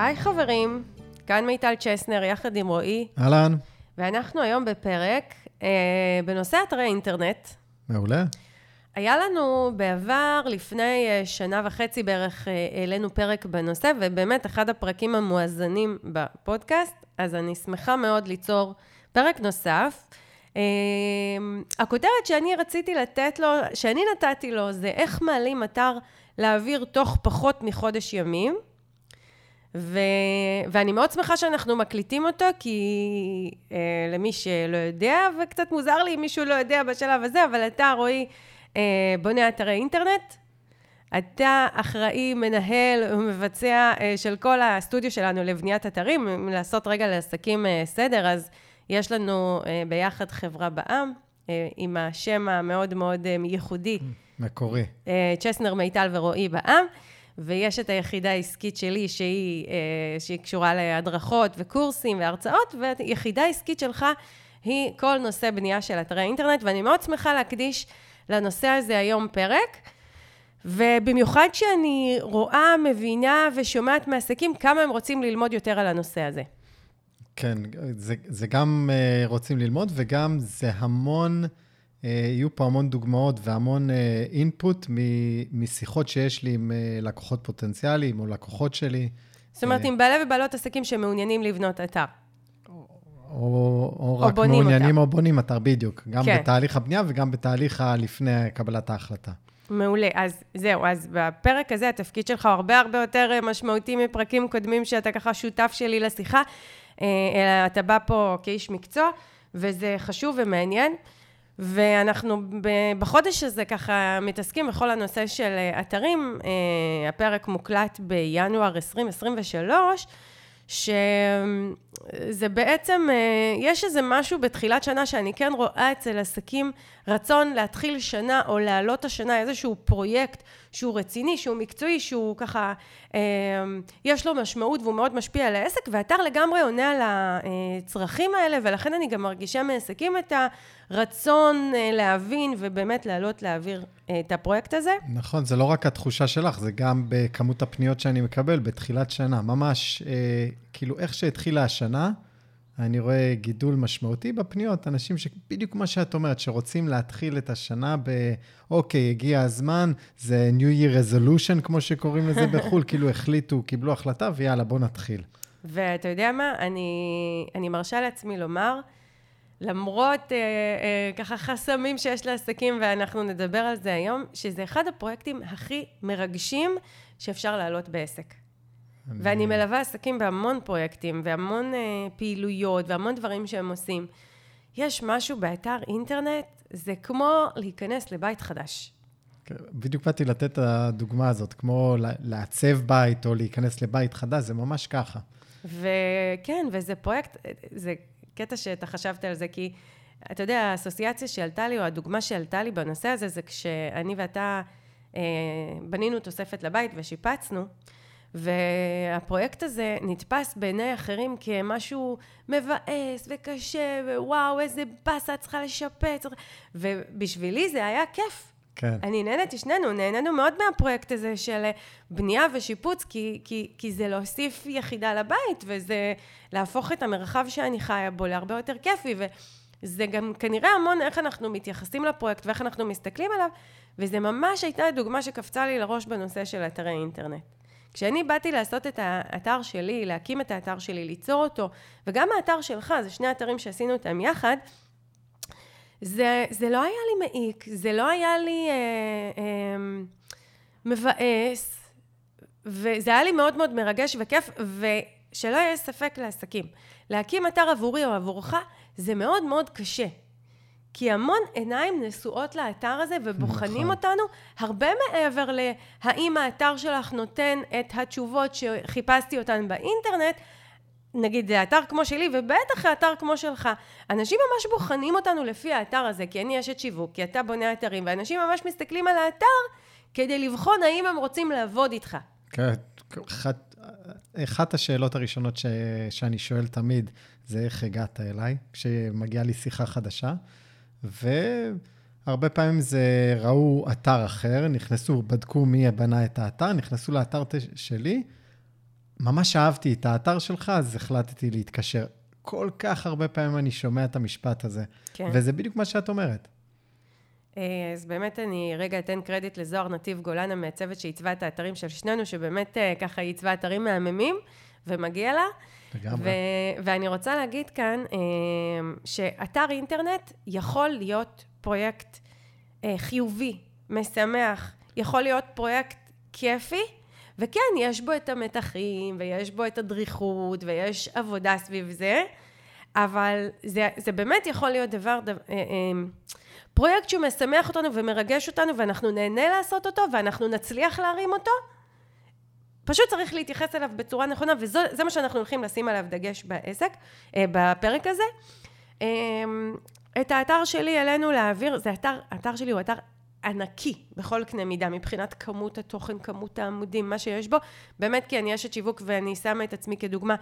היי חברים, כאן מיטל צ'סנר יחד עם רועי, אהלן, ואנחנו היום בפרק אה, בנושא אתרי אינטרנט. מעולה. היה לנו בעבר, לפני אה, שנה וחצי בערך, אה, העלינו פרק בנושא, ובאמת אחד הפרקים המואזנים בפודקאסט, אז אני שמחה מאוד ליצור פרק נוסף. אה, הכותרת שאני רציתי לתת לו, שאני נתתי לו, זה איך מעלים אתר לאוויר תוך פחות מחודש ימים. ו... ואני מאוד שמחה שאנחנו מקליטים אותו, כי אה, למי שלא יודע, וקצת מוזר לי אם מישהו לא יודע בשלב הזה, אבל אתה, רועי, אה, בונה אתרי אינטרנט. אתה אחראי, מנהל ומבצע אה, של כל הסטודיו שלנו לבניית אתרים. אם לעשות רגע לעסקים אה, סדר, אז יש לנו אה, ביחד חברה בע"מ, אה, עם השם המאוד מאוד אה, ייחודי, מקורי. אה, צ'סנר, מיטל ורועי בע"מ, ויש את היחידה העסקית שלי, שהיא, אה, שהיא קשורה להדרכות וקורסים והרצאות, והיחידה העסקית שלך היא כל נושא בנייה של אתרי אינטרנט, ואני מאוד שמחה להקדיש לנושא הזה היום פרק. ובמיוחד שאני רואה, מבינה ושומעת מעסקים כמה הם רוצים ללמוד יותר על הנושא הזה. כן, זה, זה גם uh, רוצים ללמוד, וגם זה המון, יהיו פה המון דוגמאות והמון אינפוט uh, משיחות שיש לי עם uh, לקוחות פוטנציאליים או לקוחות שלי. זאת אומרת, עם בעלי ובעלות עסקים שמעוניינים לבנות אתר. או, או, או רק מעוניינים אותם. או בונים אתר, בדיוק. גם כן. בתהליך הבנייה וגם בתהליך הלפני קבלת ההחלטה. מעולה. אז זהו, אז בפרק הזה התפקיד שלך הוא הרבה הרבה יותר אה, משמעותי מפרקים קודמים שאתה ככה שותף שלי לשיחה, אה, אלא אתה בא פה כאיש מקצוע, וזה חשוב ומעניין. ואנחנו בחודש הזה ככה מתעסקים בכל הנושא של אה, אתרים. אה, הפרק מוקלט בינואר 2023, שזה בעצם, אה, יש איזה משהו בתחילת שנה שאני כן רואה אצל עסקים רצון להתחיל שנה או להעלות השנה איזשהו פרויקט שהוא רציני, שהוא מקצועי, שהוא ככה, אה, יש לו משמעות והוא מאוד משפיע על העסק, והאתר לגמרי עונה על הצרכים האלה, ולכן אני גם מרגישה מעסקים את הרצון אה, להבין ובאמת להעלות לאוויר אה, את הפרויקט הזה. נכון, זה לא רק התחושה שלך, זה גם בכמות הפניות שאני מקבל בתחילת שנה. ממש, אה, כאילו, איך שהתחילה השנה, אני רואה גידול משמעותי בפניות. אנשים שבדיוק מה שאת אומרת, שרוצים להתחיל את השנה ב... אוקיי, הגיע הזמן, זה New Year Resolution, כמו שקוראים לזה בחו"ל, כאילו החליטו, קיבלו החלטה, ויאללה, בוא נתחיל. ואתה יודע מה? אני, אני מרשה לעצמי לומר, למרות אה, אה, ככה חסמים שיש לעסקים, ואנחנו נדבר על זה היום, שזה אחד הפרויקטים הכי מרגשים שאפשר להעלות בעסק. ואני מלווה עסקים בהמון פרויקטים, והמון אה, פעילויות, והמון דברים שהם עושים. יש משהו באתר אינטרנט, זה כמו להיכנס לבית חדש. כן, בדיוק באתי לתת את הדוגמה הזאת, כמו לעצב בית או להיכנס לבית חדש, זה ממש ככה. וכן, וזה פרויקט, זה קטע שאתה חשבת על זה, כי אתה יודע, האסוציאציה שעלתה לי, או הדוגמה שעלתה לי בנושא הזה, זה כשאני ואתה אה, בנינו תוספת לבית ושיפצנו, והפרויקט הזה נתפס בעיני אחרים כמשהו מבאס וקשה, ווואו, איזה באסה, את צריכה לשפץ, ובשבילי זה היה כיף. כן. אני נהנתי, שנינו נהנינו מאוד מהפרויקט הזה של אה, בנייה ושיפוץ, כי, כי, כי זה להוסיף יחידה לבית, וזה להפוך את המרחב שאני חיה בו להרבה יותר כיפי, וזה גם כנראה המון איך אנחנו מתייחסים לפרויקט ואיך אנחנו מסתכלים עליו, וזה ממש הייתה דוגמה שקפצה לי לראש בנושא של אתרי אינטרנט. כשאני באתי לעשות את האתר שלי, להקים את האתר שלי, ליצור אותו, וגם האתר שלך, זה שני אתרים שעשינו אותם יחד, זה, זה לא היה לי מעיק, זה לא היה לי אה, אה, מבאס, וזה היה לי מאוד מאוד מרגש וכיף, ושלא יהיה ספק לעסקים. להקים אתר עבורי או עבורך, זה מאוד מאוד קשה. כי המון עיניים נשואות לאתר הזה ובוחנים נכון. אותנו הרבה מעבר להאם האתר שלך נותן את התשובות שחיפשתי אותן באינטרנט, נגיד זה אתר כמו שלי, ובטח אתר כמו שלך. אנשים ממש בוחנים אותנו לפי האתר הזה, כי אני אשת שיווק, כי אתה בונה אתרים, ואנשים ממש מסתכלים על האתר כדי לבחון האם הם רוצים לעבוד איתך. כן, אחת, אחת השאלות הראשונות ש, שאני שואל תמיד, זה איך הגעת אליי, כשמגיעה לי שיחה חדשה, והרבה פעמים זה ראו אתר אחר, נכנסו, בדקו מי בנה את האתר, נכנסו לאתר שלי, ממש אהבתי את האתר שלך, אז החלטתי להתקשר. כל כך הרבה פעמים אני שומע את המשפט הזה, כן. וזה בדיוק מה שאת אומרת. אה, אז באמת אני רגע אתן קרדיט לזוהר נתיב גולן, המעצבת שעיצבה את האתרים של שנינו, שבאמת אה, ככה היא עיצבה אתרים מהממים, ומגיע לה. ו- ואני רוצה להגיד כאן אה, שאתר אינטרנט יכול להיות פרויקט אה, חיובי, משמח, יכול להיות פרויקט כיפי, וכן, יש בו את המתחים, ויש בו את הדריכות, ויש עבודה סביב זה, אבל זה, זה באמת יכול להיות דבר, דבר אה, פרויקט שהוא משמח אותנו ומרגש אותנו, ואנחנו נהנה לעשות אותו, ואנחנו נצליח להרים אותו, פשוט צריך להתייחס אליו בצורה נכונה, וזה מה שאנחנו הולכים לשים עליו דגש בעסק, אה, בפרק הזה. אה, את האתר שלי עלינו להעביר, זה אתר, האתר שלי הוא אתר ענקי בכל קנה מידה, מבחינת כמות התוכן, כמות העמודים, מה שיש בו. באמת כי אני אשת שיווק ואני שמה את עצמי כדוגמה.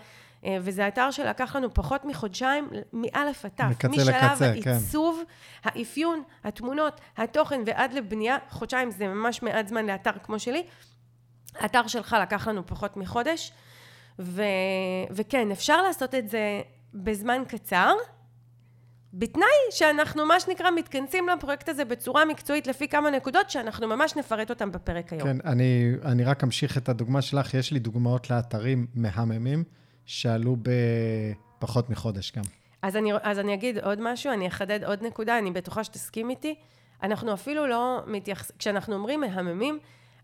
אה, וזה אתר שלקח לנו פחות מחודשיים, מאלף עד תף. משלב לקצה, כן. העיצוב, האפיון, התמונות, התוכן ועד לבנייה, חודשיים זה ממש מעט זמן לאתר כמו שלי. האתר שלך לקח לנו פחות מחודש, ו... וכן, אפשר לעשות את זה בזמן קצר, בתנאי שאנחנו מה שנקרא מתכנסים לפרויקט הזה בצורה מקצועית לפי כמה נקודות שאנחנו ממש נפרט אותם בפרק היום. כן, אני, אני רק אמשיך את הדוגמה שלך. יש לי דוגמאות לאתרים מהממים שעלו בפחות מחודש גם. אז אני, אז אני אגיד עוד משהו, אני אחדד עוד נקודה, אני בטוחה שתסכים איתי. אנחנו אפילו לא מתייחסים, כשאנחנו אומרים מהממים,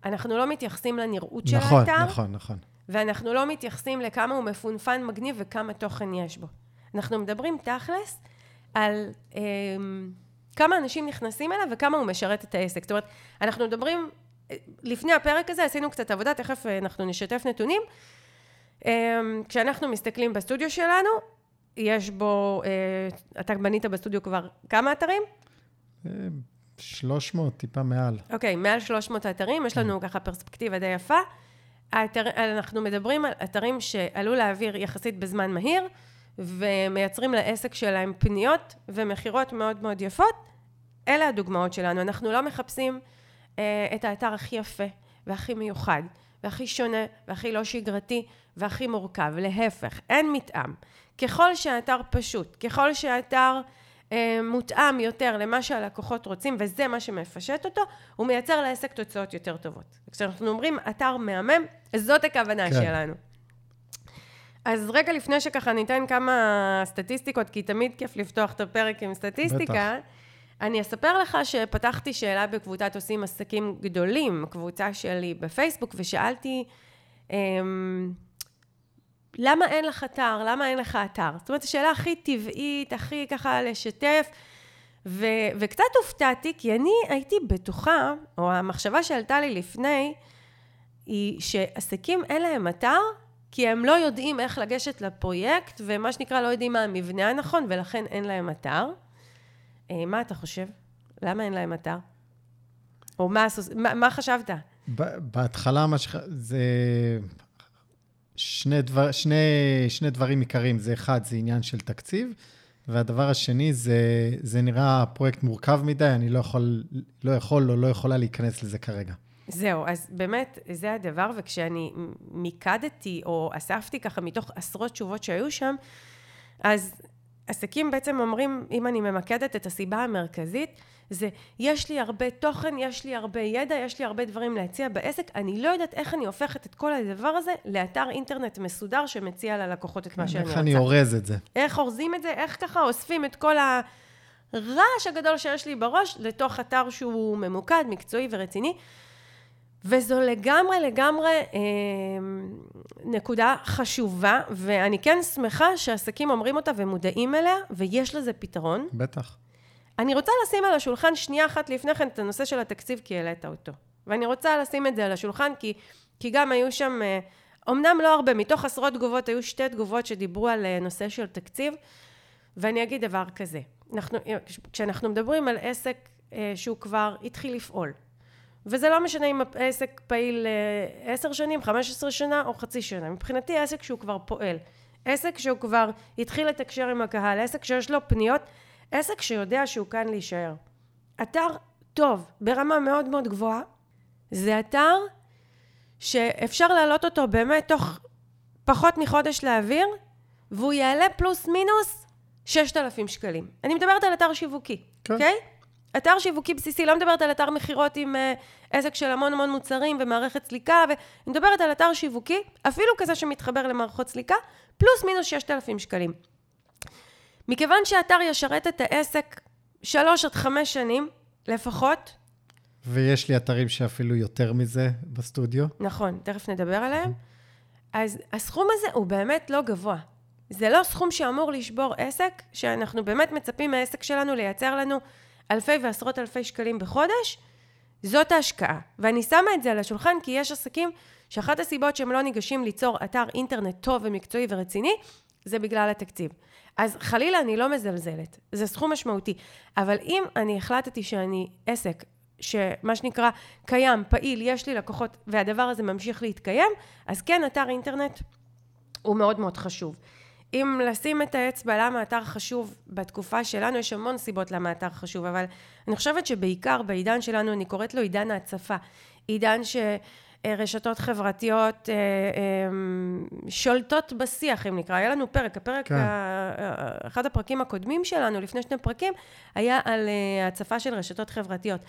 אנחנו לא מתייחסים לנראות של נכון, האתר, נכון, נכון. ואנחנו לא מתייחסים לכמה הוא מפונפן, מגניב וכמה תוכן יש בו. אנחנו מדברים תכלס על אה, כמה אנשים נכנסים אליו וכמה הוא משרת את העסק. זאת אומרת, אנחנו מדברים, אה, לפני הפרק הזה עשינו קצת עבודה, תכף אה, אנחנו נשתף נתונים. אה, כשאנחנו מסתכלים בסטודיו שלנו, יש בו, אה, אתה בנית בסטודיו כבר כמה אתרים? אה, 300, טיפה מעל. אוקיי, מעל 300 אתרים, יש לנו ככה פרספקטיבה די יפה. האתר, אנחנו מדברים על אתרים שעלו לאוויר יחסית בזמן מהיר, ומייצרים לעסק שלהם פניות ומכירות מאוד מאוד יפות. אלה הדוגמאות שלנו. אנחנו לא מחפשים אה, את האתר הכי יפה, והכי מיוחד, והכי שונה, והכי לא שגרתי, והכי מורכב. להפך, אין מתאם. ככל שהאתר פשוט, ככל שהאתר... אה, מותאם יותר למה שהלקוחות רוצים, וזה מה שמפשט אותו, הוא מייצר לעסק תוצאות יותר טובות. כשאנחנו אומרים אתר מהמם, זאת הכוונה כן. שלנו. אז רגע לפני שככה ניתן כמה סטטיסטיקות, כי תמיד כיף לפתוח את הפרק עם סטטיסטיקה, אני אספר לך שפתחתי שאלה בקבוצת עושים עסקים גדולים, קבוצה שלי בפייסבוק, ושאלתי, אמ, למה אין לך אתר? למה אין לך אתר? זאת אומרת, השאלה הכי טבעית, הכי ככה לשתף, ו, וקצת הופתעתי, כי אני הייתי בטוחה, או המחשבה שעלתה לי לפני, היא שעסקים אין להם אתר, כי הם לא יודעים איך לגשת לפרויקט, ומה שנקרא לא יודעים מה המבנה הנכון, ולכן אין להם אתר. אה, מה אתה חושב? למה אין להם אתר? או מה, מה, מה חשבת? בהתחלה, מה שח... זה שני, דבר... שני, שני דברים עיקריים. זה אחד, זה עניין של תקציב, והדבר השני, זה, זה נראה פרויקט מורכב מדי, אני לא יכול, לא יכול או לא יכולה להיכנס לזה כרגע. זהו, אז באמת, זה הדבר, וכשאני מיקדתי או אספתי ככה מתוך עשרות תשובות שהיו שם, אז עסקים בעצם אומרים, אם אני ממקדת את הסיבה המרכזית, זה יש לי הרבה תוכן, יש לי הרבה ידע, יש לי הרבה דברים להציע בעסק, אני לא יודעת איך אני הופכת את כל הדבר הזה לאתר אינטרנט מסודר שמציע ללקוחות את מה שאני איך רוצה. אני אורז את זה? איך אורזים את זה, איך ככה אוספים את כל הרעש הגדול שיש לי בראש לתוך אתר שהוא ממוקד, מקצועי ורציני. וזו לגמרי לגמרי אה, נקודה חשובה, ואני כן שמחה שעסקים אומרים אותה ומודעים אליה, ויש לזה פתרון. בטח. אני רוצה לשים על השולחן שנייה אחת לפני כן את הנושא של התקציב, כי העלית אותו. ואני רוצה לשים את זה על השולחן, כי, כי גם היו שם, אה, אמנם לא הרבה, מתוך עשרות תגובות היו שתי תגובות שדיברו על אה, נושא של תקציב, ואני אגיד דבר כזה, אנחנו, כשאנחנו מדברים על עסק אה, שהוא כבר התחיל לפעול, וזה לא משנה אם העסק פעיל אה, עשר שנים, חמש עשרה שנה או חצי שנה, מבחינתי עסק שהוא כבר פועל, עסק שהוא כבר התחיל לתקשר עם הקהל, עסק שיש לו פניות, עסק שיודע שהוא כאן להישאר. אתר טוב, ברמה מאוד מאוד גבוהה, זה אתר שאפשר להעלות אותו באמת תוך פחות מחודש להעביר, והוא יעלה פלוס מינוס 6,000 שקלים. אני מדברת על אתר שיווקי, כן. אוקיי? Okay? אתר שיווקי בסיסי, לא מדברת על אתר מכירות עם uh, עסק של המון המון מוצרים ומערכת סליקה, ואני מדברת על אתר שיווקי, אפילו כזה שמתחבר למערכות סליקה, פלוס מינוס 6,000 שקלים. מכיוון שהאתר ישרת את העסק שלוש עד חמש שנים לפחות, ויש לי אתרים שאפילו יותר מזה בסטודיו. נכון, תכף נדבר עליהם, אז הסכום הזה הוא באמת לא גבוה. זה לא סכום שאמור לשבור עסק, שאנחנו באמת מצפים מהעסק שלנו לייצר לנו אלפי ועשרות אלפי שקלים בחודש, זאת ההשקעה. ואני שמה את זה על השולחן כי יש עסקים שאחת הסיבות שהם לא ניגשים ליצור אתר אינטרנט טוב ומקצועי ורציני, זה בגלל התקציב. אז חלילה אני לא מזלזלת, זה סכום משמעותי. אבל אם אני החלטתי שאני עסק שמה שנקרא קיים, פעיל, יש לי לקוחות והדבר הזה ממשיך להתקיים, אז כן, אתר אינטרנט הוא מאוד מאוד חשוב. אם לשים את האצבע למה אתר חשוב בתקופה שלנו, יש המון סיבות למה אתר חשוב, אבל אני חושבת שבעיקר בעידן שלנו, אני קוראת לו עידן ההצפה. עידן שרשתות חברתיות אה, אה, שולטות בשיח, אם נקרא. היה לנו פרק, הפרק, כן. אחד הפרקים הקודמים שלנו, לפני שני פרקים, היה על אה, הצפה של רשתות חברתיות.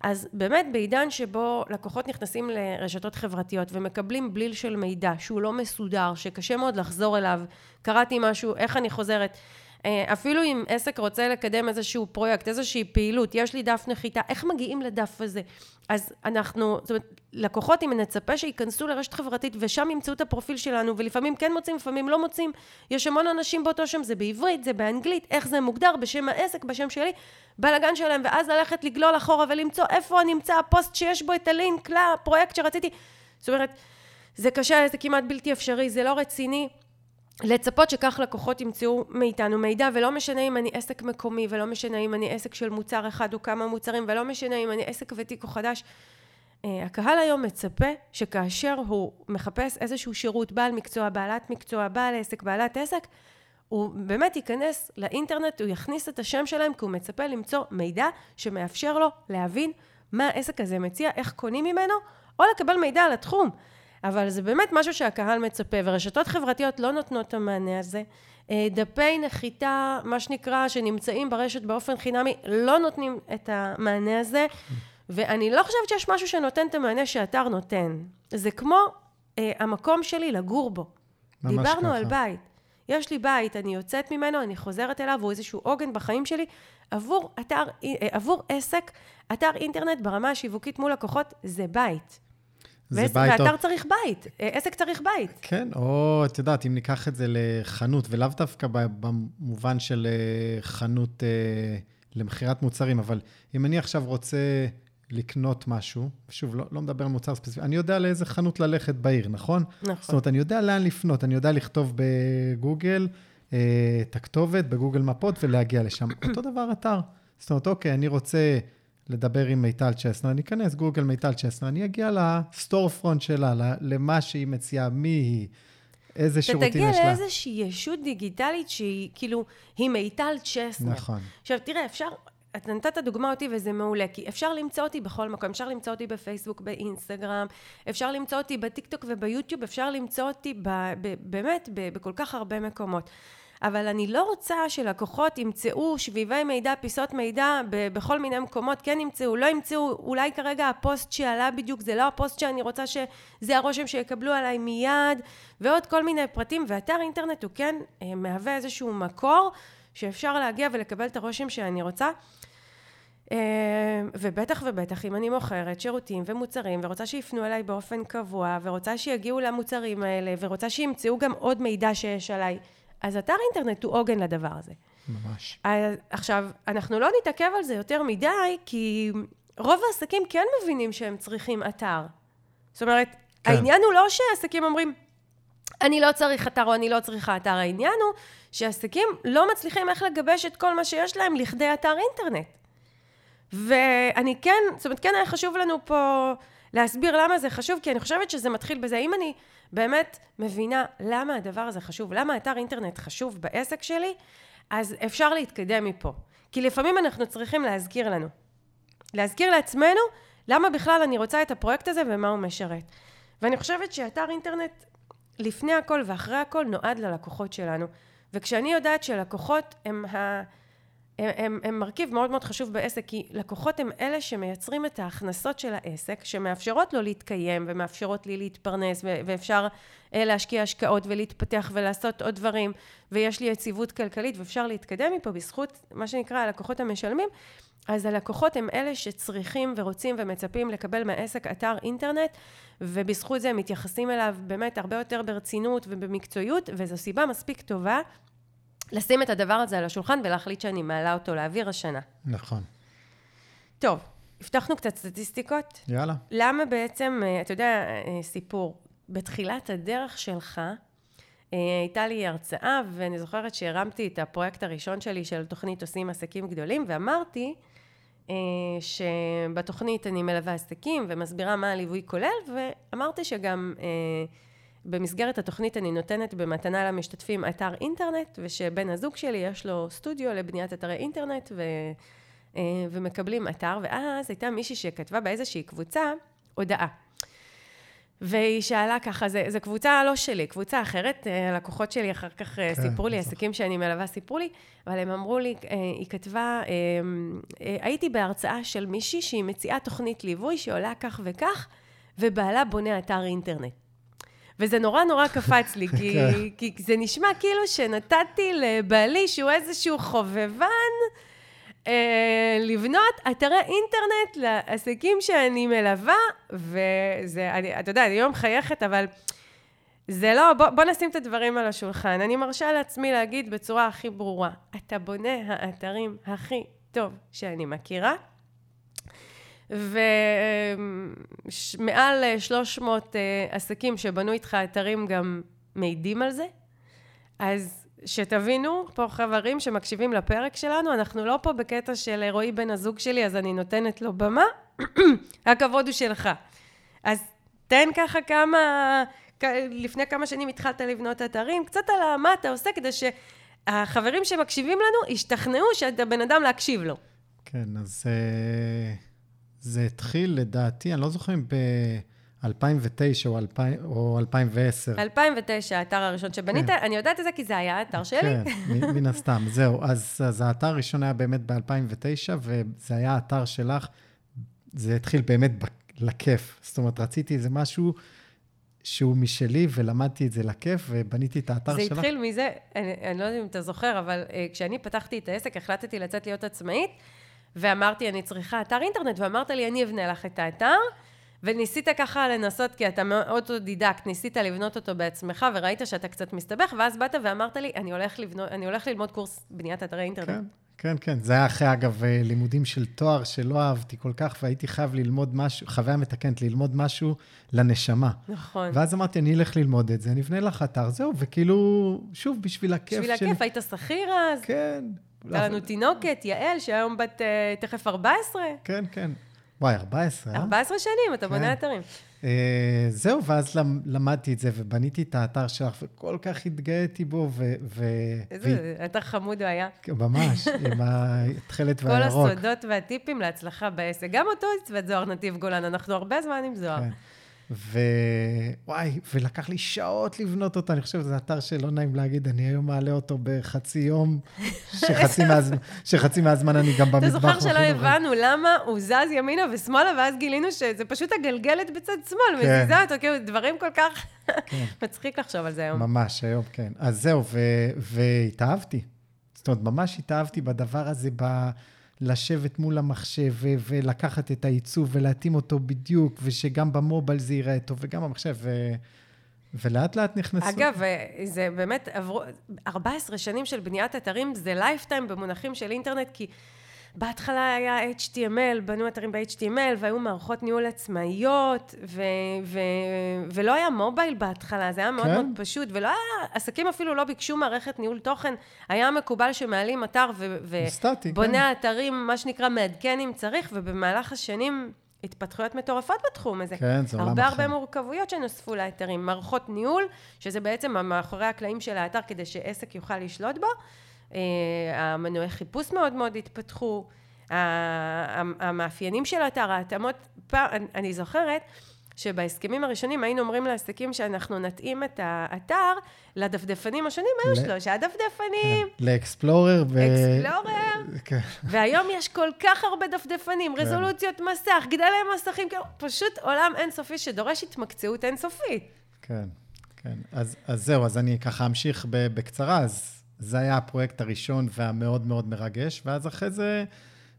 אז באמת בעידן שבו לקוחות נכנסים לרשתות חברתיות ומקבלים בליל של מידע שהוא לא מסודר, שקשה מאוד לחזור אליו, קראתי משהו, איך אני חוזרת, אה, אפילו אם עסק רוצה לקדם איזשהו פרויקט, איזושהי פעילות, יש לי דף נחיתה, איך מגיעים לדף הזה? אז אנחנו, זאת אומרת, לקוחות, אם נצפה שייכנסו לרשת חברתית ושם ימצאו את הפרופיל שלנו, ולפעמים כן מוצאים, לפעמים לא מוצאים, יש המון אנשים באותו שם, זה בעברית, זה באנגלית, איך זה מוגדר, בשם העסק, בשם שלי, בלאגן שלהם, ואז ללכת לגלול אחורה ולמצוא איפה נמצא הפוסט שיש בו את הלינק לפרויקט שרציתי. זאת אומרת, זה קשה, זה כמעט בלתי אפשרי, זה לא רציני. לצפות שכך לקוחות ימצאו מאיתנו מידע, ולא משנה אם אני עסק מקומי, ולא משנה אם אני עסק של מוצר אחד או כמה מוצרים, ולא משנה אם אני עסק ותיק או חדש. אה, הקהל היום מצפה שכאשר הוא מחפש איזשהו שירות, בעל מקצוע, בעלת מקצוע, בעל עסק, בעלת עסק, הוא באמת ייכנס לאינטרנט, הוא יכניס את השם שלהם, כי הוא מצפה למצוא מידע שמאפשר לו להבין מה העסק הזה מציע, איך קונים ממנו, או לקבל מידע על התחום. אבל זה באמת משהו שהקהל מצפה, ורשתות חברתיות לא נותנות את המענה הזה. אה, דפי נחיתה, מה שנקרא, שנמצאים ברשת באופן חינמי, לא נותנים את המענה הזה, ואני לא חושבת שיש משהו שנותן את המענה שאתר נותן. זה כמו אה, המקום שלי לגור בו. דיברנו ככה. על בית. יש לי בית, אני יוצאת ממנו, אני חוזרת אליו, הוא איזשהו עוגן בחיים שלי. עבור אתר, אה, עבור עסק, אתר אינטרנט ברמה השיווקית מול לקוחות, זה בית. ואתר או... צריך בית, אה, עסק צריך בית. כן, או את יודעת, אם ניקח את זה לחנות, ולאו דווקא במובן של אה, חנות אה, למכירת מוצרים, אבל אם אני עכשיו רוצה לקנות משהו, שוב, לא, לא מדבר על מוצר ספציפי, אני יודע לאיזה חנות ללכת בעיר, נכון? נכון. זאת אומרת, אני יודע לאן לפנות, אני יודע לכתוב בגוגל אה, את הכתובת, בגוגל מפות, ולהגיע לשם. אותו דבר אתר. זאת אומרת, אוקיי, אני רוצה... לדבר עם מיטל צ'סנר, אני אכנס גוגל מיטל צ'סנר, אני אגיע ל storefront שלה, למה שהיא מציעה, מי היא, איזה שירותים יש לה. אתה תגיע לאיזושהי ישות דיגיטלית שהיא כאילו, היא מיטל צ'סנר. נכון. עכשיו, תראה, אפשר, אתה נתת דוגמה אותי וזה מעולה, כי אפשר למצוא אותי בכל מקום, אפשר למצוא אותי בפייסבוק, באינסטגרם, אפשר למצוא אותי בטיקטוק וביוטיוב, אפשר למצוא אותי ב, ב, באמת ב, בכל כך הרבה מקומות. אבל אני לא רוצה שלקוחות ימצאו שביבי מידע, פיסות מידע ב- בכל מיני מקומות, כן ימצאו, לא ימצאו, אולי כרגע הפוסט שעלה בדיוק זה לא הפוסט שאני רוצה שזה הרושם שיקבלו עליי מיד, ועוד כל מיני פרטים, ואתר אינטרנט הוא כן אה, מהווה איזשהו מקור שאפשר להגיע ולקבל את הרושם שאני רוצה. אה, ובטח ובטח אם אני מוכרת שירותים ומוצרים ורוצה שיפנו אליי באופן קבוע ורוצה שיגיעו למוצרים האלה ורוצה שימצאו גם עוד מידע שיש עליי אז אתר אינטרנט הוא עוגן לדבר הזה. ממש. אז, עכשיו, אנחנו לא נתעכב על זה יותר מדי, כי רוב העסקים כן מבינים שהם צריכים אתר. זאת אומרת, כן. העניין הוא לא שעסקים אומרים, אני לא צריך אתר או אני לא צריכה אתר, העניין הוא שעסקים לא מצליחים איך לגבש את כל מה שיש להם לכדי אתר אינטרנט. ואני כן, זאת אומרת, כן היה חשוב לנו פה להסביר למה זה חשוב, כי אני חושבת שזה מתחיל בזה. אם אני באמת מבינה למה הדבר הזה חשוב, למה אתר אינטרנט חשוב בעסק שלי, אז אפשר להתקדם מפה. כי לפעמים אנחנו צריכים להזכיר לנו. להזכיר לעצמנו למה בכלל אני רוצה את הפרויקט הזה ומה הוא משרת. ואני חושבת שאתר אינטרנט לפני הכל ואחרי הכל נועד ללקוחות שלנו. וכשאני יודעת שלקוחות הם, ה... הם, הם, הם מרכיב מאוד מאוד חשוב בעסק, כי לקוחות הם אלה שמייצרים את ההכנסות של העסק, שמאפשרות לו להתקיים ומאפשרות לי להתפרנס, ו- ואפשר אה, להשקיע השקעות ולהתפתח ולעשות עוד דברים, ויש לי יציבות כלכלית ואפשר להתקדם מפה בזכות מה שנקרא הלקוחות המשלמים. אז הלקוחות הם אלה שצריכים ורוצים ומצפים לקבל מהעסק אתר אינטרנט, ובזכות זה הם מתייחסים אליו באמת הרבה יותר ברצינות ובמקצועיות, וזו סיבה מספיק טובה לשים את הדבר הזה על השולחן ולהחליט שאני מעלה אותו לאוויר השנה. נכון. טוב, הבטחנו קצת סטטיסטיקות. יאללה. למה בעצם, אה, אתה יודע, אה, סיפור, בתחילת הדרך שלך, אה, הייתה לי הרצאה, ואני זוכרת שהרמתי את הפרויקט הראשון שלי של תוכנית עושים עסקים גדולים, ואמרתי שבתוכנית אני מלווה עסקים ומסבירה מה הליווי כולל, ואמרתי שגם במסגרת התוכנית אני נותנת במתנה למשתתפים אתר אינטרנט, ושבן הזוג שלי יש לו סטודיו לבניית אתרי אינטרנט, ו, אה, ומקבלים אתר, ואז הייתה מישהי שכתבה באיזושהי קבוצה הודעה. והיא שאלה ככה, זו קבוצה לא שלי, קבוצה אחרת, אה, הלקוחות שלי אחר כך אה, כן, סיפרו לי, עסקים שאני מלווה סיפרו לי, אבל הם אמרו לי, היא כתבה, הייתי בהרצאה של מישהי שהיא מציעה תוכנית ליווי שעולה כך וכך, ובעלה בונה אתר אינטרנט. וזה נורא נורא קפץ לי, כי, כן. כי זה נשמע כאילו שנתתי לבעלי, שהוא איזשהו חובבן, אה, לבנות אתרי אינטרנט לעסקים שאני מלווה, וזה, אני, אתה יודע, אני היום מחייכת, אבל זה לא, בוא, בוא נשים את הדברים על השולחן. אני מרשה לעצמי להגיד בצורה הכי ברורה, אתה בונה האתרים הכי טוב שאני מכירה, ומעל 300 אה, עסקים שבנו איתך אתרים גם מעידים על זה. אז שתבינו, פה חברים שמקשיבים לפרק שלנו, אנחנו לא פה בקטע של רועי בן הזוג שלי, אז אני נותנת לו במה, הכבוד הוא שלך. אז תן ככה כמה, לפני כמה שנים התחלת לבנות אתרים, קצת על מה אתה עושה כדי שהחברים שמקשיבים לנו ישתכנעו שאתה בן אדם להקשיב לו. כן, אז... Uh... זה התחיל, לדעתי, אני לא זוכר אם ב-2009 או, 2000, או 2010. 2009, האתר הראשון שבנית, כן. אני יודעת את זה כי זה היה האתר שלי. כן, מן הסתם, זהו. אז, אז האתר הראשון היה באמת ב-2009, וזה היה האתר שלך. זה התחיל באמת לכיף. זאת אומרת, רציתי איזה משהו שהוא משלי, ולמדתי את זה לכיף, ובניתי את האתר זה שלך. זה התחיל מזה, אני, אני לא יודעת אם אתה זוכר, אבל uh, כשאני פתחתי את העסק, החלטתי לצאת להיות עצמאית. ואמרתי, אני צריכה אתר אינטרנט, ואמרת לי, אני אבנה לך את האתר. וניסית ככה לנסות, כי אתה מאוד אוטודידקט, ניסית לבנות אותו בעצמך, וראית שאתה קצת מסתבך, ואז באת ואמרת לי, אני הולך, לבנות, אני הולך ללמוד קורס בניית אתרי אינטרנט. כן, כן, כן. זה היה אחרי, אגב, אה, לימודים של תואר שלא אהבתי כל כך, והייתי חייב ללמוד משהו, חוויה מתקנת, ללמוד משהו לנשמה. נכון. ואז אמרתי, אני אלך ללמוד את זה, אני אבנה לך אתר, זהו, וכאילו, שוב, בשביל הכיף בשביל הכיף, היית שכיר אז? כן. הייתה לנו תינוקת, יעל, שהיום בת אה, תכף 14. כן, כן. וואי, 14, אה? 14 שנים, אתה בונה כן. אתרים. אה, זהו, ואז למדתי את זה ובניתי את האתר שלך, וכל כך התגאיתי בו, ו... איזה אתר חמוד הוא היה. כן, ממש, עם התכלת והירוק. כל הסודות והטיפים להצלחה בעסק. גם אותו עיצבת זוהר נתיב גולן, אנחנו הרבה זמן עם זוהר. כן. ווואי, ולקח לי שעות לבנות אותו, אני חושב שזה אתר שלא נעים להגיד, אני היום מעלה אותו בחצי יום, שחצי, מהז... שחצי מהזמן אני גם במטבח. אתה זוכר שלא הבנו למה הוא זז ימינה ושמאלה, ואז גילינו שזה פשוט הגלגלת בצד שמאל, כן. מזיזה אותו, כאילו דברים כל כך... כן. מצחיק לחשוב על זה היום. ממש, היום כן. אז זהו, ו... והתאהבתי. זאת אומרת, ממש התאהבתי בדבר הזה, ב... לשבת מול המחשב ולקחת את העיצוב ולהתאים אותו בדיוק, ושגם במובייל זה ייראה טוב, וגם במחשב. ולאט לאט נכנסו. אגב, זה באמת עברו 14 שנים של בניית אתרים, זה lifetime במונחים של אינטרנט, כי בהתחלה היה HTML, בנו אתרים ב-HTML, והיו מערכות ניהול עצמאיות, ו- ו- ולא היה מובייל בהתחלה, זה היה מאוד כן. מאוד פשוט, ולא היה, עסקים אפילו לא ביקשו מערכת ניהול תוכן, היה מקובל שמעלים אתר ובונה כן. אתרים, מה שנקרא מעדכן אם צריך, ובמהלך השנים... התפתחויות מטורפות בתחום הזה. כן, זה עולם אחר. הרבה הרבה מורכבויות שנוספו לאתרים. מערכות ניהול, שזה בעצם מאחורי הקלעים של האתר כדי שעסק יוכל לשלוט בו, המנועי חיפוש מאוד מאוד התפתחו, המאפיינים של האתר, ההתאמות, אני זוכרת, שבהסכמים הראשונים היינו אומרים לעסקים שאנחנו נתאים את האתר לדפדפנים השונים, היו שלושה דפדפנים, כן, לאקספלורר ו... אקספלורר, כן. והיום יש כל כך הרבה דפדפנים, רזולוציות מסך, גדלי מסכים, כאילו, פשוט עולם אינסופי שדורש התמקצעות אינסופית. כן, כן. אז, זהו, אז אני ככה אמשיך בקצרה. אז זה היה הפרויקט הראשון והמאוד מאוד מרגש, ואז אחרי זה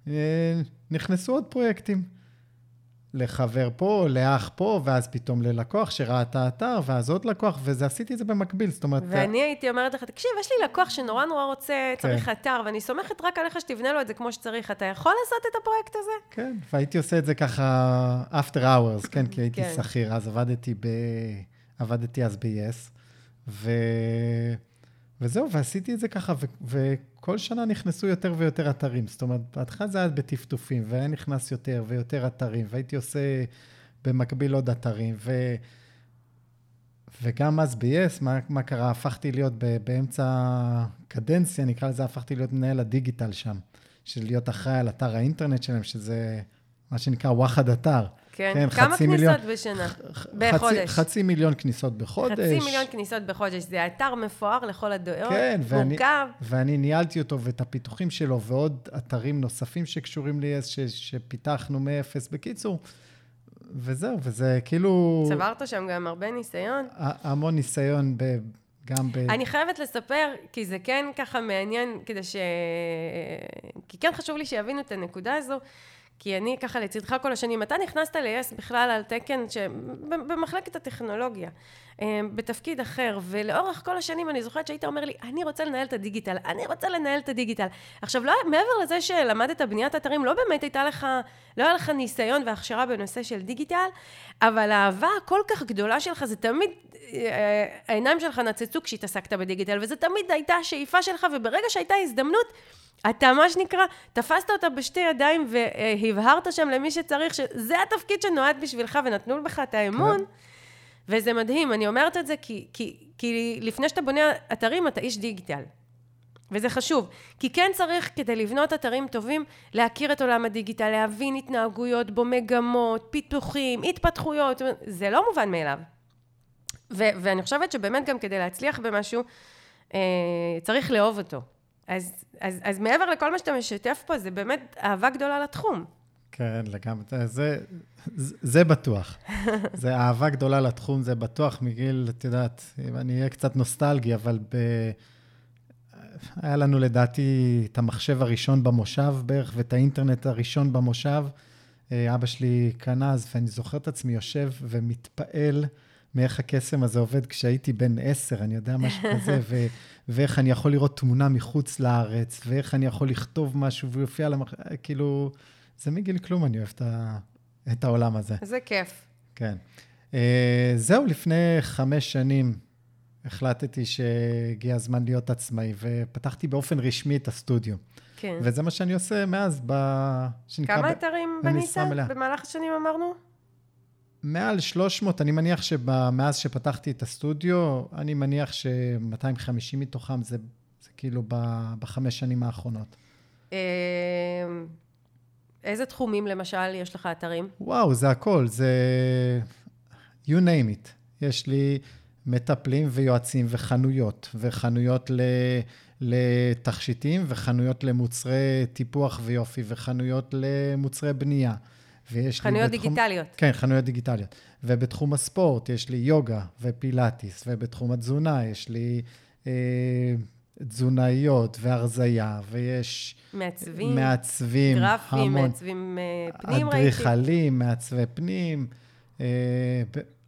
אה, נכנסו עוד פרויקטים. לחבר פה, לאח פה, ואז פתאום ללקוח שראה את האתר, ואז עוד לקוח, וזה עשיתי את זה במקביל. זאת אומרת, ואני הייתי אומרת לך, תקשיב, יש לי לקוח שנורא נורא רוצה, כן. צריך אתר, ואני סומכת רק עליך שתבנה לו את זה כמו שצריך. אתה יכול לעשות את הפרויקט הזה? כן, והייתי עושה את זה ככה after hours, כן, כי הייתי כן. שכיר, אז עבדתי ב... עבדתי אז ב-yes, ו... וזהו, ועשיתי את זה ככה, ו... וכל שנה נכנסו יותר ויותר אתרים. זאת אומרת, בהתחלה זה היה בטפטופים, והיה נכנס יותר ויותר אתרים, והייתי עושה במקביל עוד אתרים, ו... וגם אז ב-yes, מה, מה קרה? הפכתי להיות ב... באמצע הקדנציה, נקרא לזה, הפכתי להיות מנהל הדיגיטל שם. של להיות אחראי על אתר האינטרנט שלהם, שזה מה שנקרא וואחד אתר. כן. כן, כמה חצי כניסות מיליון. בשנה? חצי, בחודש. חצי מיליון כניסות בחודש. חצי מיליון כניסות בחודש. זה אתר מפואר לכל הדעות, כן, ואני, מורכב. ואני ניהלתי אותו ואת הפיתוחים שלו ועוד אתרים נוספים שקשורים לי, ש, שפיתחנו מאפס. בקיצור, וזהו, וזה כאילו... צברת שם גם הרבה ניסיון. המון ניסיון ב, גם ב... אני חייבת לספר, כי זה כן ככה מעניין, כדי ש... כי כן חשוב לי שיבינו את הנקודה הזו, כי אני ככה לצדך כל השנים. אתה נכנסת ל-yes בכלל על תקן, ש... ב- במחלקת הטכנולוגיה, אה, בתפקיד אחר, ולאורך כל השנים אני זוכרת שהיית אומר לי, אני רוצה לנהל את הדיגיטל, אני רוצה לנהל את הדיגיטל. עכשיו, לא, מעבר לזה שלמדת בניית אתרים, לא באמת הייתה לך, לא היה לך ניסיון והכשרה בנושא של דיגיטל, אבל האהבה הכל כך גדולה שלך, זה תמיד, אה, העיניים שלך נצצו כשהתעסקת בדיגיטל, וזה תמיד הייתה השאיפה שלך, וברגע שהייתה הזדמנות, אתה, מה שנקרא, תפסת אותה בשתי ידיים והבהרת שם למי שצריך, שזה התפקיד שנועד בשבילך ונתנו בך את האמון. כן. וזה מדהים, אני אומרת את זה כי, כי, כי לפני שאתה בונה אתרים, אתה איש דיגיטל. וזה חשוב, כי כן צריך כדי לבנות אתרים טובים, להכיר את עולם הדיגיטל, להבין התנהגויות בו, מגמות, פיתוחים, התפתחויות, זה לא מובן מאליו. ו- ואני חושבת שבאמת גם כדי להצליח במשהו, אה, צריך לאהוב אותו. אז, אז, אז מעבר לכל מה שאתה משתף פה, זה באמת אהבה גדולה לתחום. כן, לגמרי. זה, זה, זה בטוח. זה אהבה גדולה לתחום, זה בטוח מגיל, את יודעת, אם אני אהיה קצת נוסטלגי, אבל ב... היה לנו לדעתי את המחשב הראשון במושב בערך, ואת האינטרנט הראשון במושב. אה, אבא שלי קנה אז, ואני זוכר את עצמי יושב ומתפעל מאיך הקסם הזה עובד כשהייתי בן עשר, אני יודע, משהו כזה, ו- ואיך אני יכול לראות תמונה מחוץ לארץ, ואיך אני יכול לכתוב משהו והוא יופיע על המחשב, כאילו, זה מגיל כלום, אני אוהב את, ה- את העולם הזה. זה כיף. כן. Uh, זהו, לפני חמש שנים החלטתי שהגיע הזמן להיות עצמאי, ופתחתי באופן רשמי את הסטודיו. כן. וזה מה שאני עושה מאז, ב... שנקרא... כמה ב- אתרים במשרה בנית. במהלך השנים אמרנו? מעל 300, אני מניח שמאז שפתחתי את הסטודיו, אני מניח ש-250 מתוכם זה, זה כאילו ב, בחמש שנים האחרונות. אה, איזה תחומים למשל יש לך אתרים? וואו, זה הכל, זה... you name it. יש לי מטפלים ויועצים וחנויות, וחנויות ל... לתכשיטים, וחנויות למוצרי טיפוח ויופי, וחנויות למוצרי בנייה. ויש לי חנויות דיגיטליות. כן, חנויות דיגיטליות. ובתחום הספורט יש לי יוגה ופילאטיס, ובתחום התזונה יש לי אה, תזונאיות והרזייה, ויש מעצבים, מעצבים, גרפים, המון, מעצבים אה, פנים ראיתי. אדריכלים, מעצבי פנים. אה,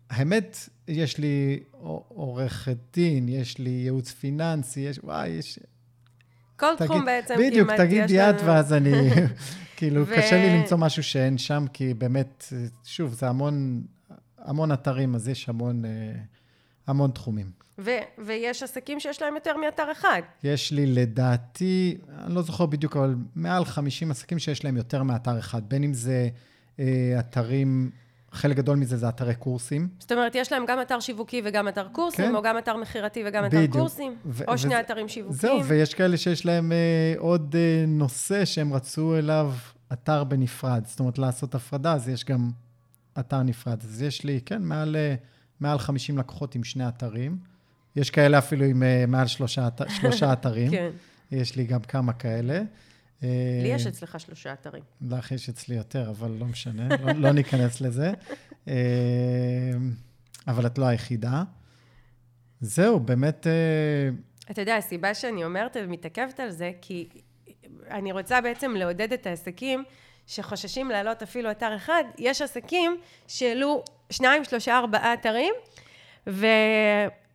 האמת, יש לי עורכת דין, יש לי ייעוץ פיננסי, יש, וואי, יש... כל תגיד- תחום בעצם בדיוק, כמעט תגיד יש יד לנו- ואז אני... כאילו, ו- קשה לי למצוא משהו שאין שם, כי באמת, שוב, זה המון, המון אתרים, אז יש המון, אה, המון תחומים. ו- ויש עסקים שיש להם יותר מאתר אחד. יש לי לדעתי, אני לא זוכר בדיוק, אבל מעל 50 עסקים שיש להם יותר מאתר אחד, בין אם זה אה, אתרים, חלק גדול מזה זה אתרי קורסים. זאת אומרת, יש להם גם אתר שיווקי וגם אתר קורסים, כן. או גם אתר מכירתי וגם אתר בדיוק. קורסים, ו- או וזה- שני אתרים שיווקיים. זהו, ויש כאלה שיש להם אה, עוד אה, נושא שהם רצו אליו אתר בנפרד. זאת אומרת, לעשות הפרדה, אז יש גם אתר נפרד. אז יש לי, כן, מעל, אה, מעל 50 לקוחות עם שני אתרים. יש כאלה אפילו עם אה, מעל שלושה, שלושה אתרים. כן. יש לי גם כמה כאלה. לי יש אצלך שלושה אתרים. לך יש אצלי יותר, אבל לא משנה, לא, לא ניכנס לזה. אבל את לא היחידה. זהו, באמת... אתה יודע, הסיבה שאני אומרת ומתעכבת על זה, כי אני רוצה בעצם לעודד את העסקים שחוששים להעלות אפילו אתר אחד. יש עסקים שהעלו שניים, שלושה, ארבעה אתרים, ו...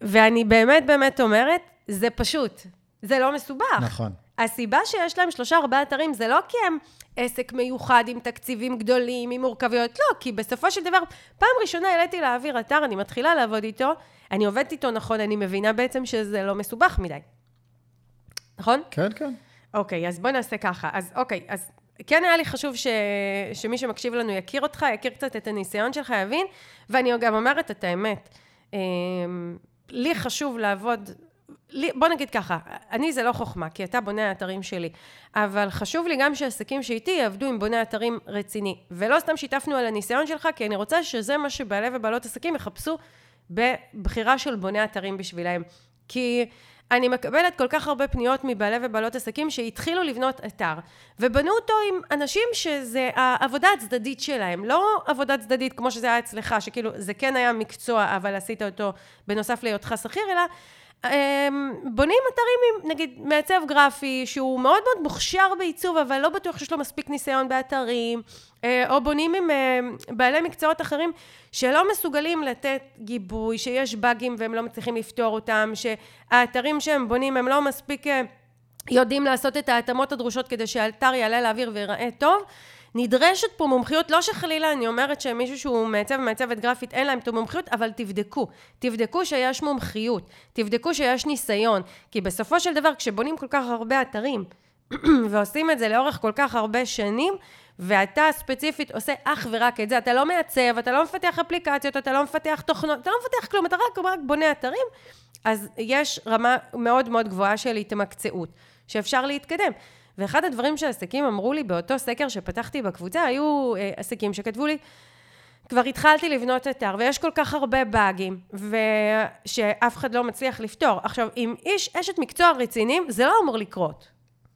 ואני באמת באמת אומרת, זה פשוט, זה לא מסובך. נכון. הסיבה שיש להם שלושה, ארבעה אתרים זה לא כי הם עסק מיוחד עם תקציבים גדולים, עם מורכבויות, לא, כי בסופו של דבר, פעם ראשונה העליתי להעביר אתר, אני מתחילה לעבוד איתו, אני עובדת איתו נכון, אני מבינה בעצם שזה לא מסובך מדי. נכון? כן, כן. אוקיי, אז בוא נעשה ככה. אז אוקיי, אז כן היה לי חשוב ש... שמי שמקשיב לנו יכיר אותך, יכיר קצת את הניסיון שלך, יבין, ואני גם אומרת את האמת. אמ, לי חשוב לעבוד, בוא נגיד ככה, אני זה לא חוכמה, כי אתה בונה האתרים שלי, אבל חשוב לי גם שעסקים שאיתי יעבדו עם בונה אתרים רציני. ולא סתם שיתפנו על הניסיון שלך, כי אני רוצה שזה מה שבעלי ובעלות עסקים יחפשו בבחירה של בונה אתרים בשבילהם. כי אני מקבלת כל כך הרבה פניות מבעלי ובעלות עסקים שהתחילו לבנות אתר, ובנו אותו עם אנשים שזה העבודה הצדדית שלהם, לא עבודה צדדית כמו שזה היה אצלך, שכאילו זה כן היה מקצוע, אבל עשית אותו בנוסף להיותך שכיר, אלא בונים אתרים עם, נגיד, מעצב גרפי, שהוא מאוד מאוד מוכשר בעיצוב, אבל לא בטוח שיש לו מספיק ניסיון באתרים, אה, או בונים עם אה, בעלי מקצועות אחרים שלא מסוגלים לתת גיבוי, שיש באגים והם לא מצליחים לפתור אותם, שהאתרים שהם בונים הם לא מספיק אה, יודעים לעשות את ההתאמות הדרושות כדי שהאתר יעלה לאוויר ויראה טוב. נדרשת פה מומחיות, לא שחלילה אני אומרת שמישהו שהוא מעצב ומעצבת גרפית אין להם את המומחיות, אבל תבדקו. תבדקו שיש מומחיות, תבדקו שיש ניסיון, כי בסופו של דבר כשבונים כל כך הרבה אתרים ועושים את זה לאורך כל כך הרבה שנים, ואתה ספציפית עושה אך ורק את זה, אתה לא מעצב, אתה לא מפתח אפליקציות, אתה לא מפתח תוכנות, אתה לא מפתח כלום, אתה רק, רק בונה אתרים, אז יש רמה מאוד מאוד גבוהה של התמקצעות, שאפשר להתקדם. ואחד הדברים שעסקים אמרו לי באותו סקר שפתחתי בקבוצה, היו אה, עסקים שכתבו לי, כבר התחלתי לבנות אתר, ויש כל כך הרבה באגים, ושאף אחד לא מצליח לפתור. עכשיו, אם איש, אשת מקצוע רציניים, זה לא אמור לקרות.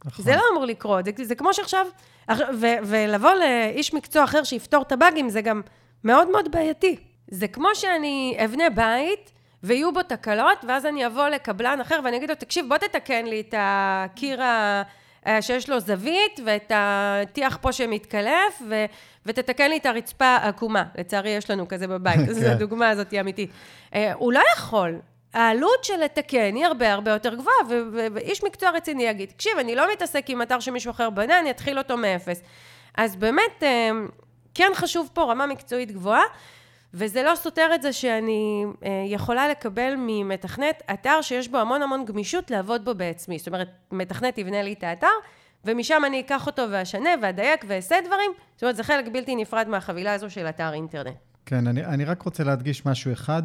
נכון. זה לא אמור לקרות. זה, זה כמו שעכשיו, ו, ולבוא לאיש מקצוע אחר שיפתור את הבאגים, זה גם מאוד מאוד בעייתי. זה כמו שאני אבנה בית, ויהיו בו תקלות, ואז אני אבוא לקבלן אחר ואני אגיד לו, תקשיב, בוא תתקן לי את הקיר ה... אה, שיש לו זווית ואת הטיח פה שמתקלף, ו, ותתקן לי את הרצפה העקומה. לצערי, יש לנו כזה בבית, אז כן. הדוגמה הזאת היא אמיתית. אה, הוא לא יכול. העלות של לתקן היא הרבה הרבה יותר גבוהה, ואיש מקצוע רציני יגיד, תקשיב, אני לא מתעסק עם אתר שמישהו אחר בנה, אני אתחיל אותו מאפס. אז באמת, אה, כן חשוב פה רמה מקצועית גבוהה. וזה לא סותר את זה שאני אה, יכולה לקבל ממתכנת אתר שיש בו המון המון גמישות לעבוד בו בעצמי. זאת אומרת, מתכנת יבנה לי את האתר, ומשם אני אקח אותו ואשנה ואדייק ואעשה דברים. זאת אומרת, זה חלק בלתי נפרד מהחבילה הזו של אתר אינטרנט. כן, אני, אני רק רוצה להדגיש משהו אחד.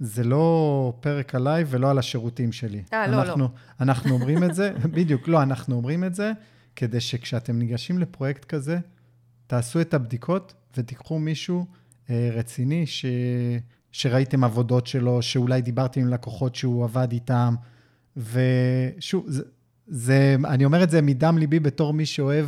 זה לא פרק עליי ולא על השירותים שלי. אה, לא, לא. אנחנו אומרים את זה, בדיוק, לא, אנחנו אומרים את זה כדי שכשאתם ניגשים לפרויקט כזה, תעשו את הבדיקות ותיקחו מישהו רציני, ש... שראיתם עבודות שלו, שאולי דיברתם עם לקוחות שהוא עבד איתם, ושוב, זה, זה, אני אומר את זה מדם ליבי בתור מי שאוהב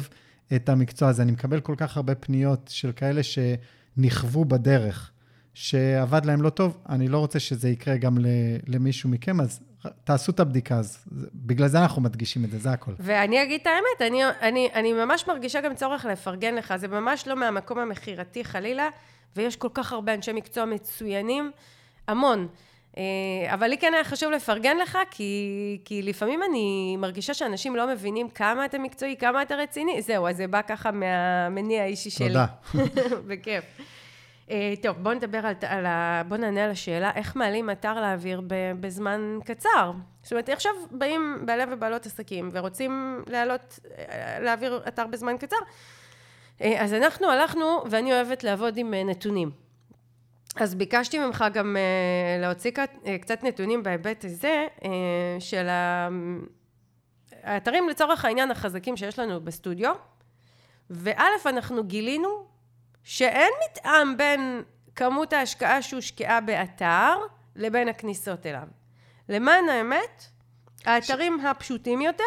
את המקצוע הזה. אני מקבל כל כך הרבה פניות של כאלה שנכוו בדרך, שעבד להם לא טוב, אני לא רוצה שזה יקרה גם למישהו מכם, אז תעשו את הבדיקה, אז בגלל זה אנחנו מדגישים את זה, זה הכל. ואני אגיד את האמת, אני, אני, אני ממש מרגישה גם צורך לפרגן לך, זה ממש לא מהמקום המכירתי חלילה. ויש כל כך הרבה אנשי מקצוע מצוינים, המון. אה, אבל לי כן היה חשוב לפרגן לך, כי, כי לפעמים אני מרגישה שאנשים לא מבינים כמה אתה מקצועי, כמה אתה רציני. זהו, אז זה בא ככה מהמניע האישי שלי. תודה. בכיף. אה, טוב, בואו נדבר על, על ה... בואו נענה על השאלה, איך מעלים אתר לאוויר בזמן קצר? זאת אומרת, עכשיו באים בעלי ובעלות עסקים ורוצים להעלות, אה, להעביר אתר בזמן קצר, אז אנחנו הלכנו, ואני אוהבת לעבוד עם אה, נתונים. אז ביקשתי ממך גם אה, להוציא קצת נתונים בהיבט הזה של האתרים לצורך העניין החזקים שיש לנו בסטודיו, וא', אנחנו גילינו שאין מתאם בין כמות ההשקעה שהושקעה באתר לבין הכניסות אליו. למען האמת, האתרים ש... הפשוטים יותר,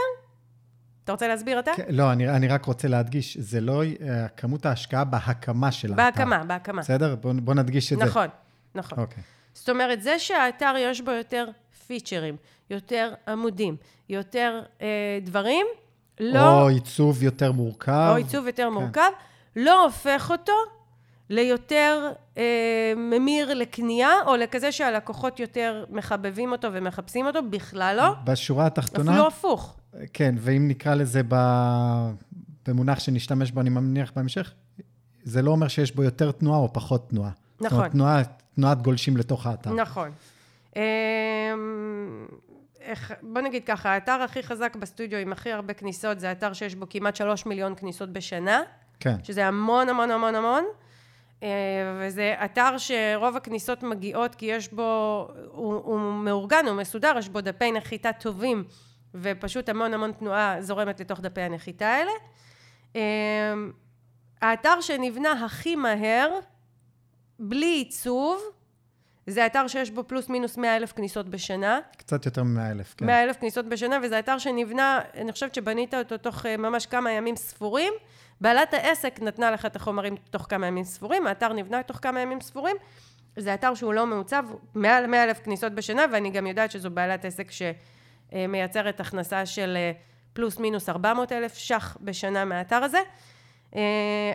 אתה רוצה להסביר אתה? כן, לא, אני, אני רק רוצה להדגיש, זה לא uh, כמות ההשקעה בהקמה של האתר. בהקמה, בהקמה. בסדר? בוא, בוא נדגיש את נכון, זה. נכון, נכון. אוקיי. זאת אומרת, זה שהאתר יש בו יותר פיצ'רים, יותר עמודים, יותר אה, דברים, לא... או עיצוב יותר מורכב. או עיצוב יותר כן. מורכב, לא הופך אותו ליותר אה, ממיר לקנייה, או לכזה שהלקוחות יותר מחבבים אותו ומחפשים אותו, בכלל לא. בשורה התחתונה... אפילו הפוך. כן, ואם נקרא לזה. במונח שנשתמש בו, אני מניח בהמשך, זה לא אומר שיש בו יותר תנועה או פחות תנועה. נכון. זאת אומרת, תנועה, תנועת גולשים לתוך האתר. נכון. אמ, איך, בוא נגיד ככה, האתר הכי חזק בסטודיו עם הכי הרבה כניסות, זה אתר שיש בו כמעט שלוש מיליון כניסות בשנה. כן. שזה המון המון המון המון. אה, וזה אתר שרוב הכניסות מגיעות כי יש בו, הוא, הוא מאורגן, הוא מסודר, יש בו דפי נחיתה טובים, ופשוט המון המון תנועה זורמת לתוך דפי הנחיתה האלה. אה, האתר שנבנה הכי מהר, בלי עיצוב, זה אתר שיש בו פלוס מינוס 100 אלף כניסות בשנה. קצת יותר מ-100 אלף, כן. 100 אלף כניסות בשנה, וזה אתר שנבנה, אני חושבת שבנית אותו תוך אה, ממש כמה ימים ספורים. בעלת העסק נתנה לך את החומרים תוך כמה ימים ספורים, האתר נבנה תוך כמה ימים ספורים. זה אתר שהוא לא מעוצב, מעל 100 אלף כניסות בשנה, ואני גם יודעת שזו בעלת עסק שמייצרת הכנסה של אה, פלוס מינוס 400 אלף ש"ח בשנה מהאתר הזה. אה,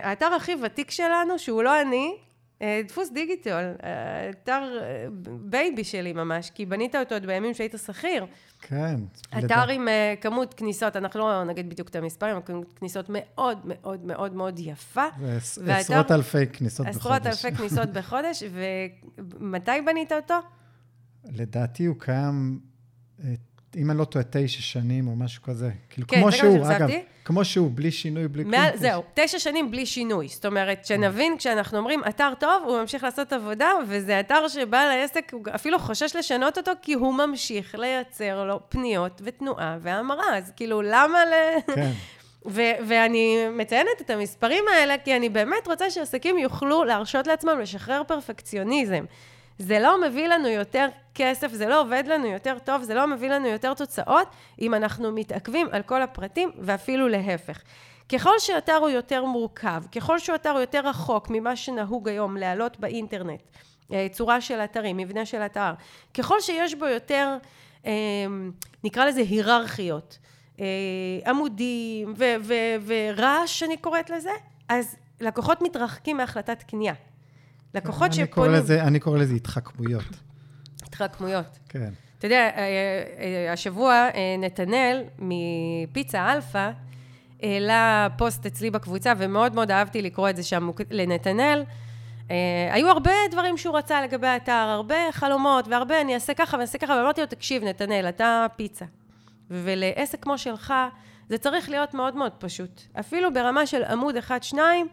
האתר הכי ותיק שלנו, שהוא לא אני, אה, דפוס דיגיטל, אתר baby שלי ממש, כי בנית אותו עוד בימים שהיית שכיר. כן. אתר עם כמות כניסות, אנחנו לא נגיד בדיוק את המספרים, אבל כניסות מאוד מאוד מאוד מאוד יפה. עשרות אלפי כניסות בחודש. עשרות אלפי כניסות בחודש, ומתי בנית אותו? לדעתי הוא קיים אה, אם אני לא טועה, תשע שנים או משהו כזה. כאילו, כן, כמו שהוא, אגב, כמו שהוא, בלי שינוי, בלי כלום. זהו, תשע שנים בלי שינוי. זאת אומרת, שנבין, כשאנחנו אומרים אתר טוב, הוא ממשיך לעשות עבודה, וזה אתר שבעל העסק, הוא אפילו חושש לשנות אותו, כי הוא ממשיך לייצר לו פניות ותנועה והמרה. אז כאילו, למה ל... כן. ו- ואני מציינת את המספרים האלה, כי אני באמת רוצה שעסקים יוכלו להרשות לעצמם לשחרר פרפקציוניזם. זה לא מביא לנו יותר כסף, זה לא עובד לנו יותר טוב, זה לא מביא לנו יותר תוצאות, אם אנחנו מתעכבים על כל הפרטים, ואפילו להפך. ככל שאתר הוא יותר מורכב, ככל שאתר הוא יותר רחוק ממה שנהוג היום להעלות באינטרנט, אה, צורה של אתרים, מבנה של אתר, ככל שיש בו יותר, אה, נקרא לזה היררכיות, אה, עמודים ורעש, אני קוראת לזה, אז לקוחות מתרחקים מהחלטת קנייה. לקוחות שפונים... אני קורא לזה התחכמויות. התחכמויות. כן. אתה יודע, אה, אה, השבוע אה, נתנאל מפיצה אלפא העלה פוסט אצלי בקבוצה, ומאוד מאוד אהבתי לקרוא את זה שם לנתנאל. היו הרבה דברים שהוא רצה לגבי האתר, הרבה חלומות, והרבה אני אעשה ככה ואני אעשה ככה, ואמרתי לו, תקשיב, נתנאל, אתה פיצה. ולעסק כמו שלך, זה צריך להיות מאוד מאוד פשוט. אפילו ברמה של עמוד אחד-שניים,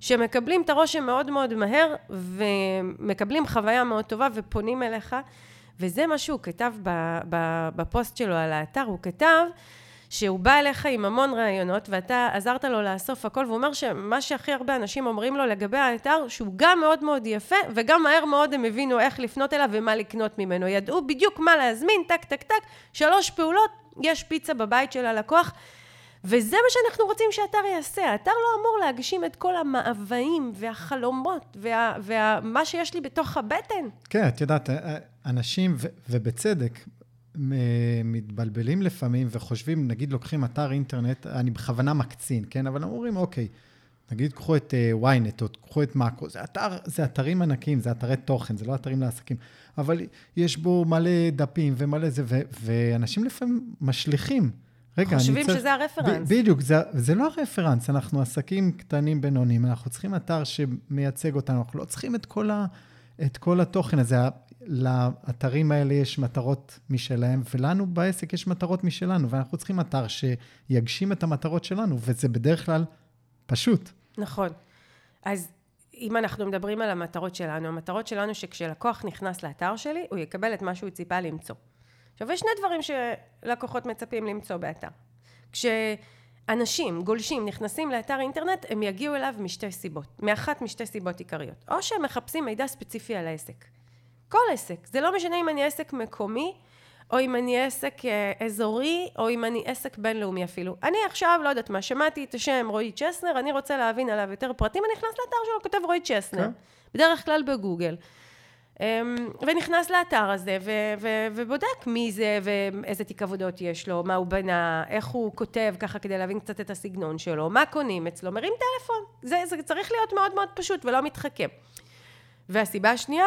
שמקבלים את הרושם מאוד מאוד מהר, ומקבלים חוויה מאוד טובה ופונים אליך. וזה מה שהוא כתב בפוסט שלו על האתר, הוא כתב שהוא בא אליך עם המון רעיונות, ואתה עזרת לו לאסוף הכל, והוא אומר שמה שהכי הרבה אנשים אומרים לו לגבי האתר, שהוא גם מאוד מאוד יפה, וגם מהר מאוד הם הבינו איך לפנות אליו ומה לקנות ממנו. ידעו בדיוק מה להזמין, טק, טק, טק, שלוש פעולות, יש פיצה בבית של הלקוח. וזה מה שאנחנו רוצים שהאתר יעשה. האתר לא אמור להגשים את כל המאוויים והחלומות ומה וה, וה, שיש לי בתוך הבטן. כן, את יודעת, אה, אנשים, ו, ובצדק, מתבלבלים לפעמים וחושבים, נגיד לוקחים אתר אינטרנט, אני בכוונה מקצין, כן? אבל אומרים, אוקיי, נגיד קחו את uh, ynet או קחו את מאקרו, זה, אתר, זה אתרים ענקיים, זה אתרי תוכן, זה לא אתרים לעסקים, אבל יש בו מלא דפים ומלא זה, ו, ואנשים לפעמים משליכים. רגע, חושבים צריך... שזה הרפרנס. ב- בדיוק, זה, זה לא הרפרנס, אנחנו עסקים קטנים בינוניים, אנחנו צריכים אתר שמייצג אותנו, אנחנו לא צריכים את כל, ה, את כל התוכן הזה. לאתרים האלה יש מטרות משלהם, ולנו בעסק יש מטרות משלנו, ואנחנו צריכים אתר שיגשים את המטרות שלנו, וזה בדרך כלל פשוט. נכון. אז אם אנחנו מדברים על המטרות שלנו, המטרות שלנו שכשלקוח נכנס לאתר שלי, הוא יקבל את מה שהוא ציפה למצוא. עכשיו, יש שני דברים שלקוחות מצפים למצוא באתר. אנשים, גולשים, נכנסים לאתר אינטרנט, הם יגיעו אליו משתי סיבות, מאחת משתי סיבות עיקריות. או שהם מחפשים מידע ספציפי על העסק. כל עסק. זה לא משנה אם אני עסק מקומי, או אם אני עסק אה, אזורי, או אם אני עסק בינלאומי אפילו. אני עכשיו, לא יודעת מה, שמעתי את השם רועי צ'סנר, אני רוצה להבין עליו יותר פרטים, אני נכנס לאתר שלו, כותב רועי צ'סנר. כן. בדרך כלל בגוגל. אמ, ונכנס לאתר הזה, ו- ו- ובודק מי זה, ואיזה תיק עבודות יש לו, מה הוא בנה, איך הוא כותב ככה כדי להבין קצת את הסגנון שלו, מה קונים אצלו, מרים טלפון. זה, זה צריך להיות מאוד מאוד פשוט ולא מתחכם. והסיבה השנייה,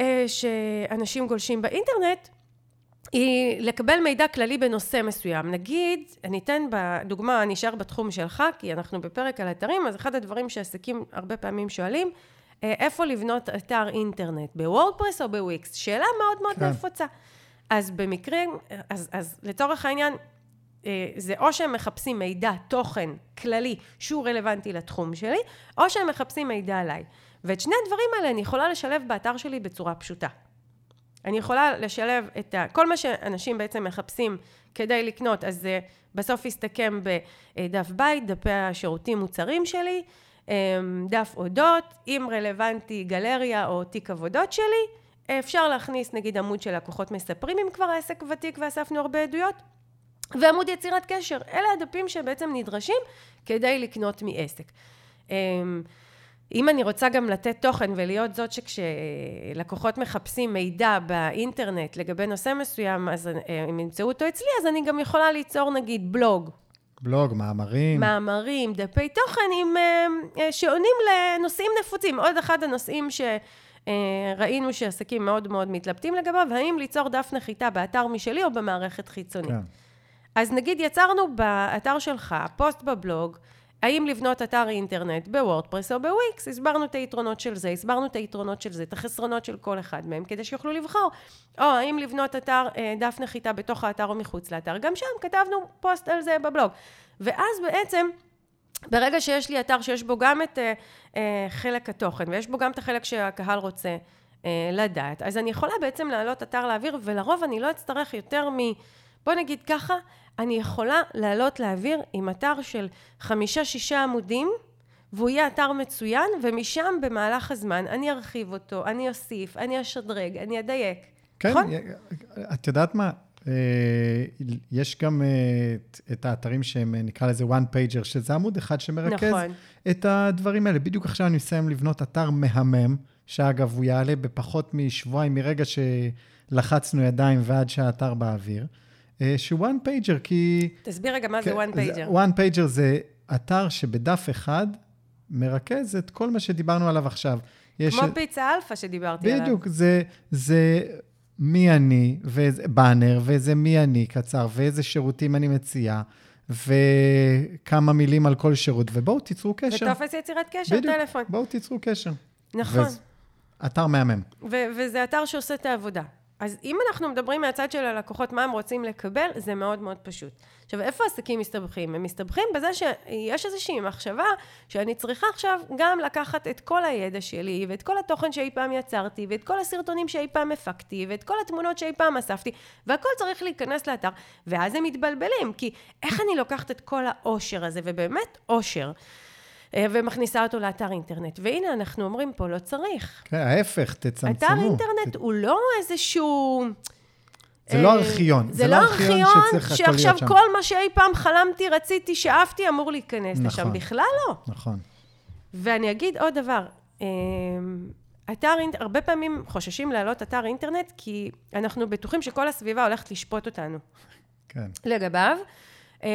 אה, שאנשים גולשים באינטרנט, היא לקבל מידע כללי בנושא מסוים. נגיד, אני אתן בדוגמה, אני אשאר בתחום שלך, כי אנחנו בפרק על אתרים, אז אחד הדברים שעסקים הרבה פעמים שואלים, איפה לבנות אתר אינטרנט, בוורדפרס או בוויקס? שאלה מאוד מאוד כן. נפוצה. אז במקרים, אז, אז לצורך העניין, אה, זה או שהם מחפשים מידע, תוכן כללי שהוא רלוונטי לתחום שלי, או שהם מחפשים מידע עליי. ואת שני הדברים האלה אני יכולה לשלב באתר שלי בצורה פשוטה. אני יכולה לשלב את ה... כל מה שאנשים בעצם מחפשים כדי לקנות, אז זה בסוף יסתכם בדף בית, דפי השירותים מוצרים שלי, דף אודות, אם רלוונטי גלריה או תיק עבודות שלי, אפשר להכניס נגיד עמוד של לקוחות מספרים אם כבר העסק ותיק ואספנו הרבה עדויות, ועמוד יצירת קשר. אלה הדפים שבעצם נדרשים כדי לקנות מעסק. אמ, אם אני רוצה גם לתת תוכן ולהיות זאת שכשלקוחות מחפשים מידע באינטרנט לגבי נושא מסוים, אז הם ימצאו אותו אצלי, אז אני גם יכולה ליצור נגיד בלוג בלוג, מאמרים. מאמרים, דפי תוכן עם, אה, אה, שעונים לנושאים נפוצים. עוד אחד הנושאים שראינו אה, שעסקים מאוד מאוד מתלבטים לגביו, האם ליצור דף נחיתה באתר משלי או במערכת חיצונית. כן. אז נגיד יצרנו באתר שלך פוסט בבלוג, האם לבנות אתר אינטרנט בוורדפרס או בוויקס, הסברנו את היתרונות של זה, הסברנו את היתרונות של זה, את החסרונות של כל אחד מהם, כדי שיוכלו לבחור. או האם לבנות אתר, אה, דף נחיתה בתוך האתר או מחוץ לאתר, גם שם כתבנו פוסט על זה בבלוג. ואז בעצם, ברגע שיש לי אתר שיש בו גם את uh, uh, חלק התוכן, ויש בו גם את החלק שהקהל רוצה לדעת, אז אני יכולה בעצם להעלות אתר לאוויר, ולרוב אני לא אצטרך יותר מ... בוא נגיד ככה, אני יכולה לעלות לאוויר עם אתר של חמישה-שישה עמודים, והוא יהיה אתר מצוין, ומשם במהלך הזמן אני ארחיב אותו, אני אוסיף, אני אשדרג, אני אדייק. כן, נכון? את יודעת מה? אה, יש גם אה, את האתרים שהם, אה, נקרא לזה one pager, שזה עמוד אחד שמרכז נכון. את הדברים האלה. בדיוק עכשיו אני מסיים לבנות אתר מהמם, שאגב, הוא יעלה בפחות משבועיים מרגע שלחצנו ידיים ועד שהאתר באוויר. שהוא one pager, כי... תסביר רגע מה זה one pager. one pager זה אתר שבדף אחד מרכז את כל מה שדיברנו עליו עכשיו. כמו יש... פיצה אלפא שדיברתי בדיוק, עליו. בדיוק, זה, זה מי אני, ואיזה באנר, ואיזה מי אני קצר, ואיזה שירותים אני מציע, וכמה מילים על כל שירות, ובואו תיצרו קשר. וטופס יצירת קשר, בדיוק, טלפון. בואו תיצרו קשר. נכון. וזה, אתר מהמם. ו- וזה אתר שעושה את העבודה. אז אם אנחנו מדברים מהצד של הלקוחות, מה הם רוצים לקבל, זה מאוד מאוד פשוט. עכשיו, איפה עסקים מסתבכים? הם מסתבכים בזה שיש איזושהי מחשבה שאני צריכה עכשיו גם לקחת את כל הידע שלי, ואת כל התוכן שאי פעם יצרתי, ואת כל הסרטונים שאי פעם הפקתי, ואת כל התמונות שאי פעם אספתי, והכל צריך להיכנס לאתר, ואז הם מתבלבלים, כי איך אני לוקחת את כל העושר הזה, ובאמת עושר. אה, ומכניסה אותו לאתר אינטרנט. והנה, אנחנו אומרים פה, לא צריך. כן, ההפך, תצמצמו. אתר אינטרנט ת... הוא לא איזשהו... זה לא ארכיון. זה, זה לא ארכיון שעכשיו כל מה שאי פעם חלמתי, רציתי, שאפתי, אמור להיכנס נכון, לשם. בכלל לא. נכון. ואני אגיד עוד דבר. אה, אתר אינטרנט, הרבה פעמים חוששים להעלות אתר אינטרנט, כי אנחנו בטוחים שכל הסביבה הולכת לשפוט אותנו. כן. לגביו. אה,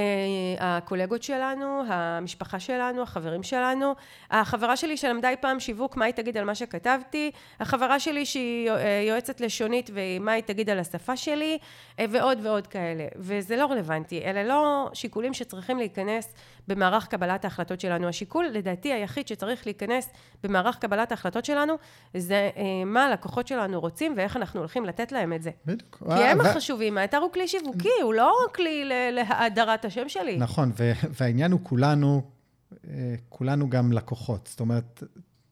הקולגות שלנו, המשפחה שלנו, החברים שלנו. החברה שלי שלמדה אי פעם שיווק, מה היא תגיד על מה שכתבתי. החברה שלי שהיא אה, יועצת לשונית, ומה היא תגיד על השפה שלי, אה, ועוד ועוד כאלה. וזה לא רלוונטי. אלה לא שיקולים שצריכים להיכנס במערך קבלת ההחלטות שלנו. השיקול, לדעתי, היחיד שצריך להיכנס במערך קבלת ההחלטות שלנו, זה מה הלקוחות שלנו רוצים ואיך אנחנו הולכים לתת להם את זה. בדיוק. כי הם החשובים, האתר הוא כלי שיווקי, הוא לא כלי להאדרה. את השם שלי. נכון, והעניין הוא כולנו, אה, כולנו גם לקוחות. זאת אומרת,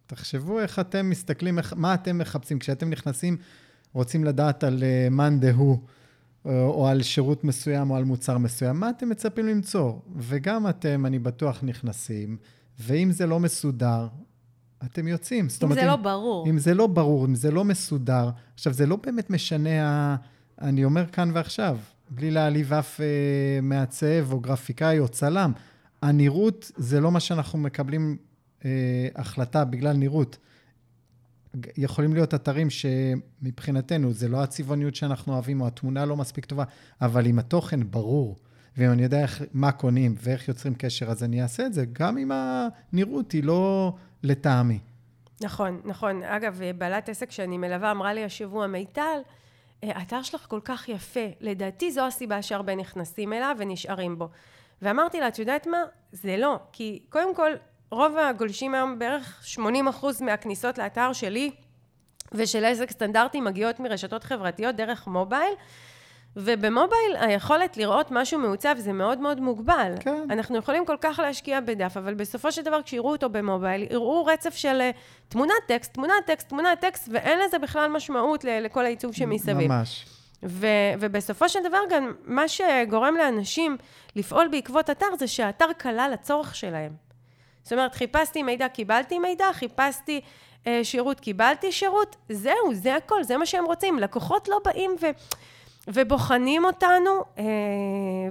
תחשבו איך אתם מסתכלים, איך, מה אתם מחפשים. כשאתם נכנסים, רוצים לדעת על אה, מאן דהוא, או, או על שירות מסוים או על מוצר מסוים, מה אתם מצפים למצוא? וגם אתם, אני בטוח, נכנסים, ואם זה לא מסודר, אתם יוצאים. אם אומרת, זה לא ברור. אם זה לא ברור, אם זה לא מסודר, עכשיו, זה לא באמת משנה, ה... אני אומר כאן ועכשיו, בלי להעליב אף אה, מעצב או גרפיקאי או צלם, הנראות זה לא מה שאנחנו מקבלים אה, החלטה בגלל נראות. יכולים להיות אתרים שמבחינתנו זה לא הצבעוניות שאנחנו אוהבים, או התמונה לא מספיק טובה, אבל אם התוכן ברור, ואם אני יודע איך, מה קונים ואיך יוצרים קשר, אז אני אעשה את זה, גם אם הנראות היא לא לטעמי. נכון, נכון. אגב, בעלת עסק שאני מלווה אמרה לי השבוע, מיטל, האתר שלך כל כך יפה. לדעתי זו הסיבה שהרבה נכנסים אליו ונשארים בו. ואמרתי לה, את יודעת מה? זה לא. כי קודם כל, רוב הגולשים היום, בערך 80 אחוז מהכניסות לאתר שלי ושל עסק סטנדרטי מגיעות מרשתות חברתיות דרך מובייל. ובמובייל היכולת לראות משהו מעוצב זה מאוד מאוד מוגבל. כן. אנחנו יכולים כל כך להשקיע בדף, אבל בסופו של דבר כשיראו אותו במובייל, יראו רצף של אה, תמונת טקסט, תמונת טקסט, תמונת טקסט, ואין לזה בכלל משמעות לכל העיצוב שמסביב. ממש. ו- ובסופו של דבר גם, מה שגורם לאנשים לפעול בעקבות אתר, זה שהאתר כלל הצורך שלהם. זאת אומרת, חיפשתי מידע, קיבלתי מידע, חיפשתי אה, שירות, קיבלתי שירות, זהו, זה הכל, זה מה שהם רוצים. לקוחות לא באים ו... ובוחנים אותנו אה,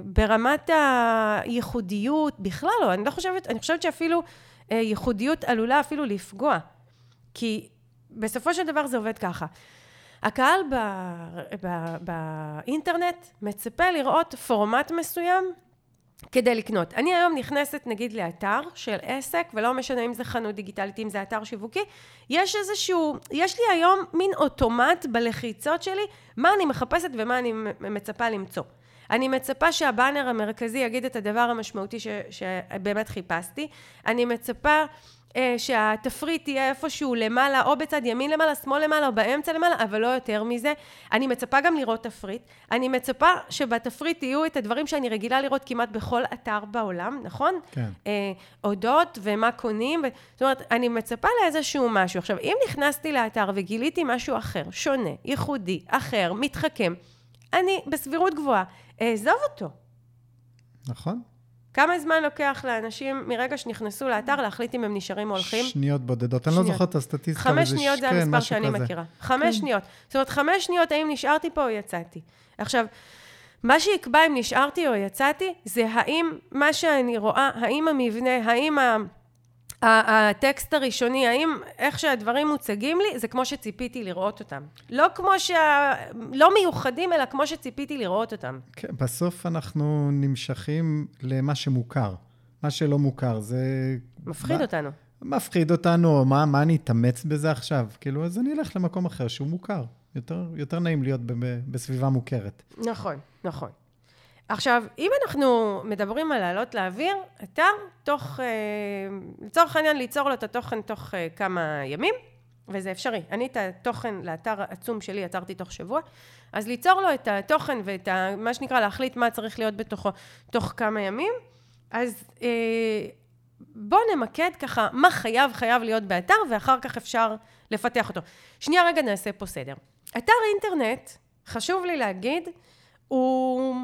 ברמת הייחודיות, בכלל לא, אני לא חושבת, אני חושבת שאפילו אה, ייחודיות עלולה אפילו לפגוע. כי בסופו של דבר זה עובד ככה. הקהל באינטרנט מצפה לראות פורמט מסוים כדי לקנות. אני היום נכנסת נגיד לאתר של עסק, ולא משנה אם זה חנות דיגיטלית, אם זה אתר שיווקי, יש איזשהו, יש לי היום מין אוטומט בלחיצות שלי, מה אני מחפשת ומה אני מצפה למצוא. אני מצפה שהבאנר המרכזי יגיד את הדבר המשמעותי ש, שבאמת חיפשתי. אני מצפה אה, שהתפריט יהיה איפשהו למעלה, או בצד ימין למעלה, שמאל למעלה, או באמצע למעלה, אבל לא יותר מזה. אני מצפה גם לראות תפריט. אני מצפה שבתפריט יהיו את הדברים שאני רגילה לראות כמעט בכל אתר בעולם, נכון? כן. אה, אודות ומה קונים. ו... זאת אומרת, אני מצפה לאיזשהו משהו. עכשיו, אם נכנסתי לאתר וגיליתי משהו אחר, שונה, ייחודי, אחר, מתחכם, אני בסבירות גבוהה אעזוב אותו. נכון. כמה זמן לוקח לאנשים מרגע שנכנסו לאתר להחליט אם הם נשארים או הולכים? שניות בודדות. אני לא זוכרת את הסטטיסטיקה. חמש שניות זה המספר שאני מכירה. חמש כן. שניות. זאת אומרת, חמש שניות האם נשארתי פה או יצאתי. עכשיו, מה שיקבע אם נשארתי או יצאתי, זה האם מה שאני רואה, האם המבנה, האם ה... הטקסט הראשוני, האם איך שהדברים מוצגים לי, זה כמו שציפיתי לראות אותם. לא כמו שה... לא מיוחדים, אלא כמו שציפיתי לראות אותם. כן, בסוף אנחנו נמשכים למה שמוכר. מה שלא מוכר, זה... מפחיד מה... אותנו. מפחיד אותנו, מה, מה אני אתאמץ בזה עכשיו? כאילו, אז אני אלך למקום אחר שהוא מוכר. יותר, יותר נעים להיות בסביבה מוכרת. נכון, נכון. עכשיו, אם אנחנו מדברים על לעלות לאוויר, אתר, תוך, אה, לצורך העניין, ליצור לו את התוכן תוך אה, כמה ימים, וזה אפשרי. אני את התוכן לאתר עצום שלי יצרתי תוך שבוע, אז ליצור לו את התוכן ואת ה, מה שנקרא להחליט מה צריך להיות בתוכו תוך כמה ימים, אז אה, בואו נמקד ככה מה חייב חייב להיות באתר, ואחר כך אפשר לפתח אותו. שנייה רגע נעשה פה סדר. אתר אינטרנט, חשוב לי להגיד, הוא...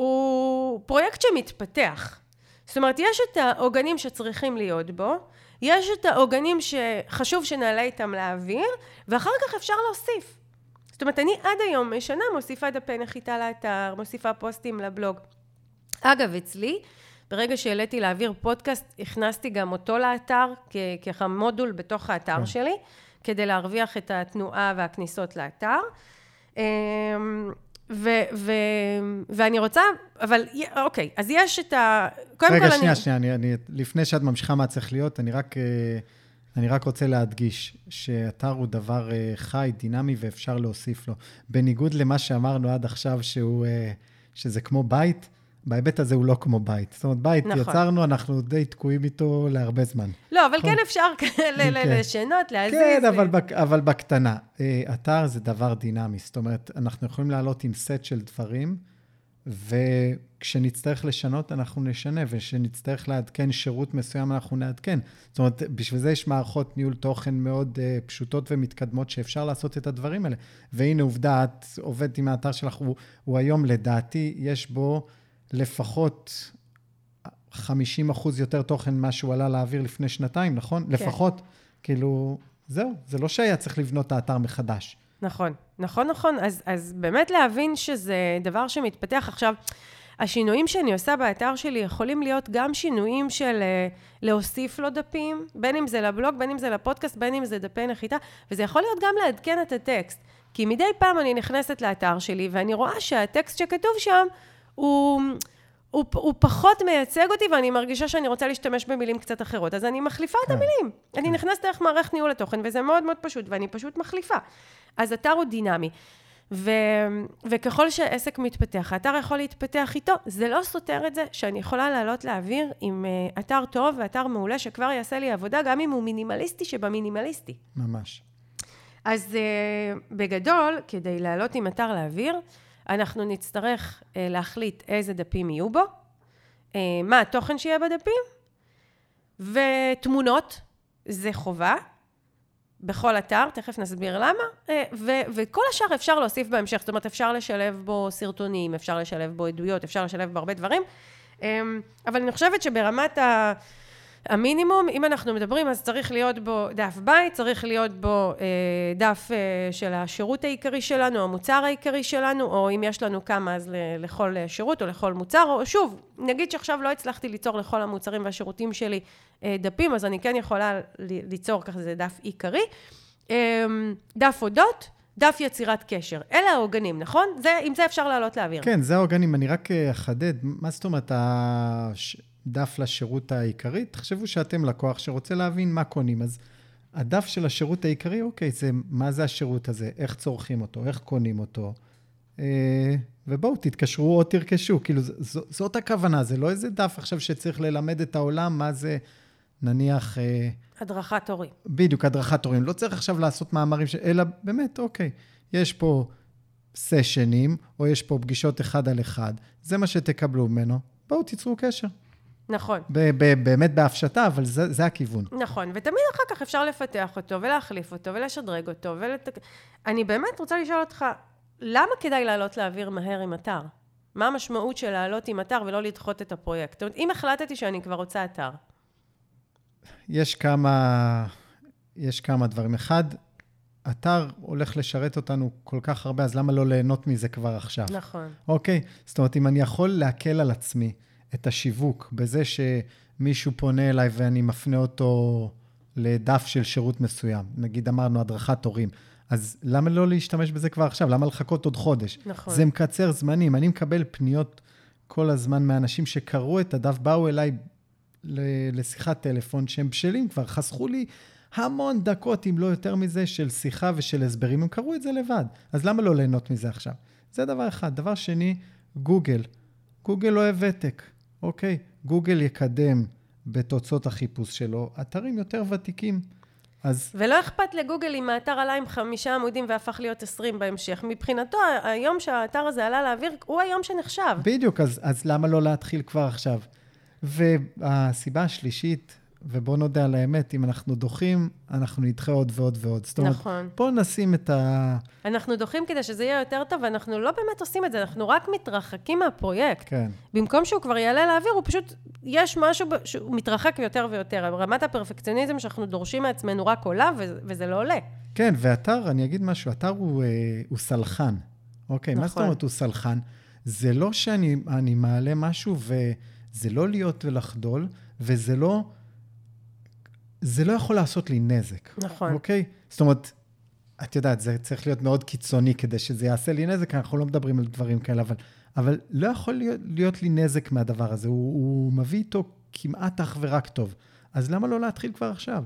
הוא פרויקט שמתפתח. זאת אומרת, יש את העוגנים שצריכים להיות בו, יש את העוגנים שחשוב שנעלה איתם לאוויר, ואחר כך אפשר להוסיף. זאת אומרת, אני עד היום משנה מוסיפה דפי נחיתה לאתר, מוסיפה פוסטים לבלוג. אגב, אצלי, ברגע שהעליתי לאוויר פודקאסט, הכנסתי גם אותו לאתר ככה מודול בתוך האתר כן. שלי, כדי להרוויח את התנועה והכניסות לאתר. ו- ו- ואני רוצה, אבל אוקיי, אז יש את ה... קודם רגע, כל שנייה, אני... שנייה, אני, אני, לפני שאת ממשיכה מה צריך להיות, אני רק, אה, אני רק רוצה להדגיש שאתר הוא דבר אה, חי, דינמי, ואפשר להוסיף לו. בניגוד למה שאמרנו עד עכשיו, שהוא, אה, שזה כמו בית, בהיבט הזה הוא לא כמו בית. זאת אומרת, בית נכון. יצרנו, אנחנו די תקועים איתו להרבה זמן. לא, אבל נכון? כן אפשר כן. לשנות, להזיז. כן, אבל, בק, אבל בקטנה. אה, אתר זה דבר דינמי. זאת אומרת, אנחנו יכולים לעלות עם סט של דברים, וכשנצטרך לשנות, אנחנו נשנה, וכשנצטרך לעדכן שירות מסוים, אנחנו נעדכן. זאת אומרת, בשביל זה יש מערכות ניהול תוכן מאוד uh, פשוטות ומתקדמות, שאפשר לעשות את הדברים האלה. והנה, עובדה, את עובדת עם האתר שלך, הוא, הוא היום, לדעתי, יש בו לפחות 50 אחוז יותר תוכן ממה שהוא עלה להעביר לפני שנתיים, נכון? כן. לפחות. כאילו, זהו, זה לא שהיה צריך לבנות את האתר מחדש. נכון, נכון, נכון. אז, אז באמת להבין שזה דבר שמתפתח עכשיו. השינויים שאני עושה באתר שלי יכולים להיות גם שינויים של אה, להוסיף לו דפים, בין אם זה לבלוג, בין אם זה לפודקאסט, בין אם זה דפי נחיתה, וזה יכול להיות גם לעדכן את הטקסט. כי מדי פעם אני נכנסת לאתר שלי ואני רואה שהטקסט שכתוב שם הוא... הוא, הוא פחות מייצג אותי, ואני מרגישה שאני רוצה להשתמש במילים קצת אחרות. אז אני מחליפה את כן. המילים. אני כן. נכנסת דרך מערכת ניהול התוכן, וזה מאוד מאוד פשוט, ואני פשוט מחליפה. אז אתר הוא דינמי. ו, וככל שעסק מתפתח, האתר יכול להתפתח איתו. זה לא סותר את זה שאני יכולה לעלות לאוויר עם uh, אתר טוב ואתר מעולה, שכבר יעשה לי עבודה, גם אם הוא מינימליסטי שבמינימליסטי. ממש. אז uh, בגדול, כדי לעלות עם אתר לאוויר, אנחנו נצטרך uh, להחליט איזה דפים יהיו בו, uh, מה התוכן שיהיה בדפים, ותמונות, זה חובה, בכל אתר, תכף נסביר למה, uh, ו- וכל השאר אפשר להוסיף בהמשך, זאת אומרת, אפשר לשלב בו סרטונים, אפשר לשלב בו עדויות, אפשר לשלב בו הרבה דברים, אבל אני חושבת שברמת ה... המינימום, אם אנחנו מדברים, אז צריך להיות בו דף בית, צריך להיות בו אה, דף אה, של השירות העיקרי שלנו, המוצר העיקרי שלנו, או אם יש לנו כמה, אז לכל שירות או לכל מוצר, או שוב, נגיד שעכשיו לא הצלחתי ליצור לכל המוצרים והשירותים שלי אה, דפים, אז אני כן יכולה ליצור ככה זה דף עיקרי. אה, דף אודות, דף יצירת קשר. אלה העוגנים, נכון? זה, עם זה אפשר לעלות לאוויר. כן, זה העוגנים. אני רק אה, אחדד, מה זאת אומרת, הש... דף לשירות העיקרי, תחשבו שאתם לקוח שרוצה להבין מה קונים. אז הדף של השירות העיקרי, אוקיי, זה מה זה השירות הזה, איך צורכים אותו, איך קונים אותו. אה, ובואו, תתקשרו או תרכשו. כאילו, ז, זאת הכוונה, זה לא איזה דף עכשיו שצריך ללמד את העולם מה זה, נניח... אה, הדרכת הורים. בדיוק, הדרכת הורים. לא צריך עכשיו לעשות מאמרים, ש... אלא באמת, אוקיי, יש פה סשנים, או יש פה פגישות אחד על אחד, זה מה שתקבלו ממנו, בואו, תיצרו קשר. נכון. באמת בהפשטה, אבל זה, זה הכיוון. נכון, ותמיד אחר כך אפשר לפתח אותו, ולהחליף אותו, ולשדרג אותו, ולת... אני באמת רוצה לשאול אותך, למה כדאי לעלות לאוויר מהר עם אתר? מה המשמעות של לעלות עם אתר ולא לדחות את הפרויקט? זאת אומרת, אם החלטתי שאני כבר רוצה אתר. יש כמה, יש כמה דברים. אחד, אתר הולך לשרת אותנו כל כך הרבה, אז למה לא ליהנות מזה כבר עכשיו? נכון. אוקיי? זאת אומרת, אם אני יכול להקל על עצמי, את השיווק בזה שמישהו פונה אליי ואני מפנה אותו לדף של שירות מסוים. נגיד אמרנו הדרכת הורים. אז למה לא להשתמש בזה כבר עכשיו? למה לחכות עוד חודש? נכון. זה מקצר זמנים. אני מקבל פניות כל הזמן מאנשים שקראו את הדף, באו אליי לשיחת טלפון שהם בשלים כבר, חסכו לי המון דקות, אם לא יותר מזה, של שיחה ושל הסברים. הם קראו את זה לבד. אז למה לא ליהנות מזה עכשיו? זה דבר אחד. דבר שני, גוגל. גוגל אוהב ותק. אוקיי, גוגל יקדם בתוצאות החיפוש שלו אתרים יותר ותיקים. אז... ולא אכפת לגוגל אם האתר עלה עם חמישה עמודים והפך להיות עשרים בהמשך. מבחינתו, היום שהאתר הזה עלה לאוויר, הוא היום שנחשב. בדיוק, אז, אז למה לא להתחיל כבר עכשיו? והסיבה השלישית, ובואו נודה על האמת, אם אנחנו דוחים, אנחנו נדחה עוד ועוד ועוד. זאת אומרת, נכון. בואו נשים את ה... אנחנו דוחים כדי שזה יהיה יותר טוב, ואנחנו לא באמת עושים את זה, אנחנו רק מתרחקים מהפרויקט. כן. במקום שהוא כבר יעלה לאוויר, הוא פשוט, יש משהו שהוא מתרחק יותר ויותר. רמת הפרפקציוניזם שאנחנו דורשים מעצמנו רק עולה, וזה לא עולה. כן, ואתר, אני אגיד משהו, אתר הוא, אה, הוא סלחן. אוקיי, נכון. מה זאת נכון. אומרת הוא סלחן? זה לא שאני מעלה משהו, וזה לא להיות ולחדול, וזה לא... זה לא יכול לעשות לי נזק. נכון. אוקיי? זאת אומרת, את יודעת, זה צריך להיות מאוד קיצוני כדי שזה יעשה לי נזק, אנחנו לא מדברים על דברים כאלה, אבל, אבל לא יכול להיות, להיות לי נזק מהדבר הזה. הוא, הוא מביא איתו כמעט אך ורק טוב. אז למה לא להתחיל כבר עכשיו?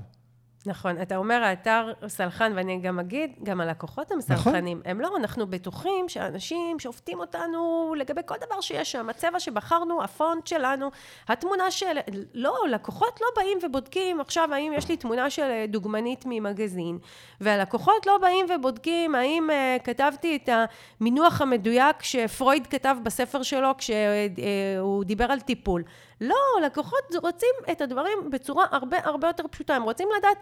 נכון, אתה אומר האתר סלחן, ואני גם אגיד, גם הלקוחות הם נכון. סלחנים. הם לא, אנחנו בטוחים שאנשים שופטים אותנו לגבי כל דבר שיש שם, הצבע שבחרנו, הפונט שלנו, התמונה של... לא, לקוחות לא באים ובודקים עכשיו האם יש לי תמונה של אה, דוגמנית ממגזין, והלקוחות לא באים ובודקים האם uh, כתבתי את המינוח המדויק שפרויד כתב בספר שלו כשהוא uh, דיבר על טיפול. לא, לקוחות רוצים את הדברים בצורה הרבה הרבה יותר פשוטה. הם רוצים לדעת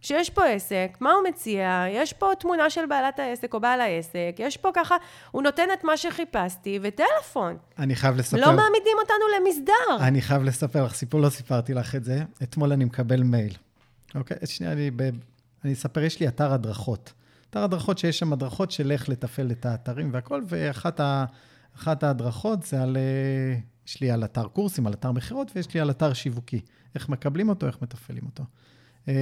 שיש פה עסק, מה הוא מציע, יש פה תמונה של בעלת העסק או בעל העסק, יש פה ככה, הוא נותן את מה שחיפשתי, וטלפון. אני חייב לספר... לא מעמידים אותנו למסדר. אני חייב לספר לך סיפור, לא סיפרתי לך את זה. אתמול אני מקבל מייל. אוקיי? שנייה, אני, ב... אני אספר, יש לי אתר הדרכות. אתר הדרכות שיש שם הדרכות של איך לתפעל את האתרים והכל, ואחת ה... ההדרכות זה על... יש לי על אתר קורסים, על אתר מכירות, ויש לי על אתר שיווקי. איך מקבלים אותו, איך מתפעלים אותו. אה,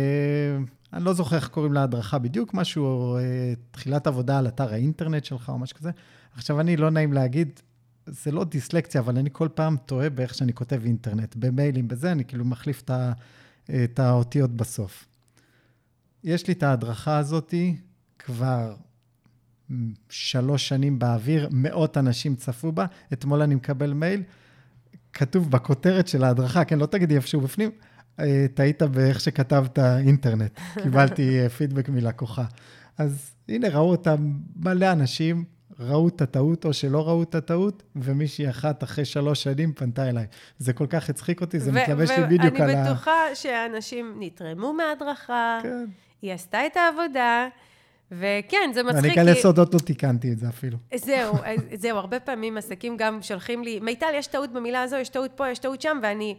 אני לא זוכר איך קוראים להדרכה בדיוק, משהו, אה, תחילת עבודה על אתר האינטרנט שלך או משהו כזה. עכשיו, אני, לא נעים להגיד, זה לא דיסלקציה, אבל אני כל פעם טועה באיך שאני כותב אינטרנט. במיילים, בזה, אני כאילו מחליף את האותיות בסוף. יש לי את ההדרכה הזאתי כבר שלוש שנים באוויר, מאות אנשים צפו בה. אתמול אני מקבל מייל, כתוב בכותרת של ההדרכה, כן, לא תגידי איפשהו בפנים, אה, טעית באיך שכתבת אינטרנט. קיבלתי אה, פידבק מלקוחה. אז הנה, ראו אותה מלא אנשים, ראו את הטעות או שלא ראו את הטעות, ומישהי אחת אחרי שלוש שנים פנתה אליי. זה כל כך הצחיק אותי, זה מתלבש לי בדיוק על ה... ואני בטוחה שאנשים נתרמו מההדרכה, כן. היא עשתה את העבודה. וכן, זה מצחיק. אני כאלה סודות לא תיקנתי את זה אפילו. זהו, זהו, הרבה פעמים עסקים גם שולחים לי, מיטל, יש טעות במילה הזו, יש טעות פה, יש טעות שם, ואני,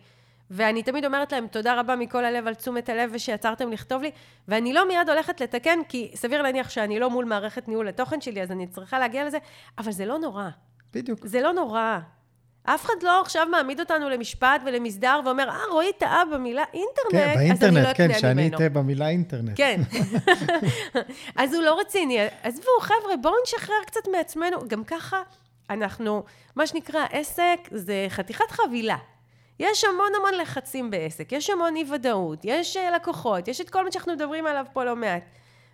ואני תמיד אומרת להם, תודה רבה מכל הלב על תשומת הלב ושיצרתם לכתוב לי, ואני לא מיד הולכת לתקן, כי סביר להניח שאני לא מול מערכת ניהול התוכן שלי, אז אני צריכה להגיע לזה, אבל זה לא נורא. בדיוק. זה לא נורא. אף אחד לא עכשיו מעמיד אותנו למשפט ולמסדר ואומר, אה, רועי טעה במילה אינטרנט, כן, באינטרנט, אז אני לא כן. כן, שאני אטעה במילה אינטרנט. כן. אז הוא לא רציני. עזבו, חבר'ה, בואו נשחרר קצת מעצמנו. גם ככה, אנחנו, מה שנקרא, עסק זה חתיכת חבילה. יש המון המון לחצים בעסק, יש המון אי-ודאות, יש אה, לקוחות, יש את כל מה שאנחנו מדברים עליו פה לא מעט.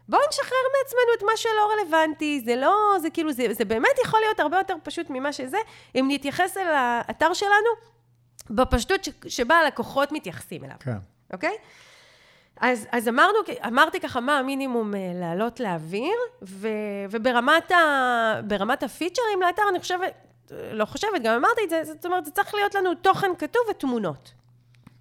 בואו נשחרר מעצמנו את מה שלא רלוונטי, זה לא, זה כאילו, זה, זה באמת יכול להיות הרבה יותר פשוט ממה שזה, אם נתייחס אל האתר שלנו בפשטות ש, שבה הלקוחות מתייחסים אליו. כן. אוקיי? אז, אז אמרנו, אמרתי ככה מה המינימום אה, לעלות לאוויר, ו, וברמת ה, הפיצ'רים לאתר, אני חושבת, לא חושבת, גם אמרתי את זה, זאת אומרת, זה צריך להיות לנו תוכן כתוב ותמונות.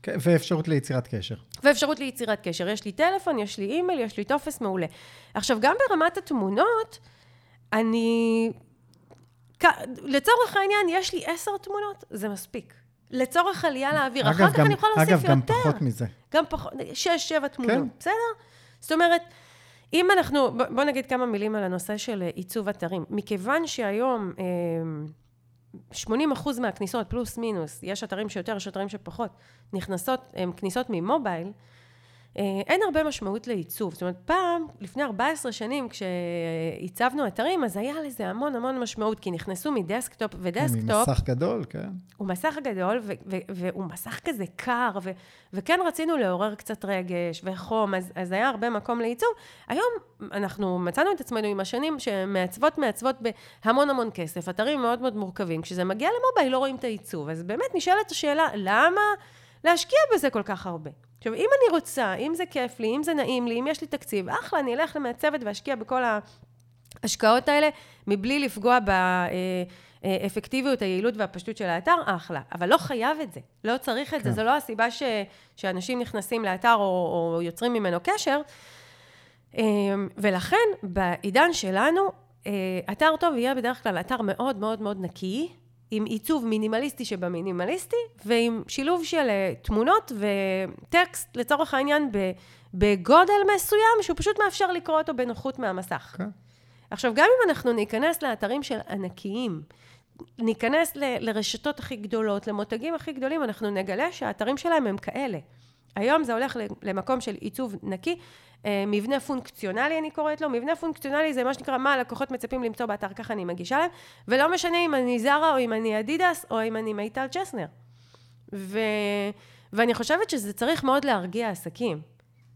כן, ואפשרות ליצירת קשר. ואפשרות ליצירת קשר. יש לי טלפון, יש לי אימייל, יש לי טופס מעולה. עכשיו, גם ברמת התמונות, אני... לצורך העניין, יש לי עשר תמונות, זה מספיק. לצורך עלייה לאוויר. אחר כך אני יכולה להוסיף יותר. אגב, גם פחות מזה. גם פחות, שש, שבע תמונות, כן. בסדר? זאת אומרת, אם אנחנו, בוא נגיד כמה מילים על הנושא של עיצוב אתרים. מכיוון שהיום... אה, 80 אחוז מהכניסות, פלוס מינוס, יש אתרים שיותר, יש אתרים שפחות, נכנסות, הן כניסות מ mobile, אין הרבה משמעות לעיצוב. זאת אומרת, פעם, לפני 14 שנים, כשעיצבנו אתרים, אז היה לזה המון המון משמעות, כי נכנסו מ desktop, ו desktop... ממסך גדול, כן. הוא מסך גדול, ו- ו- והוא מסך כזה קר, ו- וכן רצינו לעורר קצת רגש וחום, אז, אז היה הרבה מקום לעיצוב. היום אנחנו מצאנו את עצמנו עם השנים שמעצבות מעצבות בהמון המון כסף, אתרים מאוד מאוד מורכבים. כשזה מגיע למובייל לא רואים את העיצוב, אז באמת נשאלת השאלה, למה להשקיע בזה כל כך הרבה? עכשיו, אם אני רוצה, אם זה כיף לי, אם זה נעים לי, אם יש לי תקציב, אחלה, אני אלך למעצבת ואשקיע בכל ההשקעות האלה, מבלי לפגוע באפקטיביות, היעילות והפשטות של האתר, אחלה. אבל לא חייב את זה, לא צריך את כן. זה, זו לא הסיבה ש, שאנשים נכנסים לאתר או, או יוצרים ממנו קשר. אמ, ולכן, בעידן שלנו, אה, אתר טוב יהיה בדרך כלל אתר מאוד מאוד מאוד נקי, עם עיצוב מינימליסטי שבמינימליסטי, ועם שילוב של אה, תמונות וטקסט, לצורך העניין, בגודל מסוים, שהוא פשוט מאפשר לקרוא אותו בנוחות מהמסך. Okay. כן. עכשיו, גם אם אנחנו ניכנס לאתרים של ענקיים, ניכנס ל- לרשתות הכי גדולות, למותגים הכי גדולים, אנחנו נגלה שהאתרים שלהם הם כאלה. היום זה הולך למקום של עיצוב נקי, מבנה פונקציונלי אני קוראת לו, מבנה פונקציונלי זה מה שנקרא מה הלקוחות מצפים למצוא באתר, ככה אני מגישה להם, ולא משנה אם אני זרה או אם אני אדידס או אם אני מיטל צ'סנר. ו... ואני חושבת שזה צריך מאוד להרגיע עסקים.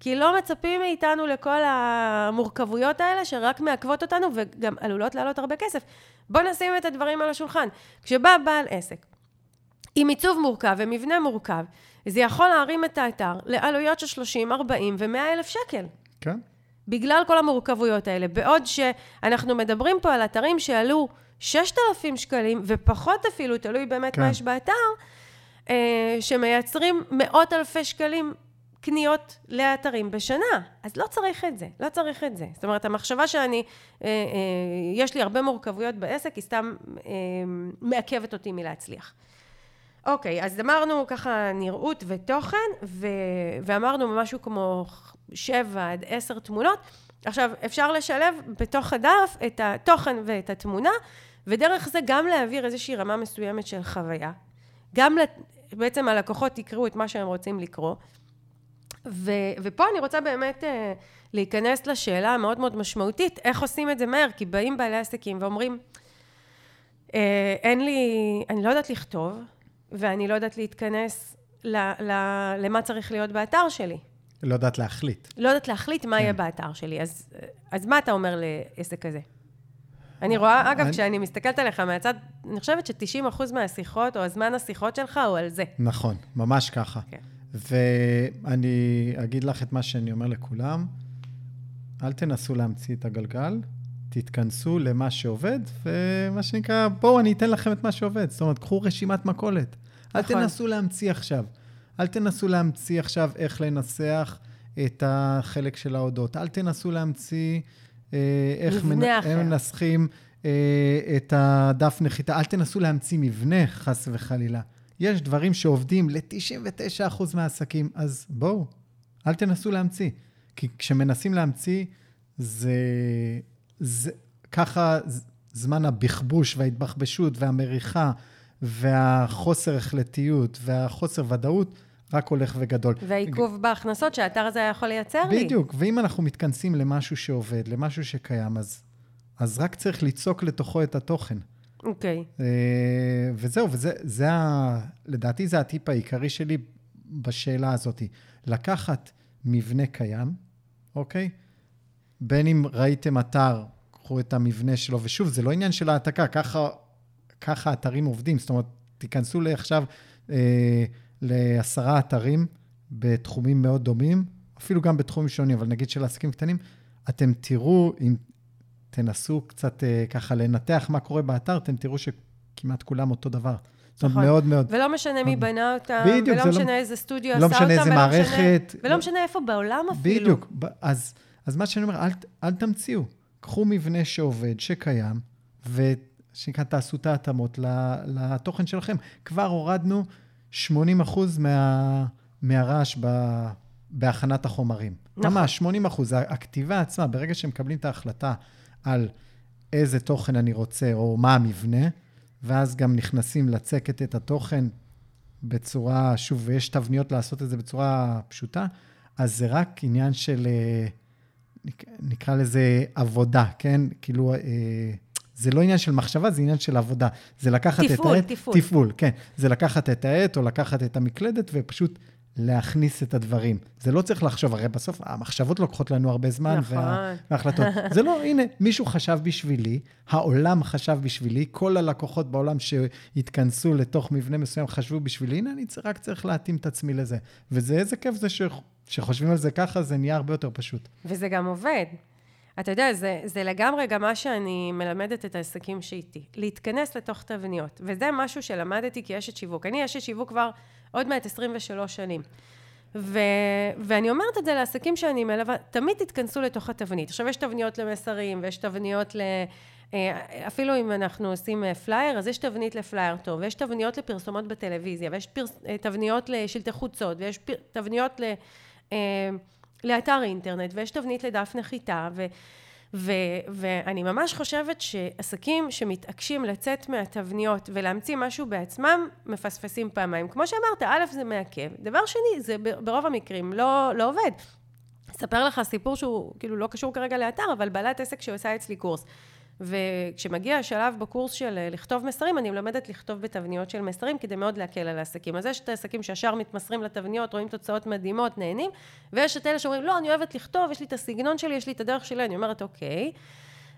כי לא מצפים מאיתנו לכל המורכבויות האלה שרק מעכבות אותנו וגם עלולות לעלות הרבה כסף. בואו נשים את הדברים על השולחן. כשבא בעל עסק עם עיצוב מורכב ומבנה מורכב, זה יכול להרים את האתר לעלויות של 30, 40 ו-100 אלף שקל. כן. בגלל כל המורכבויות האלה. בעוד שאנחנו מדברים פה על אתרים שעלו 6,000 שקלים, ופחות אפילו, תלוי באמת כן. מה יש באתר, אה, שמייצרים מאות אלפי שקלים קניות לאתרים בשנה. אז לא צריך את זה, לא צריך את זה. זאת אומרת, המחשבה שאני, אה, אה, יש לי הרבה מורכבויות בעסק, היא סתם אה, מעכבת אותי מלהצליח. אוקיי, אז אמרנו ככה נראות ותוכן, ו... ואמרנו משהו כמו שבע עד עשר תמונות. עכשיו, אפשר לשלב בתוך הדף את התוכן ואת התמונה, ודרך זה גם להעביר איזושהי רמה מסוימת של חוויה. גם לת... בעצם הלקוחות יקראו את מה שהם רוצים לקרוא. ו... ופה אני רוצה באמת אה, להיכנס לשאלה המאוד מאוד משמעותית, איך עושים את זה מהר? כי באים בעלי עסקים ואומרים, אה, אין לי, אני לא יודעת לכתוב, ואני לא יודעת להתכנס ל, ל, למה צריך להיות באתר שלי. לא יודעת להחליט. לא יודעת להחליט מה כן. יהיה באתר שלי. אז, אז מה אתה אומר לעסק כזה? אני רואה, אגב, אני- כשאני מסתכלת עליך מהצד, אני חושבת ש-90% מהשיחות, או הזמן השיחות שלך, הוא על זה. נכון, ממש ככה. כן. ואני אגיד לך את מה שאני אומר לכולם, אל תנסו להמציא את הגלגל, תתכנסו למה שעובד, ומה שנקרא, בואו אני אתן לכם את מה שעובד. זאת אומרת, קחו רשימת מכולת. אל נכון. תנסו להמציא עכשיו. אל תנסו להמציא עכשיו איך לנסח את החלק של ההודות. אל תנסו להמציא אה, איך אחר. הם מנסחים אה, את הדף נחיתה. אל תנסו להמציא מבנה, חס וחלילה. יש דברים שעובדים ל-99% מהעסקים, אז בואו, אל תנסו להמציא. כי כשמנסים להמציא, זה... זה ככה זמן הבכבוש וההתבחבשות והמריחה והחוסר החלטיות והחוסר ודאות רק הולך וגדול. והעיכוב בהכנסות שהאתר הזה היה יכול לייצר לי. בדיוק, ואם אנחנו מתכנסים למשהו שעובד, למשהו שקיים, אז, אז רק צריך ליצוק לתוכו את התוכן. אוקיי. אה, וזהו, וזה, זה ה, לדעתי זה הטיפ העיקרי שלי בשאלה הזאת. לקחת מבנה קיים, אוקיי? בין אם ראיתם אתר, קחו את המבנה שלו, ושוב, זה לא עניין של העתקה, ככה, ככה אתרים עובדים. זאת אומרת, תיכנסו לעכשיו אה, לעשרה אתרים בתחומים מאוד דומים, אפילו גם בתחומים שונים, אבל נגיד של עסקים קטנים, אתם תראו, אם תנסו קצת אה, ככה לנתח מה קורה באתר, אתם תראו שכמעט כולם אותו דבר. זאת אומרת, נכון. מאוד מאוד. ולא משנה מי בנה אותם, בדיוק, ולא לא- משנה איזה סטודיו לא עשה משנה אותם, איזה ולא מערכת. משנה, ולא לא- משנה איפה בעולם אפילו. בדיוק. אז, אז מה שאני אומר, אל, אל תמציאו. קחו מבנה שעובד, שקיים, ושנקרא, תעשו את ההתאמות לתוכן שלכם. כבר הורדנו 80 אחוז מה, מהרעש ב, בהכנת החומרים. נכון. ממש, 80 אחוז. הכתיבה עצמה, ברגע שמקבלים את ההחלטה על איזה תוכן אני רוצה, או מה המבנה, ואז גם נכנסים לצקת את התוכן בצורה, שוב, ויש תבניות לעשות את זה בצורה פשוטה, אז זה רק עניין של, נק- נקרא לזה עבודה, כן? כאילו, אה, זה לא עניין של מחשבה, זה עניין של עבודה. זה לקחת תפעול, את העט... תפעול. תפעול, כן. זה לקחת את העט או לקחת את המקלדת ופשוט להכניס את הדברים. זה לא צריך לחשוב, הרי בסוף המחשבות לוקחות לנו הרבה זמן. נכון. וההחלטות. זה לא, הנה, מישהו חשב בשבילי, העולם חשב בשבילי, כל הלקוחות בעולם שהתכנסו לתוך מבנה מסוים חשבו בשבילי, הנה, אני רק צריך להתאים את עצמי לזה. וזה, איזה כיף זה ש... שחושבים על זה ככה, זה נהיה הרבה יותר פשוט. וזה גם עובד. אתה יודע, זה, זה לגמרי גם מה שאני מלמדת את העסקים שאיתי. להתכנס לתוך תבניות. וזה משהו שלמדתי כאשת שיווק. אני אשת שיווק כבר עוד מעט 23 שנים. ו, ואני אומרת את זה לעסקים שאני מלווה, תמיד תתכנסו לתוך התבנית. עכשיו, יש תבניות למסרים, ויש תבניות ל... אה, אפילו אם אנחנו עושים אה, פלייר, אז יש תבנית לפלייר טוב, ויש תבניות לפרסומות בטלוויזיה, ויש פרס, אה, תבניות לשלטי חוצות, ויש פר, תבניות ל... לאתר אינטרנט, ויש תבנית לדף נחיתה, ו, ו, ואני ממש חושבת שעסקים שמתעקשים לצאת מהתבניות ולהמציא משהו בעצמם, מפספסים פעמיים. כמו שאמרת, א', זה מעכב. דבר שני, זה ברוב המקרים לא, לא עובד. אספר לך סיפור שהוא כאילו לא קשור כרגע לאתר, אבל בעלת עסק שעושה אצלי קורס. וכשמגיע השלב בקורס של אה, לכתוב מסרים, אני מלמדת לכתוב בתבניות של מסרים כדי מאוד להקל על העסקים. אז יש את העסקים שישר מתמסרים לתבניות, רואים תוצאות מדהימות, נהנים, ויש את אלה שאומרים, לא, אני אוהבת לכתוב, יש לי את הסגנון שלי, יש לי את הדרך שלי, אני אומרת, אוקיי.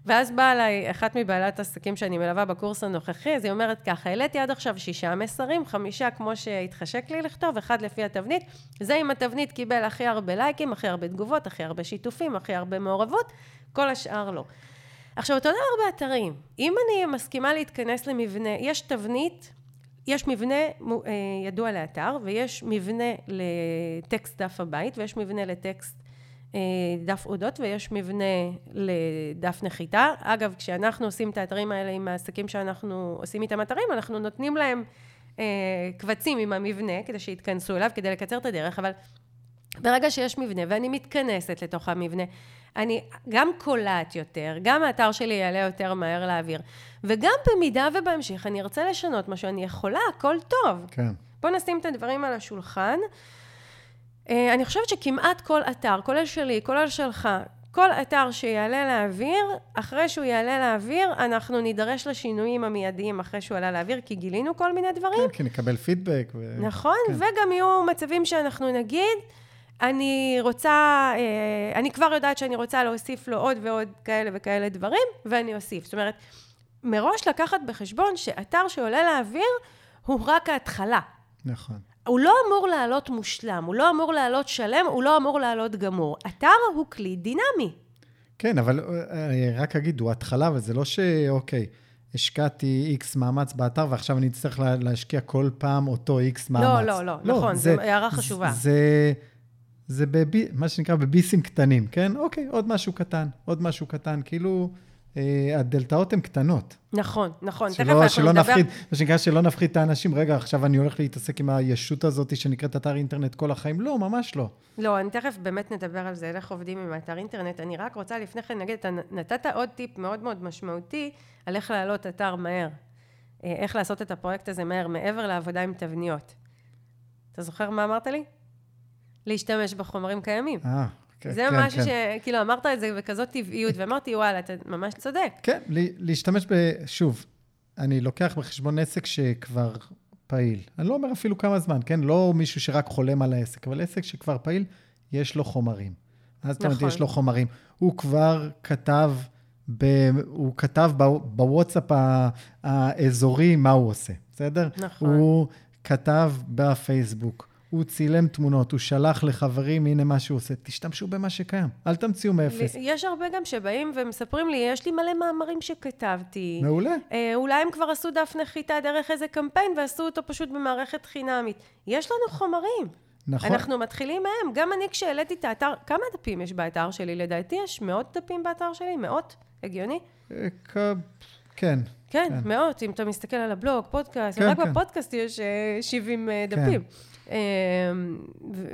ואז באה אליי אחת מבעלת עסקים שאני מלווה בקורס הנוכחי, אז היא אומרת ככה, העליתי עד עכשיו שישה מסרים, חמישה כמו שהתחשק לי לכתוב, אחד לפי התבנית. זה עם התבנית קיבל הכי הרבה לייקים, הכי הרבה תגובות, הכי הרבה שיתופים, הכי הרבה מעורבות, כל השאר לא. עכשיו, אותו דבר באתרים. אם אני מסכימה להתכנס למבנה, יש תבנית, יש מבנה אה, ידוע לאתר, ויש מבנה לטקסט דף הבית, ויש מבנה לטקסט אה, דף אודות, ויש מבנה לדף נחיתה. אגב, כשאנחנו עושים את האתרים האלה עם העסקים שאנחנו עושים איתם אתרים, אנחנו נותנים להם אה, קבצים עם המבנה, כדי שיתכנסו אליו, כדי לקצר את הדרך, אבל ברגע שיש מבנה ואני מתכנסת לתוך המבנה, אני גם קולט יותר, גם האתר שלי יעלה יותר מהר לאוויר, וגם במידה ובהמשך אני ארצה לשנות משהו, אני יכולה, הכל טוב. כן. בואו נשים את הדברים על השולחן. אה, אני חושבת שכמעט כל אתר, כולל שלי, כולל שלך, כל אתר שיעלה לאוויר, אחרי שהוא יעלה לאוויר, אנחנו נידרש לשינויים המיידיים אחרי שהוא עלה לאוויר, כי גילינו כל מיני דברים. כן, כי נקבל פידבק. ו... נכון, כן. וגם יהיו מצבים שאנחנו נגיד, אני רוצה, אה, אני כבר יודעת שאני רוצה להוסיף לו עוד ועוד כאלה וכאלה דברים, ואני אוסיף. זאת אומרת, מראש לקחת בחשבון שאתר שעולה לאוויר הוא רק ההתחלה. נכון. הוא לא אמור לעלות מושלם, הוא לא אמור לעלות שלם, הוא לא אמור לעלות גמור. אתר הוא כלי דינמי. כן, אבל אני אה, רק אגיד, הוא התחלה, וזה לא שאוקיי, השקעתי איקס מאמץ באתר, ועכשיו אני אצטרך להשקיע כל פעם אותו איקס מאמץ. לא, לא, לא, לא נכון, זו הערה חשובה. זה... זה בבי, מה שנקרא בביסים קטנים, כן? אוקיי, עוד משהו קטן, עוד משהו קטן, כאילו... אה, הדלתאות הן קטנות. נכון, נכון. שלא, תכף אנחנו שלא נדבר... נפחיד, מה שנקרא, שלא נפחיד את האנשים, רגע, עכשיו אני הולך להתעסק עם הישות הזאת שנקראת אתר אינטרנט כל החיים. לא, ממש לא. לא, אני תכף באמת נדבר על זה, איך עובדים עם אתר אינטרנט. אני רק רוצה לפני כן להגיד, אתה נתת עוד טיפ מאוד מאוד משמעותי על איך להעלות אתר מהר. אה, איך לעשות את הפרויקט הזה מהר, מעבר לעבודה עם תבניות. אתה זוכר מה אמרת לי? להשתמש בחומרים קיימים. אה, כן, זה כן, משהו כן. שכאילו אמרת את זה בכזאת טבעיות, ואמרתי, וואלה, אתה ממש צודק. כן, להשתמש ב... שוב, אני לוקח בחשבון עסק שכבר פעיל. אני לא אומר אפילו כמה זמן, כן? לא מישהו שרק חולם על העסק, אבל עסק שכבר פעיל, יש לו חומרים. אז זאת אומרת, יש נכון. לו חומרים. הוא כבר כתב, ב, הוא כתב בוואטסאפ האזורי מה הוא עושה, בסדר? נכון. הוא כתב בפייסבוק. הוא צילם תמונות, הוא שלח לחברים, הנה מה שהוא עושה. תשתמשו במה שקיים, אל תמציאו מאפס. יש הרבה גם שבאים ומספרים לי, יש לי מלא מאמרים שכתבתי. מעולה. אה, אולי הם כבר עשו דף נחיתה דרך איזה קמפיין ועשו אותו פשוט במערכת חינמית. יש לנו חומרים. נכון. אנחנו מתחילים מהם. גם אני כשהעליתי את האתר, כמה דפים יש באתר שלי? לדעתי יש מאות דפים באתר שלי? מאות? הגיוני? אה, כן. כן, כן, מאות, אם אתה מסתכל על הבלוג, פודקאסט, כן, רק כן. בפודקאסט יש 70 אה, דפים. כן. אמ,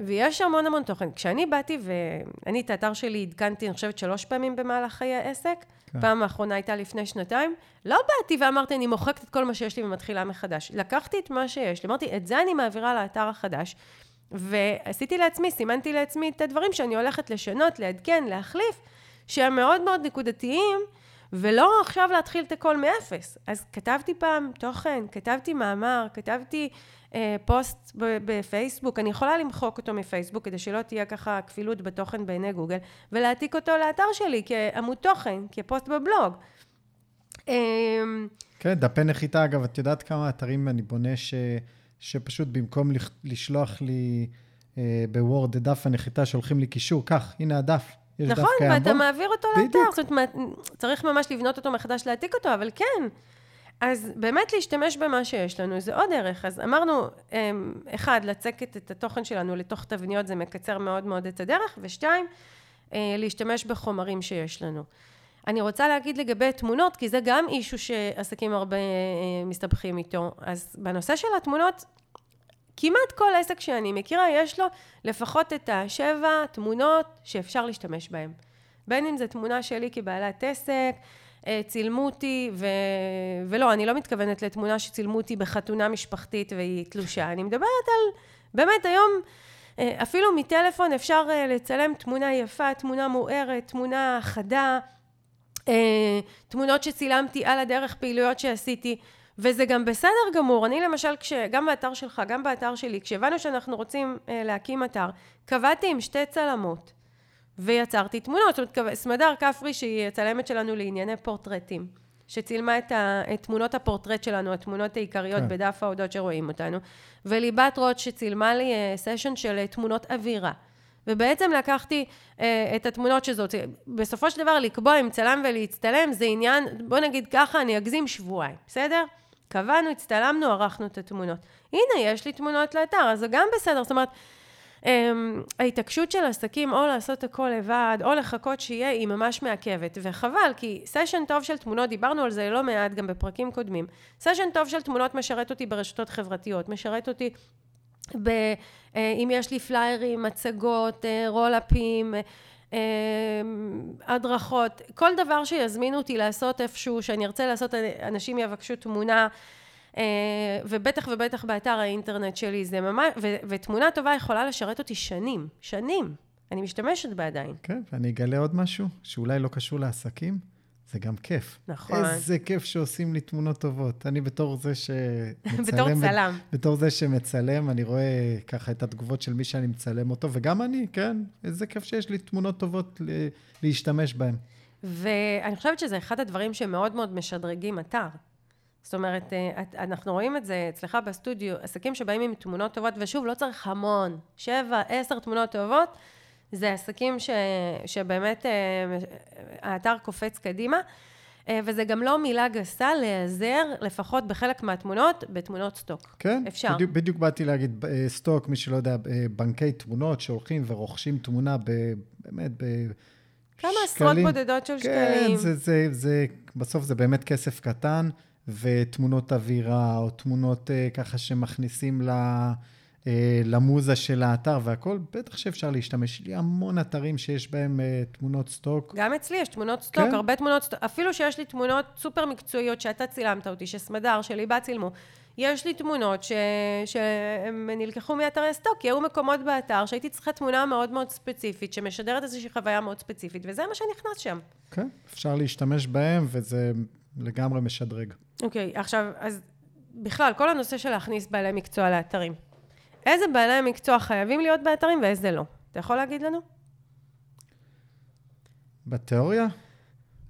ויש המון המון תוכן. כשאני באתי, ואני את האתר שלי עדכנתי, אני חושבת, שלוש פעמים במהלך חיי העסק, כן. פעם האחרונה הייתה לפני שנתיים, לא באתי ואמרתי, אני מוחקת את כל מה שיש לי ומתחילה מחדש. לקחתי את מה שיש לי, אמרתי, את זה אני מעבירה לאתר החדש, ועשיתי לעצמי, סימנתי לעצמי את הדברים שאני הולכת לשנות, לעדכן, להחליף, שהם מאוד מאוד נקודתיים, ולא עכשיו להתחיל את הכל מאפס. אז כתבתי פעם תוכן, כתבתי מאמר, כתבתי פוסט בפייסבוק, אני יכולה למחוק אותו מפייסבוק כדי שלא תהיה ככה כפילות בתוכן בעיני גוגל, ולהעתיק אותו לאתר שלי כעמוד תוכן, כפוסט בבלוג. אמ, כן, דפי נחיתה, אגב, את יודעת כמה אתרים אני בונה ש, שפשוט במקום לשלוח לי אה, בוורד דף הנחיתה, שולחים לי קישור, קח, הנה הדף. יש נכון, דף קיים ואתה בו. מעביר אותו לאתר, זאת אומרת, צריך ממש לבנות אותו מחדש, להעתיק אותו, אבל כן, אז באמת להשתמש במה שיש לנו, זה עוד דרך. אז אמרנו, אמ, אחד, לצקת את התוכן שלנו לתוך תבניות, זה מקצר מאוד מאוד את הדרך, ושתיים, אה, להשתמש בחומרים שיש לנו. אני רוצה להגיד לגבי תמונות, כי זה גם אישו שעסקים הרבה אה, מסתבכים איתו. אז בנושא של התמונות, כמעט כל עסק שאני מכירה, יש לו לפחות את השבע תמונות שאפשר להשתמש בהן. בין אם זו תמונה שלי כבעלת עסק, אה, צילמו אותי, ו... ולא, אני לא מתכוונת לתמונה שצילמו אותי בחתונה משפחתית והיא תלושה. אני מדברת על, באמת, היום, אה, אפילו מטלפון אפשר אה, לצלם תמונה יפה, תמונה מוארת, תמונה חדה. אה, תמונות שצילמתי על הדרך, פעילויות שעשיתי, וזה גם בסדר גמור. אני למשל, כש, גם באתר שלך, גם באתר שלי, כשהבנו שאנחנו רוצים אה, להקים אתר, קבעתי עם שתי צלמות, ויצרתי תמונות. זאת אומרת, סמדר כפרי, שהיא הצלמת שלנו לענייני פורטרטים, שצילמה את, ה, את תמונות הפורטרט שלנו, התמונות העיקריות כן. בדף ההודות שרואים אותנו, וליבת רוט שצילמה לי אה, סשן של אה, תמונות אווירה. ובעצם לקחתי אה, את התמונות שזאת. בסופו של דבר, לקבוע עם צלם ולהצטלם זה עניין, בוא נגיד ככה, אני אגזים שבועיים, בסדר? קבענו, הצטלמנו, ערכנו את התמונות. הנה, יש לי תמונות לאתר, אז זה גם בסדר. זאת אומרת, ההתעקשות של עסקים או לעשות הכל לבד, או לחכות שיהיה, היא ממש מעכבת. וחבל, כי סשן טוב של תמונות, דיברנו על זה לא מעט גם בפרקים קודמים. סשן טוב של תמונות משרת אותי ברשתות חברתיות, משרת אותי ב, אה, אם יש לי פליירים, מצגות, אה, רולאפים, אה, הדרכות, כל דבר שיזמינו אותי לעשות איפשהו, שאני ארצה לעשות, אנשים יבקשו תמונה, ובטח ובטח באתר האינטרנט שלי, זה ממש, ו, ותמונה טובה יכולה לשרת אותי שנים, שנים. אני משתמשת בה עדיין. כן, ואני אגלה עוד משהו, שאולי לא קשור לעסקים. זה גם כיף. נכון. איזה כיף שעושים לי תמונות טובות. אני בתור זה שמצלם... בתור צלם. בתור זה שמצלם, אני רואה ככה את התגובות של מי שאני מצלם אותו, וגם אני, כן, איזה כיף שיש לי תמונות טובות להשתמש בהן. ואני חושבת שזה אחד הדברים שמאוד מאוד משדרגים אתר. זאת אומרת, אה, אנחנו רואים את זה אצלך בסטודיו, עסקים שבאים עם תמונות טובות, ושוב, לא צריך המון, שבע, עשר תמונות טובות, זה עסקים ש, שבאמת אה, האתר קופץ קדימה. אה, וזה גם לא מילה גסה להיעזר, לפחות בחלק מהתמונות, בתמונות סטוק. כן, אפשר. בדיוק, בדיוק באתי להגיד, סטוק, מי שלא יודע, בנקי תמונות שהולכים ורוכשים תמונה ב, באמת ב... כמה עשרות בודדות של כן, שקלים. כן, זה, זה, זה, בסוף זה באמת כסף קטן, ותמונות אווירה, או תמונות ככה שמכניסים ל... אה, למוזה של האתר והכל, בטח שאפשר להשתמש. יש לי המון אתרים שיש בהם אה, תמונות stock. גם אצלי יש תמונות stock, כן? הרבה תמונות stock. אפילו שיש לי תמונות סופר מקצועיות שאתה צילמת אותי, שסמדר, שליבה צילמו. יש לי תמונות ש... שהן נלקחו מאתרי סטוק, כי היו מקומות באתר שהייתי צריכה תמונה מאוד מאוד ספציפית, שמשדרת איזושהי חוויה מאוד ספציפית, וזה מה שנכנס שם. כן, אפשר להשתמש בהם, וזה לגמרי משדרג. אוקיי, עכשיו, אז בכלל, כל הנושא של להכניס בעלי מקצוע לאתרים. איזה בעלי מקצוע חייבים להיות באתרים ואיזה לא? אתה יכול להגיד לנו? בתיאוריה?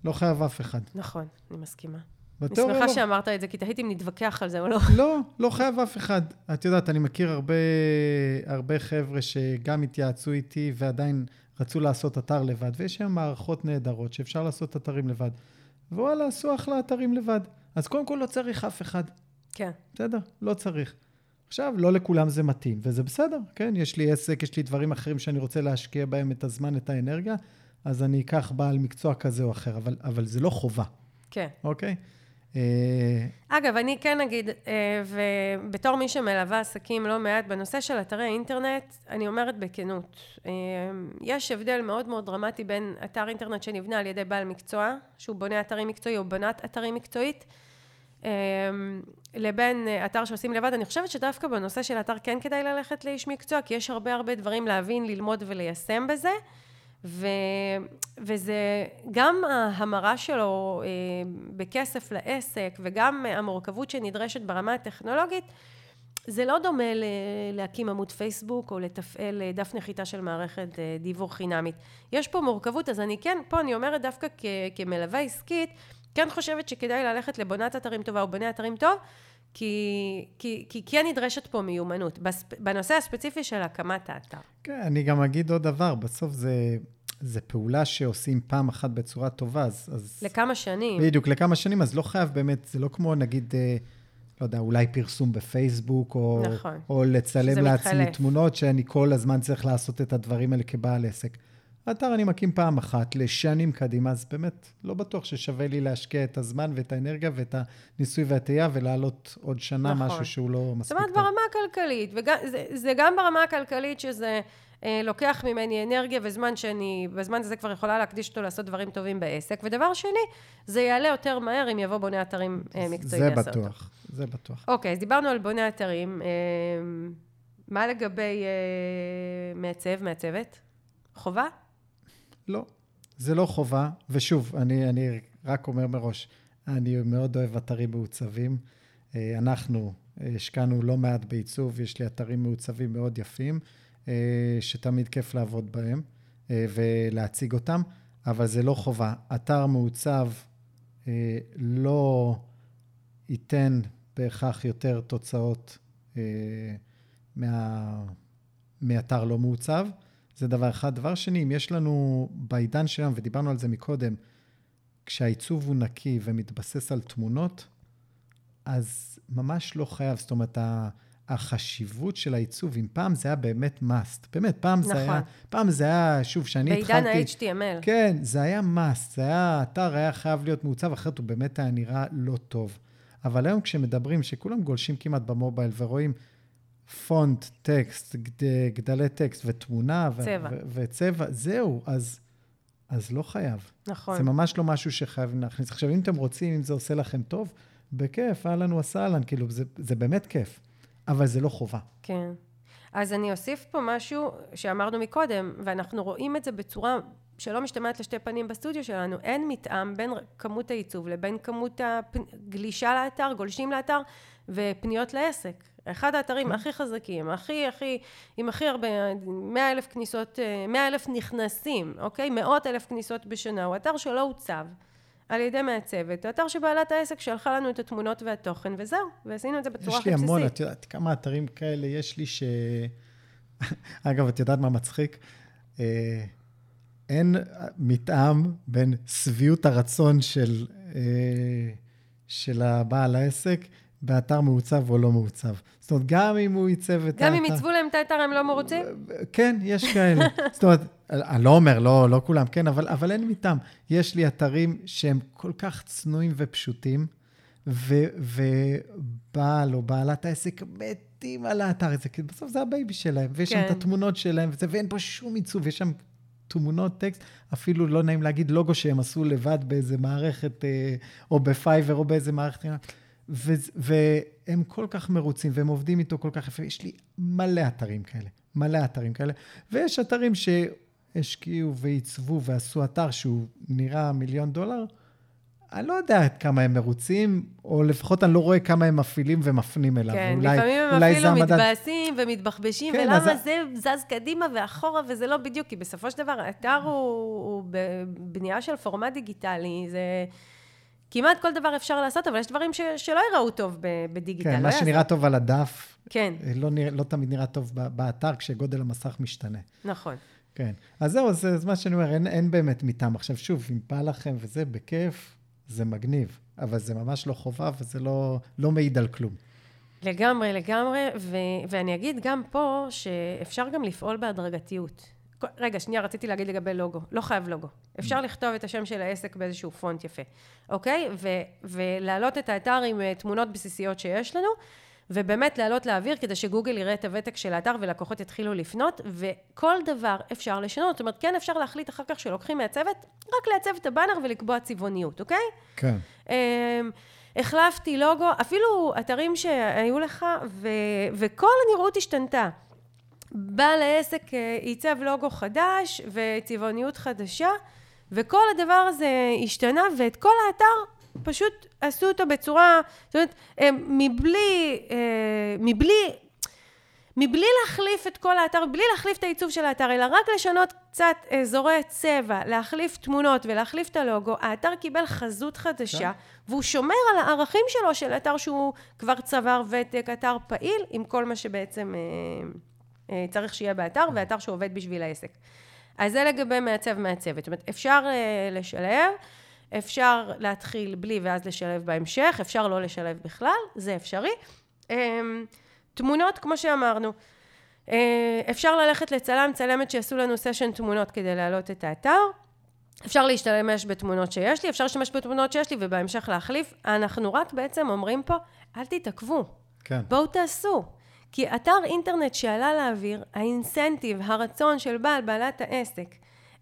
לא חייב אף אחד. נכון, אני מסכימה. בתיאוריה. אני שמחה לא. שאמרת את זה, כי תהיתי אם נתווכח על זה או לא. לא, לא חייב אף אחד. את יודעת, אני מכיר הרבה, הרבה חבר'ה שגם התייעצו איתי ועדיין רצו לעשות אתר לבד, ויש שם מערכות נהדרות שאפשר לעשות אתרים לבד. ווואלה, עשו אחלה אתרים לבד. אז קודם כל לא צריך אף אחד. כן. בסדר? לא צריך. עכשיו, לא לכולם זה מתאים, וזה בסדר, כן? יש לי עסק, יש לי דברים אחרים שאני רוצה להשקיע בהם את הזמן, את האנרגיה, אז אני אקח בעל מקצוע כזה או אחר, אבל, אבל זה לא חובה. כן. אוקיי? אה, אגב, אני כן אגיד, אה, ובתור מי שמלווה עסקים לא מעט בנושא של אתרי אינטרנט, אני אומרת בכנות, אה, יש הבדל מאוד מאוד דרמטי בין אתר אינטרנט שנבנה על ידי בעל מקצוע, שהוא בונה אתרים מקצועי או בנת אתרים מקצועית, לבין אה, אתר שעושים לבד. אני חושבת שדווקא בנושא של אתר כן כדאי ללכת לאיש מקצוע, כי יש הרבה הרבה דברים להבין, ללמוד וליישם בזה. ו, וזה גם ההמרה שלו אה, בכסף לעסק וגם המורכבות שנדרשת ברמה הטכנולוגית, זה לא דומה ל- להקים עמוד פייסבוק או לתפעל אה, דף נחיתה של מערכת דיוור חינמית. יש פה מורכבות, אז אני כן, פה אני אומרת דווקא כ- כמלווה עסקית, כן חושבת שכדאי ללכת לבונת אתרים טובה או בונה אתרים טוב, כי, כי, כי כן נדרשת פה מיומנות, בספ, בנושא הספציפי של הקמת האתר. כן, אני גם אגיד עוד דבר, בסוף זה, זה פעולה שעושים פעם אחת בצורה טובה, אז... אז... לכמה שנים. בדיוק, לכמה שנים, אז לא חייב באמת, זה לא כמו נגיד... אה, לא יודע, אולי פרסום בפייסבוק, או, נכון, או לצלם לעצמי מתחלף. תמונות, שאני כל הזמן צריך לעשות את הדברים האלה כבעל עסק. אתר אני מקים פעם אחת, לשנים קדימה, אז באמת לא בטוח ששווה לי להשקיע את הזמן ואת האנרגיה ואת הניסוי והטעייה ולהעלות עוד שנה נכון. משהו שהוא לא מספיק. זאת אומרת, ברמה הכלכלית, וזה גם ברמה הכלכלית שזה לוקח ממני אנרגיה וזמן שאני, בזמן הזה כבר יכולה להקדיש אותו לעשות דברים טובים בעסק. ודבר שני, זה יעלה יותר מהר אם יבוא בונה אתרים אה, מקצועי לעשות אותו. זה בטוח, זה בטוח. אוקיי, אז דיברנו על בונה אתרים. אה, מה לגבי אה, מעצב, מעצבת? חובה? לא, זה לא חובה, ושוב, אני, אני רק אומר מראש, אני מאוד אוהב אתרים מעוצבים. אה, אנחנו השקענו לא מעט בעיצוב, יש לי אתרים מעוצבים מאוד יפים, אה, שתמיד כיף לעבוד בהם אה, ולהציג אותם, אבל זה לא חובה. אתר מעוצב לא ייתן בהכרח יותר תוצאות מה, מאתר לא מעוצב. זה דבר אחד. דבר שני, אם יש לנו בעידן שלנו, ודיברנו על זה מקודם, כשהעיצוב הוא נקי ומתבסס על תמונות, אז ממש לא חייב. זאת אומרת, החשיבות של העיצוב, אם פעם זה היה באמת must, באמת, פעם נכון. זה היה, פעם זה היה, שוב, שאני התחלתי... בעידן ה-HTML. כן, זה היה must, זה היה, האתר היה חייב להיות מעוצב, אחרת הוא באמת היה נראה לא טוב. אבל היום כשמדברים, שכולם גולשים כמעט במובייל ורואים פונט, טקסט, גד, גדלי טקסט ותמונה... צבע. ו- וצבע, זהו, אז, אז לא חייב. נכון. זה ממש לא משהו שחייבים להכניס. עכשיו, אם אתם רוצים, אם זה עושה לכם טוב, בכיף, אהלן וסהלן, כאילו, זה, זה באמת כיף, אבל זה לא חובה. כן. אז אני אוסיף פה משהו שאמרנו מקודם, ואנחנו רואים את זה בצורה שלא משתמעת לשתי פנים בסטודיו שלנו, אין מתאם בין כמות העיצוב לבין כמות הגלישה לאתר, גולשים לאתר ופניות לעסק. אחד האתרים הכי חזקים, הכי הכי, עם הכי הרבה, מאה אלף כניסות, מאה אלף נכנסים, אוקיי? מאות אלף כניסות בשנה, הוא אתר שלא הוצב. על ידי מעצבת, האתר שבעלת העסק שלחה לנו את התמונות והתוכן, וזהו, ועשינו את זה בצורה הכי בסיסית. יש לי המון, את יודעת כמה אתרים כאלה יש לי ש... אגב, את יודעת מה מצחיק? אה, אין מתאם בין שביעות הרצון של, אה, של הבעל העסק באתר מעוצב או לא מעוצב. זאת אומרת, גם אם הוא יעצב את האתר... גם אם יעצבו להם את האתר, הם לא מרוצים? כן, יש כאלה. זאת אומרת, אני לא אומר, לא, לא כולם, כן, אבל, אבל אין מטעם. יש לי אתרים שהם כל כך צנועים ופשוטים, ו, ובעל או בעלת העסק מתים על האתר הזה, כי בסוף זה ה baby שלהם, ויש כן. שם את כן. התמונות שלהם, וזה, ואין פה שום עיצוב, יש שם תמונות טקסט, אפילו לא נעים להגיד לוגו שהם עשו לבד באיזה מערכת, אה, או בפייבר או באיזה מערכת. ו- והם כל כך מרוצים, והם עובדים איתו כל כך יפה. יש לי מלא אתרים כאלה, מלא אתרים כאלה. ויש אתרים שהשקיעו ועיצבו ועשו אתר שהוא נראה מיליון דולר, אני לא יודע עד כמה הם מרוצים, או לפחות אני לא רואה כמה הם מפעילים ומפנים אליו. כן, אולי, לפעמים הם אפילו מתבאסים ומתבחבשים, כן, ולמה אז... זה זז קדימה ואחורה, וזה לא בדיוק, כי בסופו של דבר האתר הוא, הוא בבנייה של פורמט דיגיטלי, זה... כמעט כל דבר אפשר לעשות, אבל יש דברים ש, שלא יראו טוב בדיגיטל. כן, לא מה יעזור. שנראה טוב על הדף, כן. לא, נרא, לא תמיד נראה טוב באתר כשגודל המסך משתנה. נכון. כן. אז זהו, זה, זה מה שאני אומר, אין, אין באמת מטעם. עכשיו, שוב, אם בא לכם וזה, בכיף, זה מגניב, אבל זה ממש לא חובה וזה לא, לא מעיד על כלום. לגמרי, לגמרי, ו- ואני אגיד גם פה שאפשר גם לפעול בהדרגתיות. רגע, שנייה, רציתי להגיד לגבי לוגו. לא חייב לוגו. אפשר לכתוב את השם של העסק באיזשהו פונט יפה, אוקיי? ו- ולהעלות את האתר עם אה, תמונות בסיסיות שיש לנו, ובאמת להעלות לאוויר כדי שגוגל יראה את הוותק של האתר ולקוחות יתחילו לפנות, וכל דבר אפשר לשנות. זאת אומרת, כן אפשר להחליט אחר כך שלוקחים מהצוות, רק לעצב את הבאנר ולקבוע צבעוניות, אוקיי? כן. Um, החלפתי לוגו, אפילו אתרים שהיו לך, ו- וכל הנראות השתנתה. בעל העסק אה, עיצב לוגו חדש וצבעוניות חדשה, וכל הדבר הזה השתנה, ואת כל האתר פשוט עשו אותו בצורה, זאת אומרת, אה, מבלי, אה, מבלי, מבלי להחליף את כל האתר, בלי להחליף את העיצוב של האתר, אלא רק לשנות קצת אזורי צבע, להחליף תמונות ולהחליף את הלוגו, האתר קיבל חזות חדשה, כן. והוא שומר על הערכים שלו של אתר שהוא כבר צבר ותק, אתר פעיל, עם כל מה שבעצם... אה, צריך שיהיה באתר, ואתר שעובד בשביל העסק. אז זה לגבי מעצב מעצבת. זאת אומרת, אפשר אה, לשלב, אפשר להתחיל בלי ואז לשלב בהמשך, אפשר לא לשלב בכלל, זה אפשרי. אמ, תמונות, כמו שאמרנו, אה, אפשר ללכת לצלם, צלמת שיעשו לנו סשן תמונות כדי להעלות את האתר. אפשר להשתמש בתמונות שיש לי, אפשר להשתמש בתמונות שיש לי ובהמשך להחליף. אנחנו רק בעצם אומרים פה, אל תתעכבו. כן. בואו תעשו. כי אתר אינטרנט שעלה לאוויר, ה incentive, הרצון של בעל, בעלת העסק,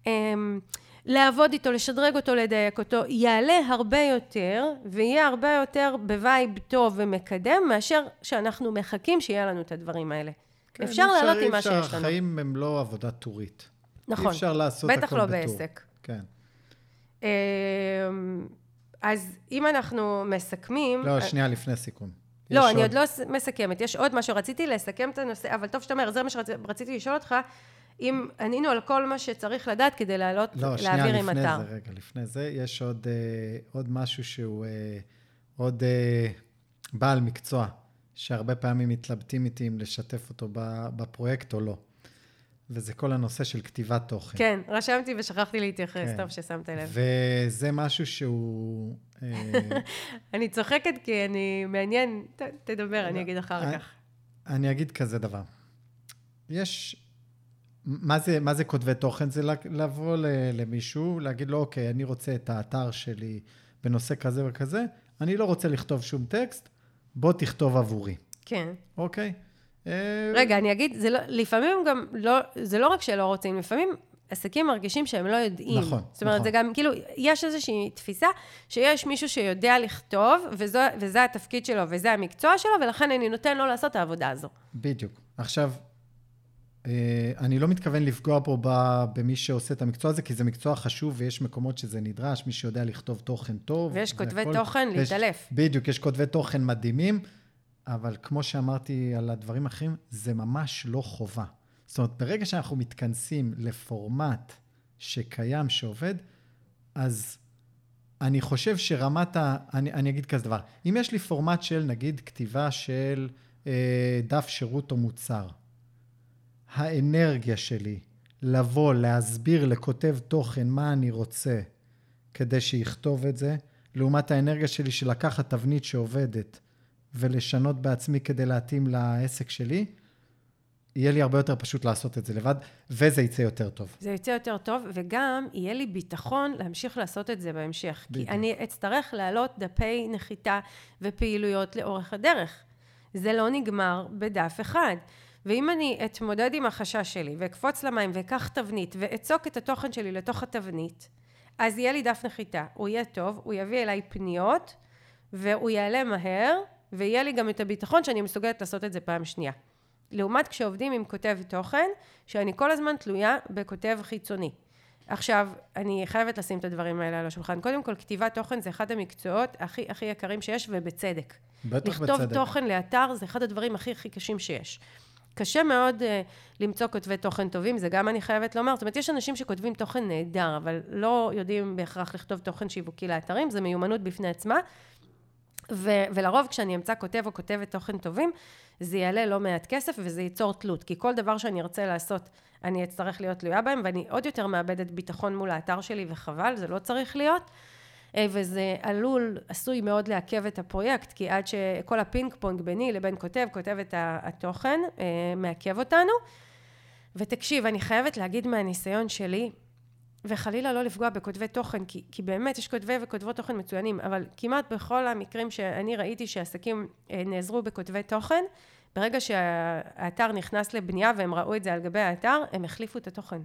אמ, לעבוד איתו, לשדרג אותו, לדייק אותו, יעלה הרבה יותר, ויהיה הרבה יותר ב vibe טוב ומקדם, מאשר שאנחנו מחכים שיהיה לנו את הדברים האלה. כן, אפשר לעלות עם מה שיש לנו. החיים הם לא עבודה טורית. נכון. אי אפשר לעשות הכל בטח לא בטור. בעסק. כן. אמ, אז אם אנחנו מסכמים... לא, שנייה לפני סיכום. לא, יש אני עוד לא מסכמת. יש עוד משהו, רציתי לסכם את הנושא, אבל טוב שאתה אומר, זה מה שרציתי לשאול אותך, אם ענינו על כל מה שצריך לדעת כדי לעלות, לא, שנייה להעביר עם לפני אתר. זה, רגע, לפני זה, יש עוד, אה, עוד משהו שהוא אה, עוד אה, בעל מקצוע, שהרבה פעמים מתלבטים איתי אם לשתף אותו בפרויקט או לא. וזה כל הנושא של כתיבת תוכן. כן, רשמתי ושכחתי להתייחס, כן. טוב ששמת לב. וזה משהו שהוא... אה, אני צוחקת כי אני מעניין, ת- תדבר, אני אגיד אחר אה, כך. אני אגיד כזה דבר. יש... מה זה, מה זה כותבי תוכן? זה לבוא למישהו, להגיד לו, אוקיי, אני רוצה את האתר שלי בנושא כזה וכזה, אני לא רוצה לכתוב שום טקסט, בוא תכתוב עבורי, כן. אוקיי? אה, רגע, אני אגיד, זה לא, לפעמים גם לא, זה לא רק שלא רוצים, לפעמים עסקים מרגישים שהם לא יודעים. נכון, זאת אומרת, נכון. זה גם, כאילו, יש איזושהי תפיסה שיש מישהו שיודע לכתוב, וזו, וזה התפקיד שלו, וזה המקצוע שלו, ולכן אני נותן לו לעשות את העבודה הזו. בדיוק. עכשיו, אה, אני לא מתכוון לפגוע פה במי שעושה את המקצוע הזה, כי זה מקצוע חשוב ויש מקומות שזה נדרש, מי שיודע לכתוב תוכן טוב. ויש כותבי והכל. תוכן ויש- להתעלף. בדיוק, יש כותבי תוכן מדהימים, אבל כמו שאמרתי על הדברים האחרים, זה ממש לא חובה. זאת אומרת, ברגע שאנחנו מתכנסים לפורמט שקיים, שעובד, אז אני חושב שרמת ה... אני, אני אגיד כזה דבר, אם יש לי פורמט של, נגיד, כתיבה של אה, דף שירות או מוצר, האנרגיה שלי לבוא, להסביר לכותב תוכן מה אני רוצה כדי שיכתוב את זה, לעומת האנרגיה שלי של לקחת תבנית שעובדת ולשנות בעצמי כדי להתאים לעסק שלי, יהיה לי הרבה יותר פשוט לעשות את זה לבד, וזה יצא יותר טוב. זה יוצא יותר טוב, וגם יהיה לי ביטחון להמשיך לעשות את זה בהמשך. בדיוק. כי אני אצטרך להעלות דפי נחיתה ופעילויות לאורך הדרך. זה לא נגמר בדף אחד. ואם אני אתמודד עם החשש שלי, ואקפוץ למים, ואקח תבנית, ואצוק את התוכן שלי לתוך התבנית, אז יהיה לי דף נחיתה. הוא יהיה טוב, הוא יביא אליי פניות, והוא יעלה מהר, ויהיה לי גם את הביטחון שאני מסוגלת לעשות את זה פעם שנייה. לעומת כשעובדים עם כותב תוכן, שאני כל הזמן תלויה בכותב חיצוני. עכשיו, אני חייבת לשים את הדברים האלה על השולחן. קודם כל, כתיבת תוכן זה אחד המקצועות הכי הכי יקרים שיש, ובצדק. בטח לכתוב בצדק. תוכן לאתר זה אחד הדברים הכי הכי קשים שיש. קשה מאוד uh, למצוא כותבי תוכן טובים, זה גם אני חייבת לומר. זאת אומרת, יש אנשים שכותבים תוכן נהדר, אבל לא יודעים בהכרח לכתוב תוכן שיווקי לאתרים, זה מיומנות בפני עצמה. ו- ולרוב כשאני אמצא כותב או כותבת תוכן טובים, זה יעלה לא מעט כסף וזה ייצור תלות. כי כל דבר שאני ארצה לעשות, אני אצטרך להיות תלויה בהם, ואני עוד יותר מאבדת ביטחון מול האתר שלי, וחבל, זה לא צריך להיות. אה, וזה עלול, עשוי מאוד לעכב את הפרויקט, כי עד שכל הפינג פונג ביני לבין כותב, כותבת התוכן, אה, מעכב אותנו. ותקשיב, אני חייבת להגיד מהניסיון שלי, וחלילה לא לפגוע בכותבי תוכן, כי, כי באמת יש כותבי וכותבות תוכן מצוינים, אבל כמעט בכל המקרים שאני ראיתי שעסקים אה, נעזרו בכותבי תוכן, ברגע שהאתר נכנס לבנייה והם ראו את זה על גבי האתר, הם החליפו את התוכן.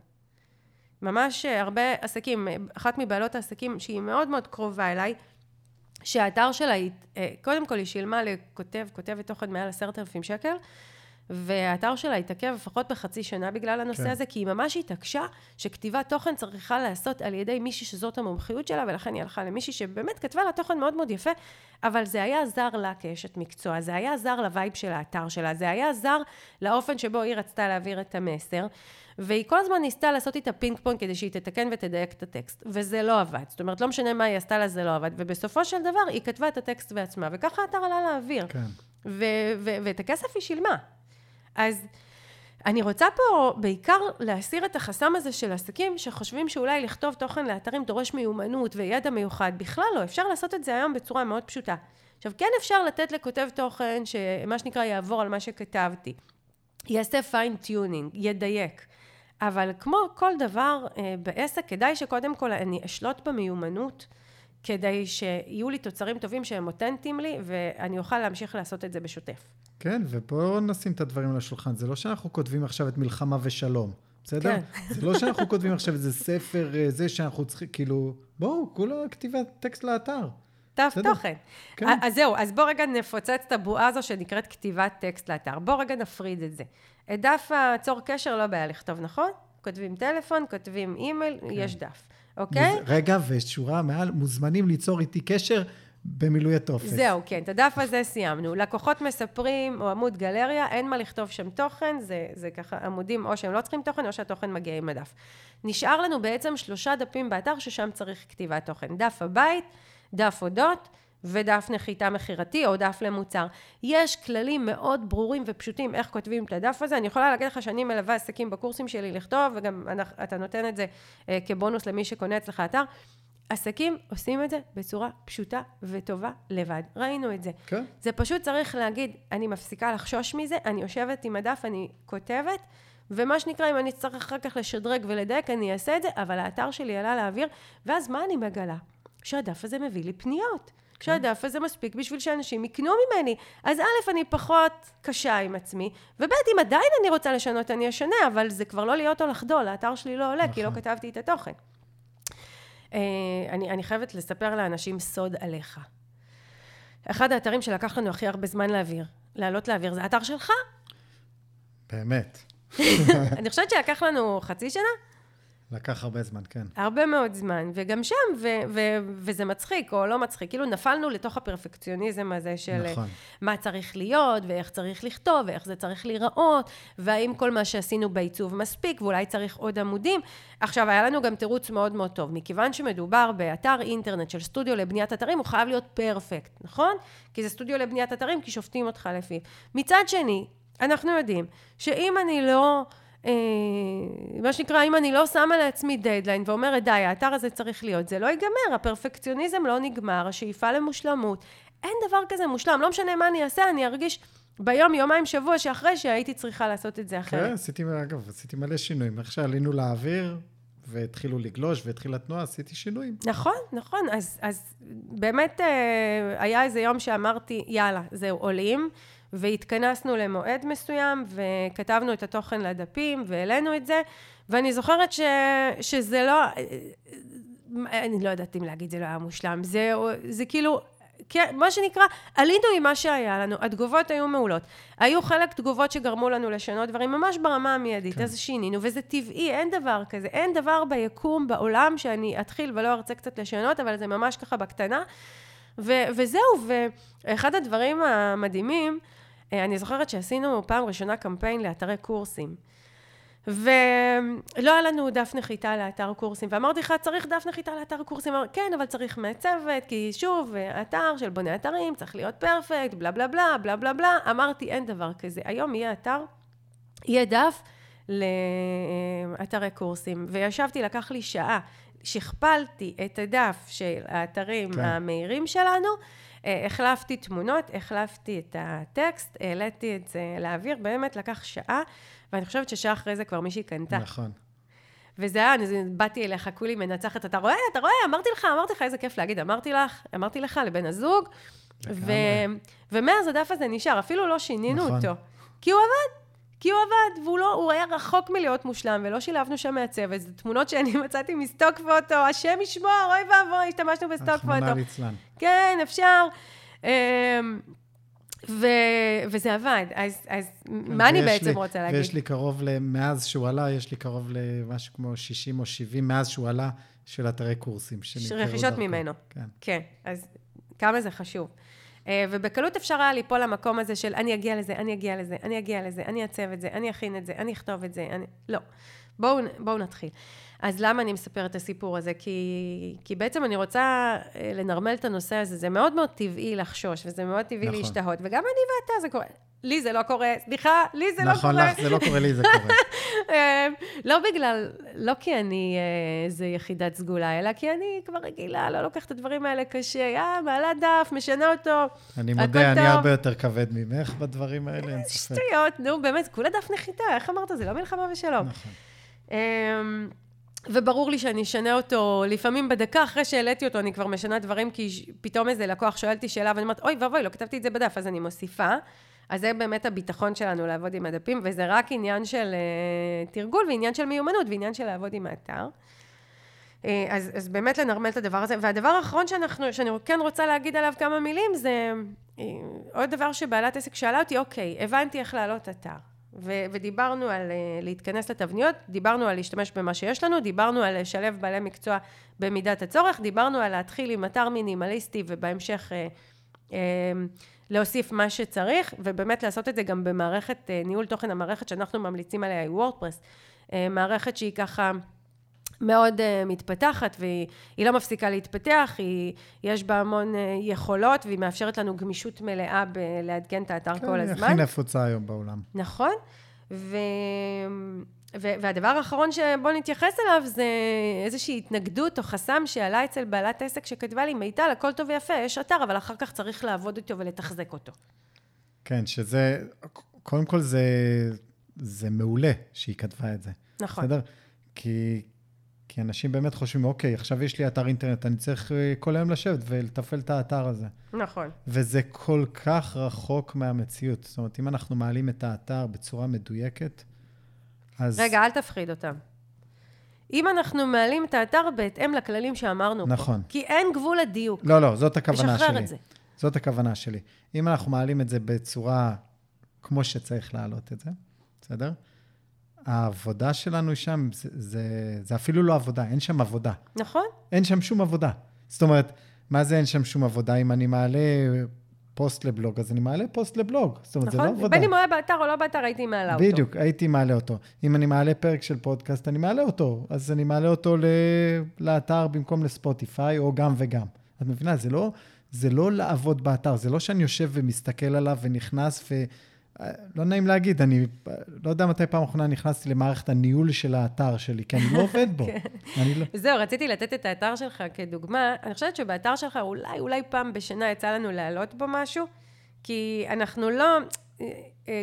ממש אה, הרבה עסקים, אה, אחת מבעלות העסקים שהיא מאוד מאוד קרובה אליי, שהאתר שלה, היא, קודם כל היא שילמה לכותב, כותבת תוכן מעל עשרת אלפים שקל, והאתר שלה התעכב לפחות בחצי שנה בגלל הנושא כן. הזה, כי היא ממש התעקשה שכתיבת תוכן צריכה להיעשות על ידי מישהי שזאת המומחיות שלה, ולכן היא הלכה למישהי שבאמת כתבה לה תוכן מאוד מאוד יפה, אבל זה היה זר לה כאשת מקצוע, זה היה זר ל vibe של האתר שלה, זה היה זר לאופן שבו היא רצתה להעביר את המסר, והיא כל הזמן ניסתה לעשות איתה פינג פונג כדי שהיא תתקן ותדייק את הטקסט, וזה לא עבד. זאת אומרת, לא משנה מה היא עשתה לה, זה לא עבד, ובסופו של דבר היא כתבה את הטקסט בעצמה, וככה האתר עלה לאוויר. כן. ואת הכסף היא שילמה. אז אני רוצה פה בעיקר להסיר את החסם הזה של עסקים שחושבים שאולי לכתוב תוכן לאתרים דורש מיומנות וידע מיוחד. בכלל לא, אפשר לעשות את זה היום בצורה מאוד פשוטה. עכשיו, כן אפשר לתת לכותב תוכן שמה שנקרא יעבור על מה שכתבתי. יעשה fine tuning, ידייק. אבל כמו כל דבר אה, בעסק, כדאי שקודם כל אני אשלוט במיומנות, כדי שיהיו לי תוצרים טובים שהם אותנטיים לי, ואני אוכל להמשיך לעשות את זה בשוטף. כן, ובואו נשים את הדברים על השולחן. זה לא שאנחנו כותבים עכשיו את מלחמה ושלום, בסדר? כן. זה לא שאנחנו כותבים עכשיו איזה ספר, אה, זה שאנחנו צריכים, כאילו, בואו, כולה כתיבת טקסט לאתר. בסדר. תוכן. כן. אז זהו, אז בוא רגע נפוצץ את הבועה הזו שנקראת כתיבת טקסט לאתר. בוא רגע נפריד את זה. את דף הצור קשר לא בעיה לכתוב, נכון? כותבים טלפון, כותבים אימייל, כן. יש דף. אוקיי? מוז... רגע, ושורה מעל, מוזמנים ליצור איתי קשר במילוי הטופס. זהו, כן, את הדף הזה סיימנו. לקוחות מספרים, או עמוד גלריה, אין מה לכתוב שם תוכן, זה, זה ככה עמודים או שהם לא צריכים תוכן, או שהתוכן מגיע עם הדף. נשאר לנו בעצם שלושה דפים באתר ששם צריך כתיבת תוכן. דף הבית, דף אודות, ודף נחיתה מכירתי או דף למוצר. יש כללים מאוד ברורים ופשוטים איך כותבים את הדף הזה. אני יכולה להגיד לך שאני מלווה עסקים בקורסים שלי לכתוב, וגם אתה נותן את זה אה, כבונוס למי שקונה אצלך אתר. עסקים עושים את זה בצורה פשוטה וטובה לבד. ראינו את זה. כן. זה פשוט צריך להגיד, אני מפסיקה לחשוש מזה, אני יושבת עם הדף, אני כותבת, ומה שנקרא, אם אני אצטרך אחר כך לשדרג ולדייק, אני אעשה את זה, אבל האתר שלי עלה לאוויר, ואז מה אני מגלה? שהדף הזה מביא לי פניות. כן. שהדף הזה מספיק בשביל שאנשים יקנו ממני. אז א', אני פחות קשה עם עצמי, וב', אם עדיין אני רוצה לשנות, אני אשנה, אבל זה כבר לא להיות או לחדול, האתר שלי לא עולה. כי לא נכון. כתבתי את התוכן. אה, אני, אני חייבת לספר לאנשים סוד עליך. אחד האתרים שלקח לנו הכי הרבה זמן להעביר, לעלות להעביר, זה האתר שלך. באמת. אני חושבת שלקח לנו חצי שנה. לקח הרבה זמן, כן. הרבה מאוד זמן, וגם שם, ו- ו- וזה מצחיק או לא מצחיק, כאילו נפלנו לתוך הפרפקציוניזם הזה של נכון. מה צריך להיות, ואיך צריך לכתוב, ואיך זה צריך להיראות, והאם כל מה שעשינו בעיצוב מספיק, ואולי צריך עוד עמודים. עכשיו, היה לנו גם תירוץ מאוד מאוד טוב, מכיוון שמדובר באתר אינטרנט של סטודיו לבניית אתרים, הוא חייב להיות פרפקט, נכון? כי זה סטודיו לבניית אתרים, כי שופטים אותך לפיו. מצד שני, אנחנו יודעים שאם אני לא... אה, מה שנקרא, אם אני לא שמה לעצמי דדליין ואומרת, די, האתר הזה צריך להיות, זה לא ייגמר, הפרפקציוניזם לא נגמר, השאיפה למושלמות. אין דבר כזה מושלם, לא משנה מה אני אעשה, אני ארגיש ביום, יומיים, שבוע שאחרי שהייתי צריכה לעשות את זה אחרת. כן, עשיתי, אגב, עשיתי מלא שינויים. איך שעלינו לאוויר, והתחילו לגלוש והתחילה התנועה, עשיתי שינויים. נכון, נכון. אז, אז באמת אה, היה איזה יום שאמרתי, יאללה, זהו, עולים. והתכנסנו למועד מסוים, וכתבנו את התוכן לדפים, והעלינו את זה, ואני זוכרת ש, שזה לא, אני לא יודעת אם להגיד זה לא היה מושלם, זה, זה כאילו, כן, מה שנקרא, עלינו עם מה שהיה לנו, התגובות היו מעולות. היו חלק תגובות שגרמו לנו לשנות דברים ממש ברמה המיידית, כן. אז שינינו, וזה טבעי, אין דבר כזה, אין דבר ביקום, בעולם, שאני אתחיל ולא ארצה קצת לשנות, אבל זה ממש ככה בקטנה. ו- וזהו, ואחד הדברים המדהימים, אני זוכרת שעשינו פעם ראשונה קמפיין לאתרי קורסים. ולא היה לנו דף נחיתה לאתר קורסים, ואמרתי לך, צריך דף נחיתה לאתר קורסים? אמר, כן, אבל צריך מעצבת, כי שוב, אתר של בוני אתרים, צריך להיות פרפקט, בלה בלה בלה, בלה בלה בלה. אמרתי, אין דבר כזה. היום יהיה אתר, יהיה דף לאתרי קורסים. וישבתי, לקח לי שעה, שכפלתי את הדף של האתרים כן. המהירים שלנו, אה, החלפתי תמונות, החלפתי את הטקסט, העליתי את זה לאוויר, באמת לקח שעה, ואני חושבת ששעה אחרי זה כבר מישהי קנתה. נכון. וזה היה, אני באתי אליך כולי מנצחת, אתה רואה, אתה רואה, אמרתי לך, אמרתי לך, איזה כיף להגיד, אמרתי לך, אמרתי לך, לבן הזוג, ו... ומאז הדף הזה נשאר, אפילו לא שינינו נכון. אותו. כי הוא עבד, כי הוא עבד, והוא לא, הוא היה רחוק מלהיות מושלם, ולא שילבנו שם מעצבת. זה תמונות שאני מצאתי מסטוק פוטו, השם ישמור, אוי ואבוי, השתמשנו בסטוק פוטו. אחמנה ליצלן. כן, אפשר. אמ, ו, וזה עבד. אז, אז מה אני בעצם לי, רוצה להגיד? ויש לי קרוב, מאז שהוא עלה, יש לי קרוב למשהו כמו 60 או 70, מאז שהוא עלה, של אתרי קורסים. רכישות ממנו. כן. כן, אז כמה זה חשוב. אה, ובקלות אפשר היה ליפול למקום הזה של אני אגיע לזה, אני אגיע לזה, אני אגיע לזה, אני אעצב את זה, אני אכין את זה, אני אכתוב את זה, אני... לא. בואו, בואו נתחיל. אז למה אני מספרת את הסיפור הזה? כי, כי בעצם אני רוצה אה, לנרמל את הנושא הזה. זה מאוד מאוד טבעי לחשוש, וזה מאוד טבעי נכון. להשתהות, וגם אני ואתה זה קורה. לי זה לא קורה, סליחה, לי זה נכון, לא קורה. נכון, לך זה לא קורה, לי זה קורה. אמ, לא בגלל, לא כי אני איזה אה, יחידת סגולה, אלא כי אני כבר רגילה, לא לוקחת את הדברים האלה קשה. אה, מעלה דף, משנה אותו, אני מודה, אני הרבה יותר כבד ממך בדברים האלה, אין ספק. שטויות, נו, באמת, כולה דף נחיתה, איך אמרת? זה לא מלחמה ושלום. נכון. אמ, וברור לי שאני אשנה אותו, לפעמים בדקה אחרי שהעליתי אותו, אני כבר משנה דברים, כי פתאום איזה לקוח שואל אותי שאלה, ואני אומרת, אוי ואבוי, לא כתבתי את זה בדף, אז אני מוסיפה. אז זה באמת הביטחון שלנו לעבוד עם הדפים, וזה רק עניין של uh, תרגול ועניין של מיומנות ועניין של לעבוד עם האתר. Uh, אז, אז באמת לנרמל את הדבר הזה. והדבר האחרון שאנחנו, שאני כן רוצה להגיד עליו כמה מילים, זה uh, עוד דבר שבעלת עסק שאלה אותי, אוקיי, הבנתי איך לעלות אתר. ו- ודיברנו על uh, להתכנס לתבניות, דיברנו על להשתמש במה שיש לנו, דיברנו על לשלב בעלי מקצוע במידת הצורך, דיברנו על להתחיל עם אתר מינימליסטי ובהמשך uh, uh, להוסיף מה שצריך, ובאמת לעשות את זה גם במערכת uh, ניהול תוכן, המערכת שאנחנו ממליצים עליה היא וורדפרס, uh, מערכת שהיא ככה... מאוד uh, מתפתחת, והיא לא מפסיקה להתפתח, היא, יש בה המון uh, יכולות, והיא מאפשרת לנו גמישות מלאה בלעדכן את האתר כן, כל הזמן. כן, הכי נפוצה היום בעולם. נכון. ו... והדבר האחרון שבוא נתייחס אליו זה איזושהי התנגדות או חסם שעלה אצל בעלת עסק שכתבה לי, מיטל, הכל טוב ויפה, יש אתר, אבל אחר כך צריך לעבוד איתו ולתחזק אותו. כן, שזה, קודם כל זה, זה מעולה שהיא כתבה את זה. נכון. בסדר? כי, כי אנשים באמת חושבים, אוקיי, עכשיו יש לי אתר אינטרנט, אני צריך אה, כל היום לשבת ולתפעל את האתר הזה. נכון. וזה כל כך רחוק מהמציאות. זאת אומרת, אם אנחנו מעלים את האתר בצורה מדויקת, אז... רגע, אל תפחיד אותם. אם אנחנו מעלים את האתר בהתאם לכללים שאמרנו נכון. פה, כי אין גבול לדיוק. לא, לא, זאת הכוונה לשחרר שלי. את זה. זאת הכוונה שלי. אם אנחנו מעלים את זה בצורה כמו שצריך להעלות את זה, בסדר? העבודה שלנו שם, זה, זה, זה אפילו לא עבודה, אין שם עבודה. נכון? אין שם שום עבודה. זאת אומרת, מה זה אין שם שום עבודה? אם אני מעלה פוסט לבלוג, אז אני מעלה פוסט לבלוג. זאת אומרת, זה לא נכון? עבודה. בין אם הוא היה באתר או לא באתר, הייתי מעלה אותו. בדיוק, הייתי מעלה אותו. אם אני מעלה פרק של פודקאסט, אני מעלה אותו. אז אני מעלה אותו ל... לאתר במקום לספוטיפיי, או גם וגם. את מבינה? זה לא, זה לא לעבוד באתר, זה לא שאני יושב ומסתכל עליו ונכנס ו... לא נעים להגיד, אני לא יודע מתי פעם אחרונה נכנסתי למערכת הניהול של האתר שלי, כי אני לא עובד בו. כן. לא... זהו, רציתי לתת את האתר שלך כדוגמה. אני חושבת שבאתר שלך אולי, אולי פעם בשנה יצא לנו להעלות בו משהו, כי אנחנו לא...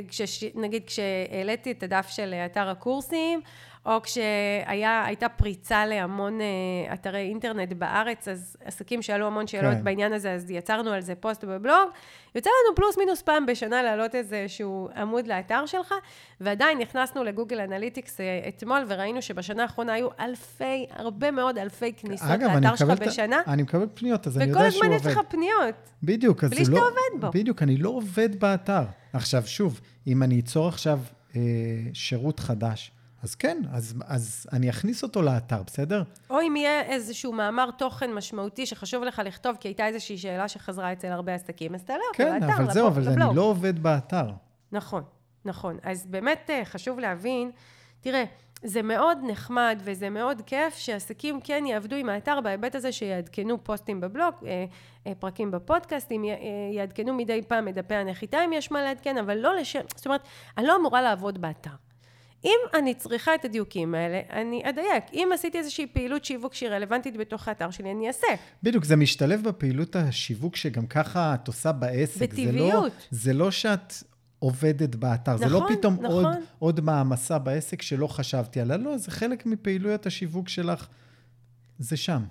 כשש, נגיד כשהעליתי את הדף של אתר הקורסים, או כשהייתה פריצה להמון אה, אתרי אינטרנט בארץ, אז עסקים שאלו המון שאלות כן. בעניין הזה, אז יצרנו על זה פוסט בבלוג. יוצא לנו פלוס מינוס פעם בשנה להעלות איזשהו עמוד לאתר שלך, ועדיין נכנסנו ל Google Analytics אה, אתמול, וראינו שבשנה האחרונה היו אלפי, הרבה מאוד אלפי כניסות אגב, לאתר שלך בשנה. אני מקבל פניות, אז אני יודע שהוא עובד. וכל הזמן יש לך פניות. בדיוק, אז בלי שאתה לא... עובד בו. בדיוק, אני לא עובד באתר. עכשיו, שוב, אם אני אצור עכשיו אה, שירות חדש, אז כן, אז, אז אני אכניס אותו לאתר, בסדר? או אם יהיה איזשהו מאמר תוכן משמעותי שחשוב לך לכתוב, כי הייתה איזושהי שאלה שחזרה אצל הרבה עסקים, אז תעלה אותו כן, לאתר, אבל זהו, אבל אני לא עובד באתר. נכון, נכון. אז באמת אה, חשוב להבין, תראה, זה מאוד נחמד וזה מאוד כיף שעסקים כן יעבדו עם האתר בהיבט הזה שיעדכנו פוסטים בבלוג, אה, פרקים בפודקאסטים, יעדכנו מדי פעם את דפי הנחיתה אם יש מה לעדכן, אבל לא לשם, זאת אומרת, אני לא אמורה לעבוד באתר. אם אני צריכה את הדיוקים האלה, אני אדייק. אם עשיתי איזושהי פעילות שיווק שהיא רלוונטית בתוך האתר שלי, אני אעשה. בדיוק, זה משתלב בפעילות השיווק שגם ככה את עושה בעסק. בטבעיות. זה לא, זה לא שאת עובדת באתר, נכון, זה לא פתאום נכון. עוד, עוד מעמסה בעסק שלא חשבתי עליה, לא, זה חלק מפעילויות השיווק שלך, זה שם.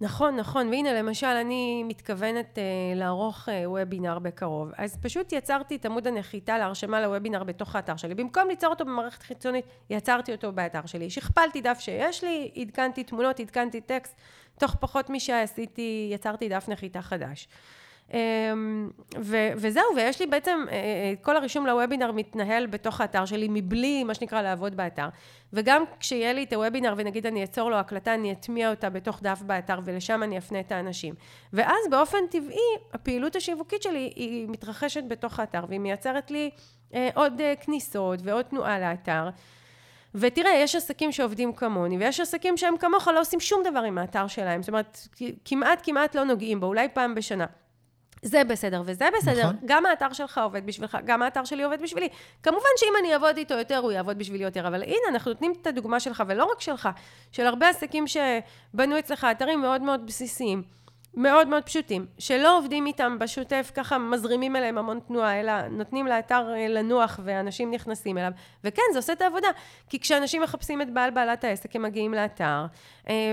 נכון, נכון, והנה למשל אני מתכוונת uh, לערוך uh, וובינר בקרוב, אז פשוט יצרתי את עמוד הנחיתה להרשמה לוובינר בתוך האתר שלי, במקום ליצור אותו במערכת חיצונית, יצרתי אותו באתר שלי, שכפלתי דף שיש לי, עדכנתי תמונות, עדכנתי טקסט, תוך פחות משעה עשיתי, יצרתי דף נחיתה חדש. ו- וזהו, ויש לי בעצם, כל הרישום לוובינר מתנהל בתוך האתר שלי, מבלי, מה שנקרא, לעבוד באתר. וגם כשיהיה לי את הוובינר, ונגיד אני אצור לו הקלטה, אני אטמיע אותה בתוך דף באתר, ולשם אני אפנה את האנשים. ואז באופן טבעי, הפעילות השיווקית שלי היא מתרחשת בתוך האתר, והיא מייצרת לי עוד כניסות ועוד תנועה לאתר. ותראה, יש עסקים שעובדים כמוני, ויש עסקים שהם כמוך לא עושים שום דבר עם האתר שלהם. זאת אומרת, כמעט כמעט לא נוגעים בו, אולי פעם בשנה. זה בסדר וזה בסדר, נכון. גם האתר שלך עובד בשבילך, גם האתר שלי עובד בשבילי. כמובן שאם אני אעבוד איתו יותר, הוא יעבוד בשבילי יותר, אבל הנה, אנחנו נותנים את הדוגמה שלך, ולא רק שלך, של הרבה עסקים שבנו אצלך אתרים מאוד מאוד בסיסיים, מאוד מאוד פשוטים, שלא עובדים איתם בשוטף, ככה מזרימים אליהם המון תנועה, אלא נותנים לאתר לנוח ואנשים נכנסים אליו. וכן, זה עושה את העבודה. כי כשאנשים מחפשים את בעל בעלת העסק, הם מגיעים לאתר,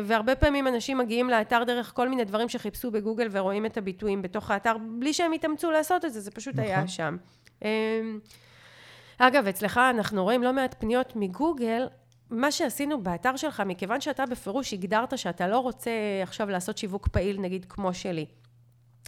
והרבה פעמים אנשים מגיעים לאתר דרך כל מיני דברים שחיפשו בגוגל ורואים את הביטויים בתוך האתר, בלי שהם יתאמצו לעשות את זה, זה פשוט נכון. היה שם. אגב, אצלך אנחנו רואים לא מעט פניות מגוגל, מה שעשינו באתר שלך, מכיוון שאתה בפירוש הגדרת שאתה לא רוצה עכשיו לעשות שיווק פעיל, נגיד כמו שלי,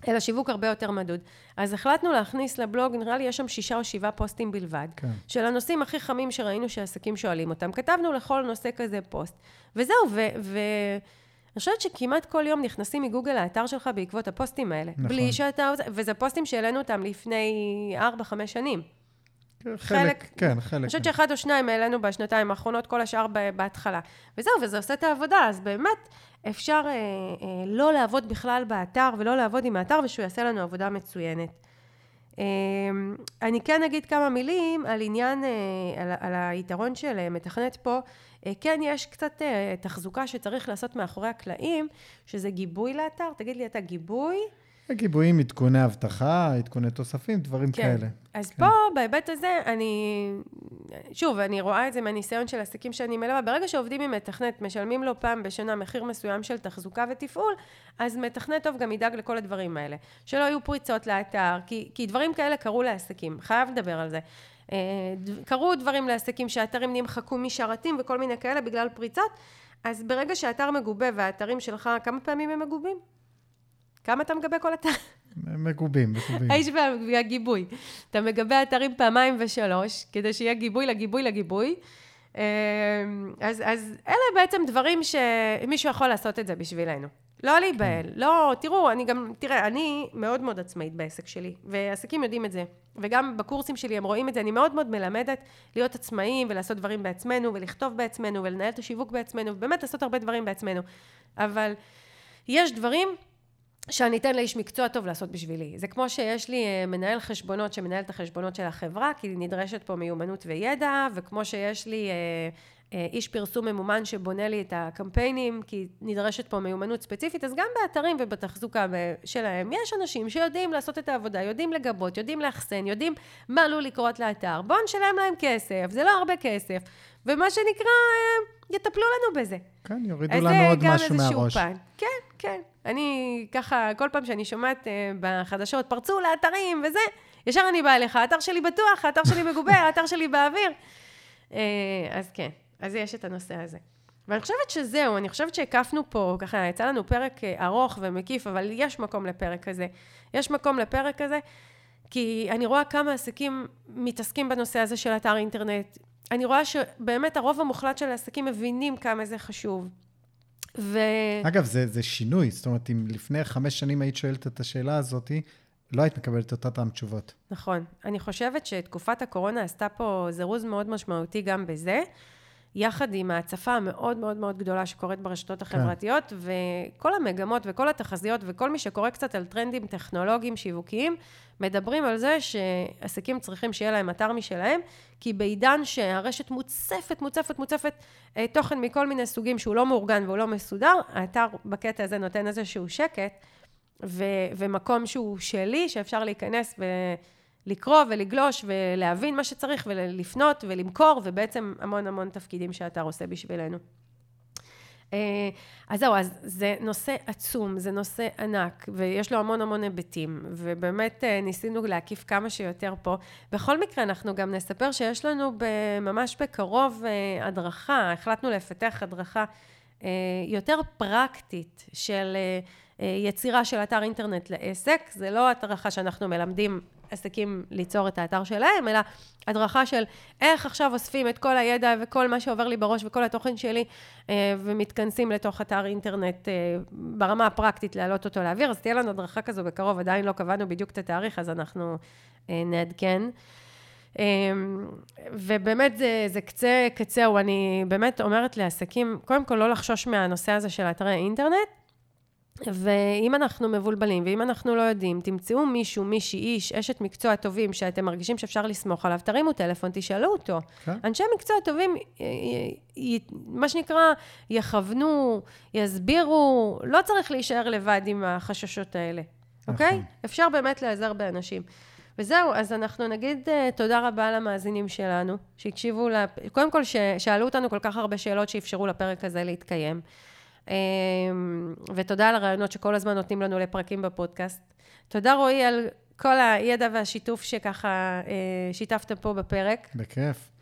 אלא שיווק הרבה יותר מדוד. אז החלטנו להכניס לבלוג, נראה לי יש שם שישה או שבעה פוסטים בלבד, כן. של הנושאים הכי חמים שראינו שעסקים שואלים אותם. כתבנו לכל נושא כזה פוסט. וזהו, ואני חושבת שכמעט כל יום נכנסים מגוגל לאתר שלך בעקבות הפוסטים האלה. נכון. בלי שאתה... וזה פוסטים שהעלינו אותם לפני 4-5 שנים. חלק, כן, חלק. אני חושבת שאחד או שניים העלינו בשנתיים האחרונות, כל השאר בהתחלה. וזהו, וזה עושה את העבודה, אז באמת אפשר אה, אה, לא לעבוד בכלל באתר ולא לעבוד עם האתר, ושהוא יעשה לנו עבודה מצוינת. אה, אני כן אגיד כמה מילים על עניין, אה, על, על היתרון של אה, מתכנת פה. אה, כן, יש קצת אה, תחזוקה שצריך לעשות מאחורי הקלעים, שזה גיבוי לאתר. תגיד לי, אתה גיבוי? גיבויים, עדכוני אבטחה, עדכוני תוספים, דברים כן. כאלה. אז כן. פה, בהיבט הזה, אני... שוב, אני רואה את זה מהניסיון של עסקים שאני מלווה. ברגע שעובדים עם מתכנת, משלמים לו פעם בשנה מחיר מסוים של תחזוקה ותפעול, אז מתכנת טוב גם ידאג לכל הדברים האלה. שלא יהיו פריצות לאתר, כי, כי דברים כאלה קרו לעסקים. חייב לדבר על זה. אה, קרו דברים לעסקים שהאתרים נמחקו משרתים וכל מיני כאלה בגלל פריצות, אז ברגע שהאתר מגובה והאתרים שלך, כמה פעמים הם מגובים? כמה אתה מגבה כל אתר? מגובים, מגובים. האיש וה- והגיבוי. אתה מגבה אתרים פעמיים ושלוש, כדי שיהיה גיבוי לגיבוי לגיבוי. אה, אז, אז אלה בעצם דברים שמישהו יכול לעשות את זה בשבילנו. לא להיבהל. לא, תראו, אני גם, תראה, אני מאוד מאוד עצמאית בעסק שלי, ועסקים יודעים את זה. וגם בקורסים שלי הם רואים את זה, אני מאוד מאוד מלמדת להיות עצמאים ולעשות דברים בעצמנו, ולכתוב בעצמנו, ולנהל את השיווק בעצמנו, ובאמת לעשות הרבה דברים בעצמנו. אבל יש דברים שאני אתן לאיש מקצוע טוב לעשות בשבילי. זה כמו שיש לי אה, מנהל חשבונות שמנהל את החשבונות של החברה, כי נדרשת פה מיומנות וידע, וכמו שיש לי אה, אה, איש פרסום ממומן שבונה לי את הקמפיינים, כי נדרשת פה מיומנות ספציפית, אז גם באתרים ובתחזוקה שלהם, יש אנשים שיודעים לעשות את העבודה, יודעים לגבות, יודעים לאחסן, יודעים מה עלול לקרות לאתר. בואו נשלם להם כסף, זה לא הרבה כסף, ומה שנקרא, יטפלו לנו בזה. כן, יורידו לנו עוד משהו מהראש. פן. כן, כן. אני ככה, כל פעם שאני שומעת אה, בחדשות, פרצו לאתרים וזה, ישר אני באה אליך, האתר שלי בטוח, האתר שלי מגובה, האתר שלי באוויר. אה, אז כן, אז יש את הנושא הזה. ואני חושבת שזהו, אני חושבת שהקפנו פה, ככה, יצא לנו פרק אה, ארוך ומקיף, אבל יש מקום לפרק כזה. יש מקום לפרק כזה, כי אני רואה כמה עסקים מתעסקים בנושא הזה של אתר אינטרנט. אני רואה שבאמת הרוב המוחלט של העסקים מבינים כמה זה חשוב. ו... אגב, זה, זה שינוי. זאת אומרת, אם לפני חמש שנים היית שואלת את השאלה הזאת, לא היית מקבלת את אותן תשובות. נכון. אני חושבת שתקופת הקורונה עשתה פה זירוז מאוד משמעותי גם בזה, יחד עם ההצפה המאוד מאוד מאוד גדולה שקורית ברשתות החברתיות, כן. וכל המגמות וכל התחזיות וכל מי שקורא קצת על טרנדים טכנולוגיים שיווקיים, מדברים על זה שעסקים צריכים שיהיה להם אתר משלהם, כי בעידן שהרשת מוצפת, מוצפת, מוצפת אה, תוכן מכל מיני סוגים שהוא לא מאורגן והוא לא מסודר, האתר בקטע הזה נותן איזשהו שקט, ו- ומקום שהוא שלי, שאפשר להיכנס ולקרוא ולגלוש ולהבין מה שצריך ולפנות ולמכור, ובעצם המון המון תפקידים שהאתר עושה בשבילנו. אה, אז זהו, אז זה נושא עצום, זה נושא ענק, ויש לו המון המון היבטים, ובאמת אה, ניסינו להקיף כמה שיותר פה. בכל מקרה, אנחנו גם נספר שיש לנו ממש בקרוב אה, הדרכה, החלטנו לפתח הדרכה יותר פרקטית של יצירה של אתר אינטרנט לעסק. זה לא הדרכה שאנחנו מלמדים עסקים ליצור את האתר שלהם, אלא הדרכה של איך עכשיו אוספים את כל הידע וכל מה שעובר לי בראש וכל התוכן שלי, ומתכנסים לתוך אתר אינטרנט ברמה הפרקטית, להעלות אותו לאוויר. אז תהיה לנו הדרכה כזו בקרוב, עדיין לא קבענו בדיוק את התאריך, אז אנחנו נעדכן. ובאמת זה, זה קצה קצהו, אני באמת אומרת לעסקים, קודם כל לא לחשוש מהנושא הזה של אתרי אינטרנט, ואם אנחנו מבולבלים, ואם אנחנו לא יודעים, תמצאו מישהו, מישהי, איש, אשת מקצוע טובים, שאתם מרגישים שאפשר לסמוך עליו, תרימו טלפון, תשאלו אותו. כן. אנשי מקצוע טובים, מה שנקרא, יכוונו, יסבירו, לא צריך להישאר לבד עם החששות האלה, אוקיי? נכון. אפשר באמת להיעזר באנשים. וזהו, אז אנחנו נגיד תודה רבה למאזינים שלנו, שהקשיבו, לה... קודם כל, ששאלו אותנו כל כך הרבה שאלות שאפשרו לפרק הזה להתקיים. Um, ותודה על הרעיונות שכל הזמן נותנים לנו לפרקים בפודקאסט. תודה, רועי, על כל הידע והשיתוף שככה uh, שיתפת פה בפרק. בכיף.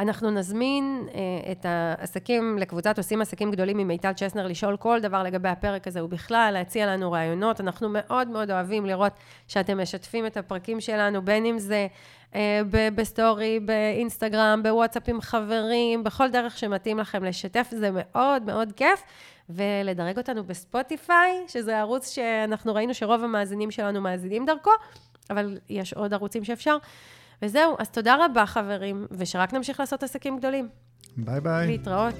אנחנו נזמין אה, את העסקים לקבוצת עושים עסקים גדולים עם מיטל צ'סנר לשאול כל דבר לגבי הפרק הזה ובכלל, להציע לנו רעיונות. אנחנו מאוד מאוד אוהבים לראות שאתם משתפים את הפרקים שלנו, בין אם זה אה, ב story, באינסטגרם, בוואטסאפ עם חברים, בכל דרך שמתאים לכם לשתף, זה מאוד מאוד כיף. ולדרג אותנו בספוטיפיי, שזה ערוץ שאנחנו ראינו שרוב המאזינים שלנו מאזינים דרכו, אבל יש עוד ערוצים שאפשר. וזהו, אז תודה רבה, חברים, ושרק נמשיך לעשות עסקים גדולים. ביי ביי. להתראות.